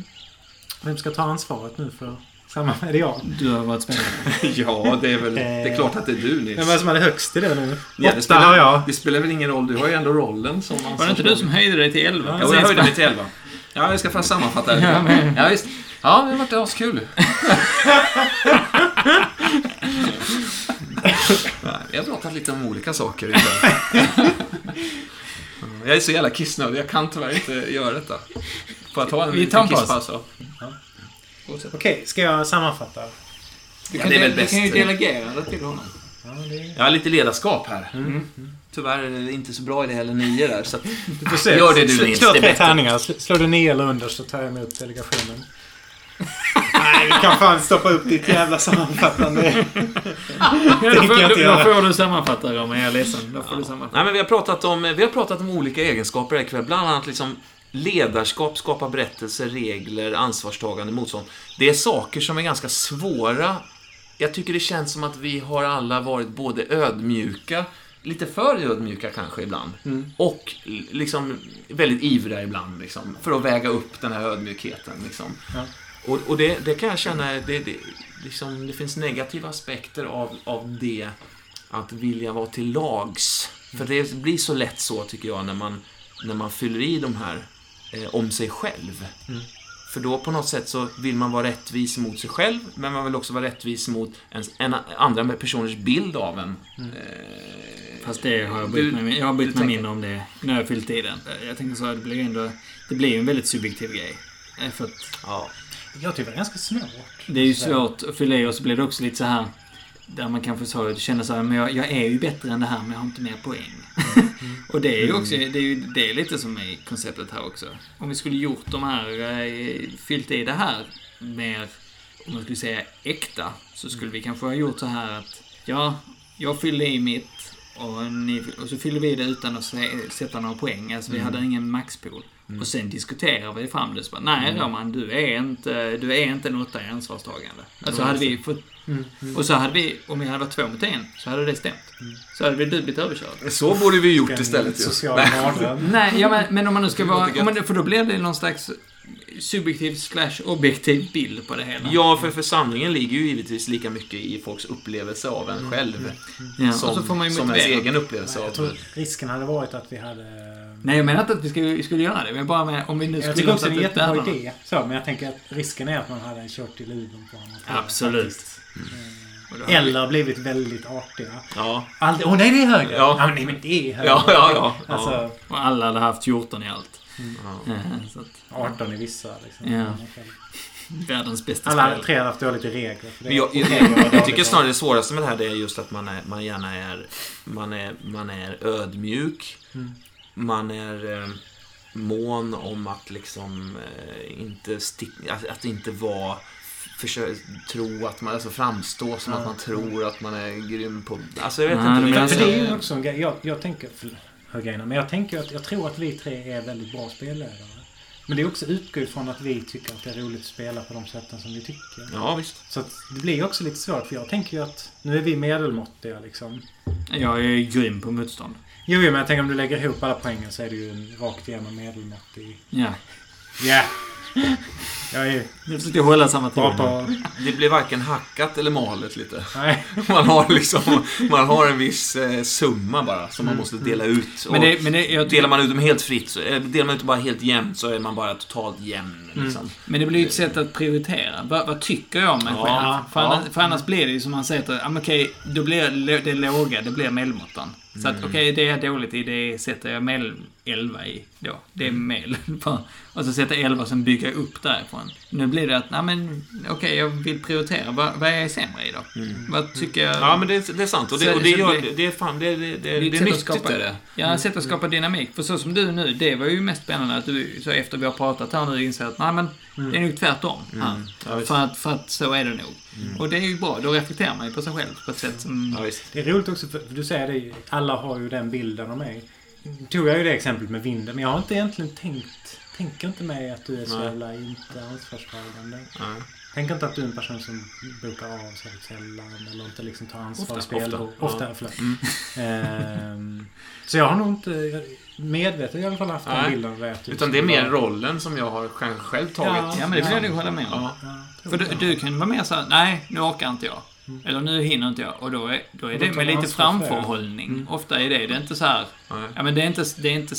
B: Vem ska ta ansvaret nu för samma... Är det jag?
A: Du har varit spelare.
C: ja, det är väl... Det är klart att det är du, Nils.
B: Vem är det som hade högst i det nu?
C: Ja, det, spelar,
B: jag.
C: det spelar väl ingen roll, du har ju ändå rollen som
A: Var det inte du som höjde dig till 11?
C: Jo, jag höjde mig till 11. Ja, jag ska få sammanfatta det.
A: Ja, men-
C: Ja, visst. Ja, det har varit askul. Vi har pratat lite om olika saker ikväll. Jag är så jävla kissnödig, jag kan tyvärr inte göra detta. Får jag ta en
A: Vi tar en
C: liten
A: paus.
C: kisspaus då?
B: Okej, ska jag sammanfatta?
A: Du
C: Ja,
A: kan,
C: det är väl
A: du
C: bäst.
A: kan ju delegera det till honom.
B: Ja, det...
C: Jag har lite ledarskap här. tyvärr är det inte så bra i det heller, nio där. Så
B: Du får se.
C: Gör det du, Nils,
B: Slå
C: det är bättre.
B: tärningar. Sl- Slår du ner eller under så tar jag emot delegationen. Nej, vi kan fan stoppa upp ditt jävla sammanfattande.
A: Ja, då, får, då, då får du sammanfatta dem, jag är ledsen. Då får du sammanfatta.
C: Nej, men vi har pratat om, vi har pratat om olika egenskaper ikväll. Bland annat liksom ledarskap, skapa berättelser, regler, ansvarstagande, motstånd. Det är saker som är ganska svåra. Jag tycker det känns som att vi har alla varit både ödmjuka, lite för ödmjuka kanske ibland, och liksom väldigt ivriga ibland liksom, för att väga upp den här ödmjukheten. Liksom.
B: Ja.
C: Och, och det, det kan jag känna, det, det, liksom, det finns negativa aspekter av, av det, att vilja vara till lags. För det blir så lätt så, tycker jag, när man, när man fyller i de här om sig själv. För då på något sätt så vill man vara rättvis mot sig själv, men man vill också vara rättvis mot ens, en, andra personers bild av en. Eh,
A: Fast det har jag brytt mig, jag har brytt
C: du
A: mig mindre om det när jag fyllt i den. Jag tänker så att det blir ju ändå... Det blir ju en väldigt subjektiv grej. Eh, För att
C: ja.
B: Jag tycker det var ganska svårt.
A: det är ju svårt att fylla i och så blir det också lite så här... Där man kanske så känner så här, men jag, jag är ju bättre än det här men jag har inte mer poäng. Och det är ju också, det är ju det är lite som är konceptet här också. Om vi skulle gjort de här, eh, fyllt i det här mer, om man skulle säga äkta, så skulle vi kanske ha gjort så här att, ja, jag fyllde i mitt och, ni, och så fyller vi det utan att sä- sätta några poäng. Alltså vi hade ingen maxpool. Och sen diskuterar vi fram det. Så bara, Nej Roman, du är inte, du är inte en åtta i ansvarstagande. Alltså hade vi fått, och så hade vi, om vi hade varit två mot en, så hade det stämt. Så hade vi du blivit överkörd.
C: Så borde vi gjort
B: En
C: istället ju.
B: social
C: Nej.
A: Nej, ja, men, men om man nu ska vara... Om man, för då blir det någon slags subjektiv slash objektiv bild på det hela.
C: Ja, för församlingen ligger ju givetvis lika mycket i folks upplevelse av en själv.
A: Ja,
C: Som,
A: och så får man ju
C: som ens egen upplevelse
B: Jag
C: av...
B: tror risken hade varit att vi hade...
A: Nej, jag menar inte att vi skulle, skulle göra det. Men bara med, om vi nu
B: Jag
A: skulle
B: tycker också det är en
A: upp
B: jättebra idé. Så, men jag tänker att risken är att man hade kört till Luleå på honom.
A: Absolut. Hade vi-
B: Eller blivit väldigt artiga.
C: Ja.
B: Aldrig, Åh nej, det är högre!
C: Ja.
B: Ja, nej, men det är högre.
C: Ja, ja, ja. ja.
B: Alltså,
A: Och alla hade haft 14 i allt.
C: ja.
A: Ja, så att,
B: 18 i vissa liksom.
A: Ja. världens bästa
B: Alla
A: spel.
B: tre hade haft dåligt i regler. För det
C: jag, jag, jag, tycker snarare det svåraste med det här det är just att man, är, man gärna är, man är, man är ödmjuk.
B: Mm.
C: Man är eh, mån om att liksom eh, inte stick, att, att inte vara försöka tro att man, alltså framstå som att man tror att man är grym på... Alltså jag vet
A: Nej,
C: inte.
A: men
C: det
B: För, det är ju också en grej. Jag, jag tänker... Grejerna, men jag tänker att jag tror att vi tre är väldigt bra spelledare. Men det är också utgått från att vi tycker att det är roligt att spela på de sätten som vi tycker.
C: Ja, visst.
B: Så att det blir ju också lite svårt för jag tänker ju att nu är vi medelmåttiga liksom.
A: Jag är ju grym på motstånd.
B: Jo, jo, men jag tänker om du lägger ihop alla poängen så är det ju en rakt igenom medelmåttig.
A: Ja.
B: Ja! Jag är
A: Jag försökte hålla samma
B: på...
C: Det blir varken hackat eller malet lite.
B: Nej.
C: Man har liksom, man har en viss eh, summa bara som man måste dela ut. Och
A: Men det, men det, jag
C: delar man ut dem helt fritt, så, eh, delar man ut dem bara helt jämnt så är man bara totalt jämn. Liksom.
A: men det blir ju ett sätt att prioritera. Vad, vad tycker jag om mig
C: Ja,
A: själv? För,
C: ja.
A: annars, för annars blir det ju som man säger men okej, då blir det, låga, det blir medelmåttan. Så att okej, det är jag dåligt i, det sätter jag medel 11 i då. Det är medel. Och så sätter jag 11 och sen bygga upp därifrån. Nu blir det att, nej men okej, jag vill prioritera. Vad, vad är jag sämre i då? Vad tycker jag?
C: Ja, men det, det är sant. Och det,
A: Så-
C: och det, gör,
A: det-
C: det, är fan, det, det, det,
A: är
C: det,
A: ett
C: är
A: sätt att
C: nyttigt
A: skapa-
C: det.
A: Ja, sätt att skapa dynamik. För så som du nu, det var ju mest spännande att du, så efter vi har pratat här nu, inser att nej men, det är nog tvärtom här.
C: Ja,
A: för, att, för att så är det nog. Och det är ju bra, då reflekterar man ju på sig själv på ett sätt som...
C: Ja.
B: Det är roligt också för du säger det, alla har ju den bilden av mig. Tog jag ju det exemplet med vinden, men jag har inte egentligen tänkt, tänker inte mig att du är så
C: Nej.
B: jävla inte ansvarstagande.
C: Ja.
B: Tänker inte att du är en person som bokar av sig sällan eller inte liksom tar ansvar
C: Ofta,
B: i spelrum.
C: ofta.
B: Ofta,
C: Ja.
B: förlåt.
C: Mm.
B: Ehm, så jag har nog inte medvetet i alla fall haft den
C: Nej.
B: bilden av det. att du
C: Utan det är mer rollen som jag har själv, själv tagit.
B: Ja.
A: Ja, men det vill jag nog hålla med om.
C: Ja.
A: För du, du kan vara mer såhär, nej, nu orkar inte jag. Eller nu hinner inte jag. Och då är, då är
B: Och då
A: det med lite framförhållning. Ofta är det, det är inte så här.
C: Nej.
A: Ja, men det är inte... Det är inte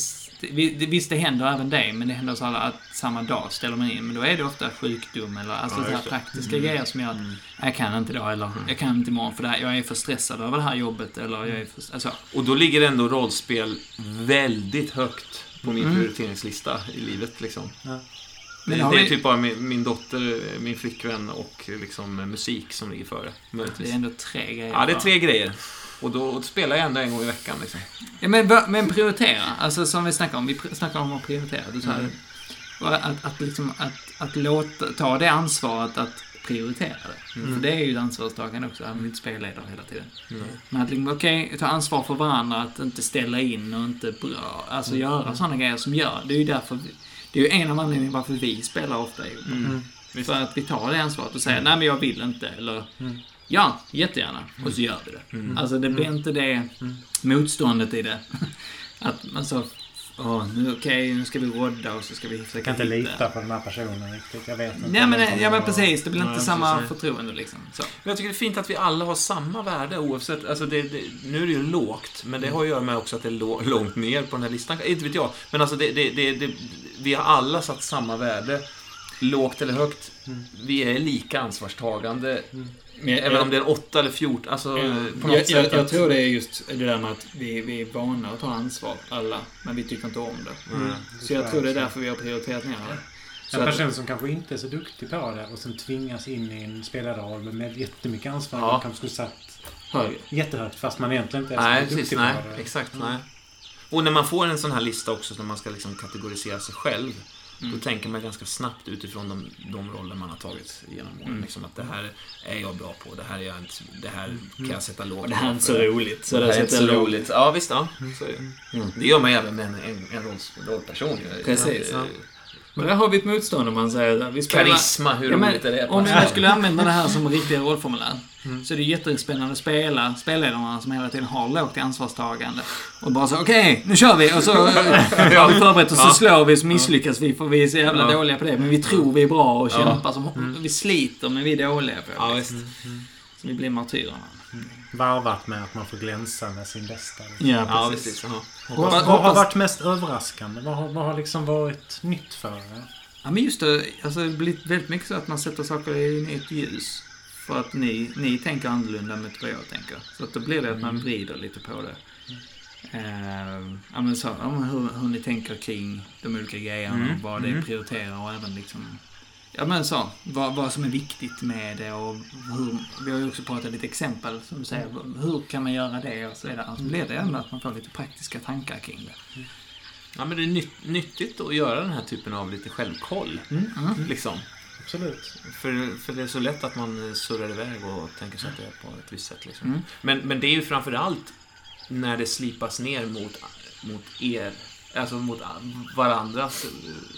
A: visst, det händer även dig, men det händer så att samma dag ställer man in. Men då är det ofta sjukdom eller alltså
C: Ja,
A: så här
C: det.
A: praktiska grejer som gör att jag kan inte idag eller jag kan inte imorgon för det här, jag är för stressad över det här jobbet eller jag är för... Alltså,
C: Och då ligger ändå rollspel väldigt högt på min
A: Mm.
C: prioriteringslista i livet. Liksom.
B: Ja.
C: Det,
A: Men
C: det är
A: vi-
C: typ bara min, min dotter, min flickvän och liksom musik som ligger före.
A: det är ändå tre grejer.
C: Ja, det är tre grejer. Och då spelar jag ändå en gång i veckan liksom.
A: Ja, men, men prioritera. Alltså som vi snackade om. Vi snackade om att prioritera. Du sa
C: Mm.
A: att, att, liksom, att, att låta, ta det ansvaret att prioritera det.
C: Mm.
A: För det är ju ett ansvarstagande också. Man vill inte spelledare hela tiden.
C: Mm.
A: Men att liksom, okej, ta ansvar för varandra. Att inte ställa in och inte bra. Alltså göra sådana grejer som gör. Det är ju därför vi, Det är ju en av anledningarna varför vi spelar ofta ihop.
C: Mm.
A: För att vi tar det ansvaret och säger nej men jag vill inte. Eller ja, jättegärna. Och så gör vi det.
C: Mm.
A: Alltså det blir inte det motståndet i det. Att man så, åh, nu okej, nu ska vi rodda och så ska vi
B: Jag
A: försöka
B: kan inte
A: hitta.
B: lita på den här personen riktigt. Jag vet inte.
A: Nej men,
B: det
A: ja, men precis, det blir inte samma
C: precis.
A: förtroende liksom. Så.
C: Men jag tycker det är fint att vi alla har samma värde oavsett, alltså det, det, nu är det ju lågt, men det har att göra med också att det är lå, långt ner på den här listan. Inte vet jag, men alltså det, det, det, det, vi har alla satt samma värde. Lågt eller högt. Vi är lika ansvarstagande.
A: Men
C: Även om det är en 8 eller 14, alltså
A: Ja,
C: på något
A: jag,
C: sätt.
A: jag, jag tror det är just det där med att vi, vi är vana att ta ansvar, alla. Men vi tycker inte om det.
C: Mm.
A: Så jag tror det är därför vi har prioriterat ner det. Så
B: En person som kanske inte är så duktig på det och sen tvingas in i en spelarroll med jättemycket ansvar.
C: Ja.
B: Kanske skulle satt
A: högre.
B: jättehögt fast man egentligen inte är
C: Nej,
B: så
C: precis.
B: duktig
C: Nej,
B: på det.
C: exakt. Nej. Och när man får en sån här lista också, när man ska liksom kategorisera sig själv,
A: Mm.
C: då tänker man ganska snabbt utifrån de, de roller man har tagit genom åren.
A: Mm.
C: Liksom att det här är jag bra på, det här, är jag inte, det här kan jag sätta
A: Och det här är inte så roligt. Så
C: det här är inte så
A: lågt.
C: roligt. Ja, visst. Ja, så det.
A: Mm.
C: det gör man även med en, en, en rollperson.
A: Precis.
C: Ja.
A: Men där har vi ett motstånd om man säger vi spelar...
C: Karisma, hur
A: Ja,
C: roligt är det?
A: om vi skulle använda det här som riktiga rollformulär. Så är det jättespännande att spela spelledarna som hela tiden har lågt ansvarstagande. Och bara så, okej, nu kör vi! Och så har vi förberett och så slår vi så misslyckas vi för vi är så jävla
C: Ja.
A: dåliga på det. Men vi tror vi är bra och kämpar som... Vi sliter men vi är dåliga på det.
C: Ja, visst.
A: Så vi blir martyrerna.
B: Varvat med att man får glänsa med sin bästa. liksom.
A: Ja,
C: Ja,
A: precis.
C: precis. Ja.
B: Vad,
A: Hoppas-
B: vad har varit mest överraskande? Vad har, vad har liksom varit nytt för er?
A: Ja, men just det. Alltså, det blir väldigt mycket så att man sätter saker i ett ljus. För att ni, ni tänker annorlunda mot vad jag tänker. Så att då blir det att man vrider lite på det. Eh, ja, men så, ja, men hur, hur ni tänker kring de olika grejerna,
C: Mm,
A: vad det
C: mm.
A: prioriterar och även liksom... Ja men så, vad, vad som är viktigt med det och hur... Vi har ju också pratat lite exempel, som du säger. Hur kan man göra det och så vidare. Så blir det ändå att man får lite praktiska tankar kring det.
C: ja, men det är nytt, nyttigt att göra den här typen av lite självkoll.
A: Mm.
C: Liksom.
B: Absolut.
C: För, för det är så lätt att man surrar iväg och tänker sig att det är på ett visst sätt. Liksom.
A: Mm.
C: Men, men det är ju framför allt när det slipas ner mot, mot er, alltså mot varandras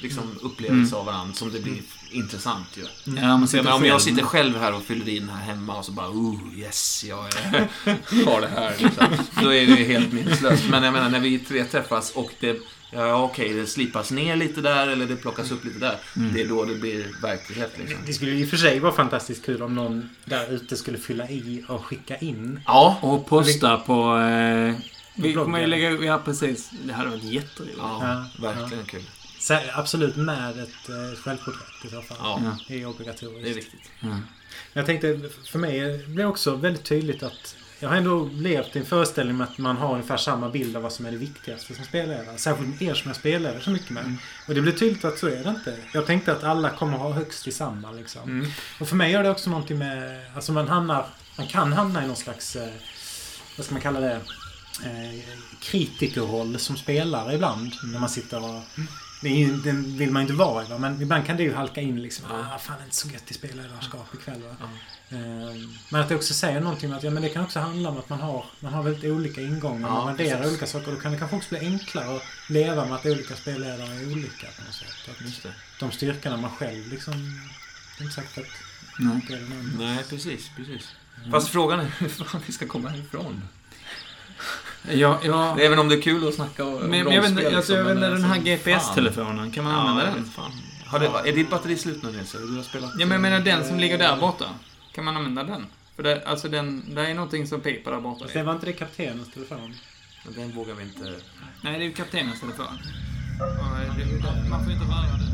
C: liksom, upplevelse av varandra som det blir intressant ju.
A: Ja, man sitter
C: om jag sitter själv här och fyller i den här hemma och så bara oh yes, jag är, har det här. Liksom. Då är det ju helt meningslöst. Men jag menar, när vi tre träffas och det, ja okej, det slipas ner lite där eller det plockas upp lite där. Det är då det blir verklighet liksom.
B: Det skulle i och för sig vara fantastiskt kul om någon där ute skulle fylla i och skicka in.
C: Ja,
A: Och posta på... Eh, vi kommer ju lägga upp... Ja, precis. Det hade varit jätteroligt.
C: ja,
B: Ja,
C: verkligen kul.
B: Så, absolut med ett eh, självporträtt i så fall.
C: Ja,
A: Ja.
B: Det är obligatoriskt.
C: det är viktigt.
A: Ja.
B: Jag tänkte, för mig blir det också väldigt tydligt att jag har ändå levt i en föreställning med att man har ungefär samma bild av vad som är det viktigaste som spelledare. Särskilt er som jag spelar så mycket med. Och det blir tydligt att så är det inte. Jag tänkte att alla kommer ha högst i samma liksom.
C: Mm.
B: Och för mig gör det också någonting med... Alltså man hamnar... Man kan hamna i någon slags... Eh, vad ska man kalla det? Eh, kritikerroll som spelare ibland. När man sitter och... Det ju- Den vill man ju inte vara va? men ibland kan det ju halka in liksom. Ah, fan det är inte så gött i spelledarskap ikväll va? Ehm, Men att det också säger någonting om att ja, men det kan också handla om att man har, man har väldigt olika ingångar.
C: Ja,
B: man värderar
C: precis.
B: olika saker. Då kan det kanske också bli enklare att leva med att olika spelledare är olika på något sätt. Att
C: Just det.
B: de styrkorna man själv liksom... Det är inte säkert att
A: Nej.
B: det.
C: Nej, precis, precis. Fast frågan är hur fan vi ska komma härifrån.
A: Ja, ja.
C: Även om det är kul att snacka om
A: Men, jag vet inte, alltså,
C: liksom,
A: jag vet inte den
C: alltså, här
A: GPS-telefonen, kan man
C: ja, använda
A: den?
C: Fan. Har det, ja. Är ditt batteri slut nu Nils? Du har spelat...
A: Ja, men jag menar den som eh, ligger där borta. Kan man använda den? För det, alltså den, det är någonting som piper där borta.
B: Sen var inte det kaptenens telefon?
C: Den vågar vi inte...
A: Nej, det är ju kaptenens telefon. Man får inte röra den.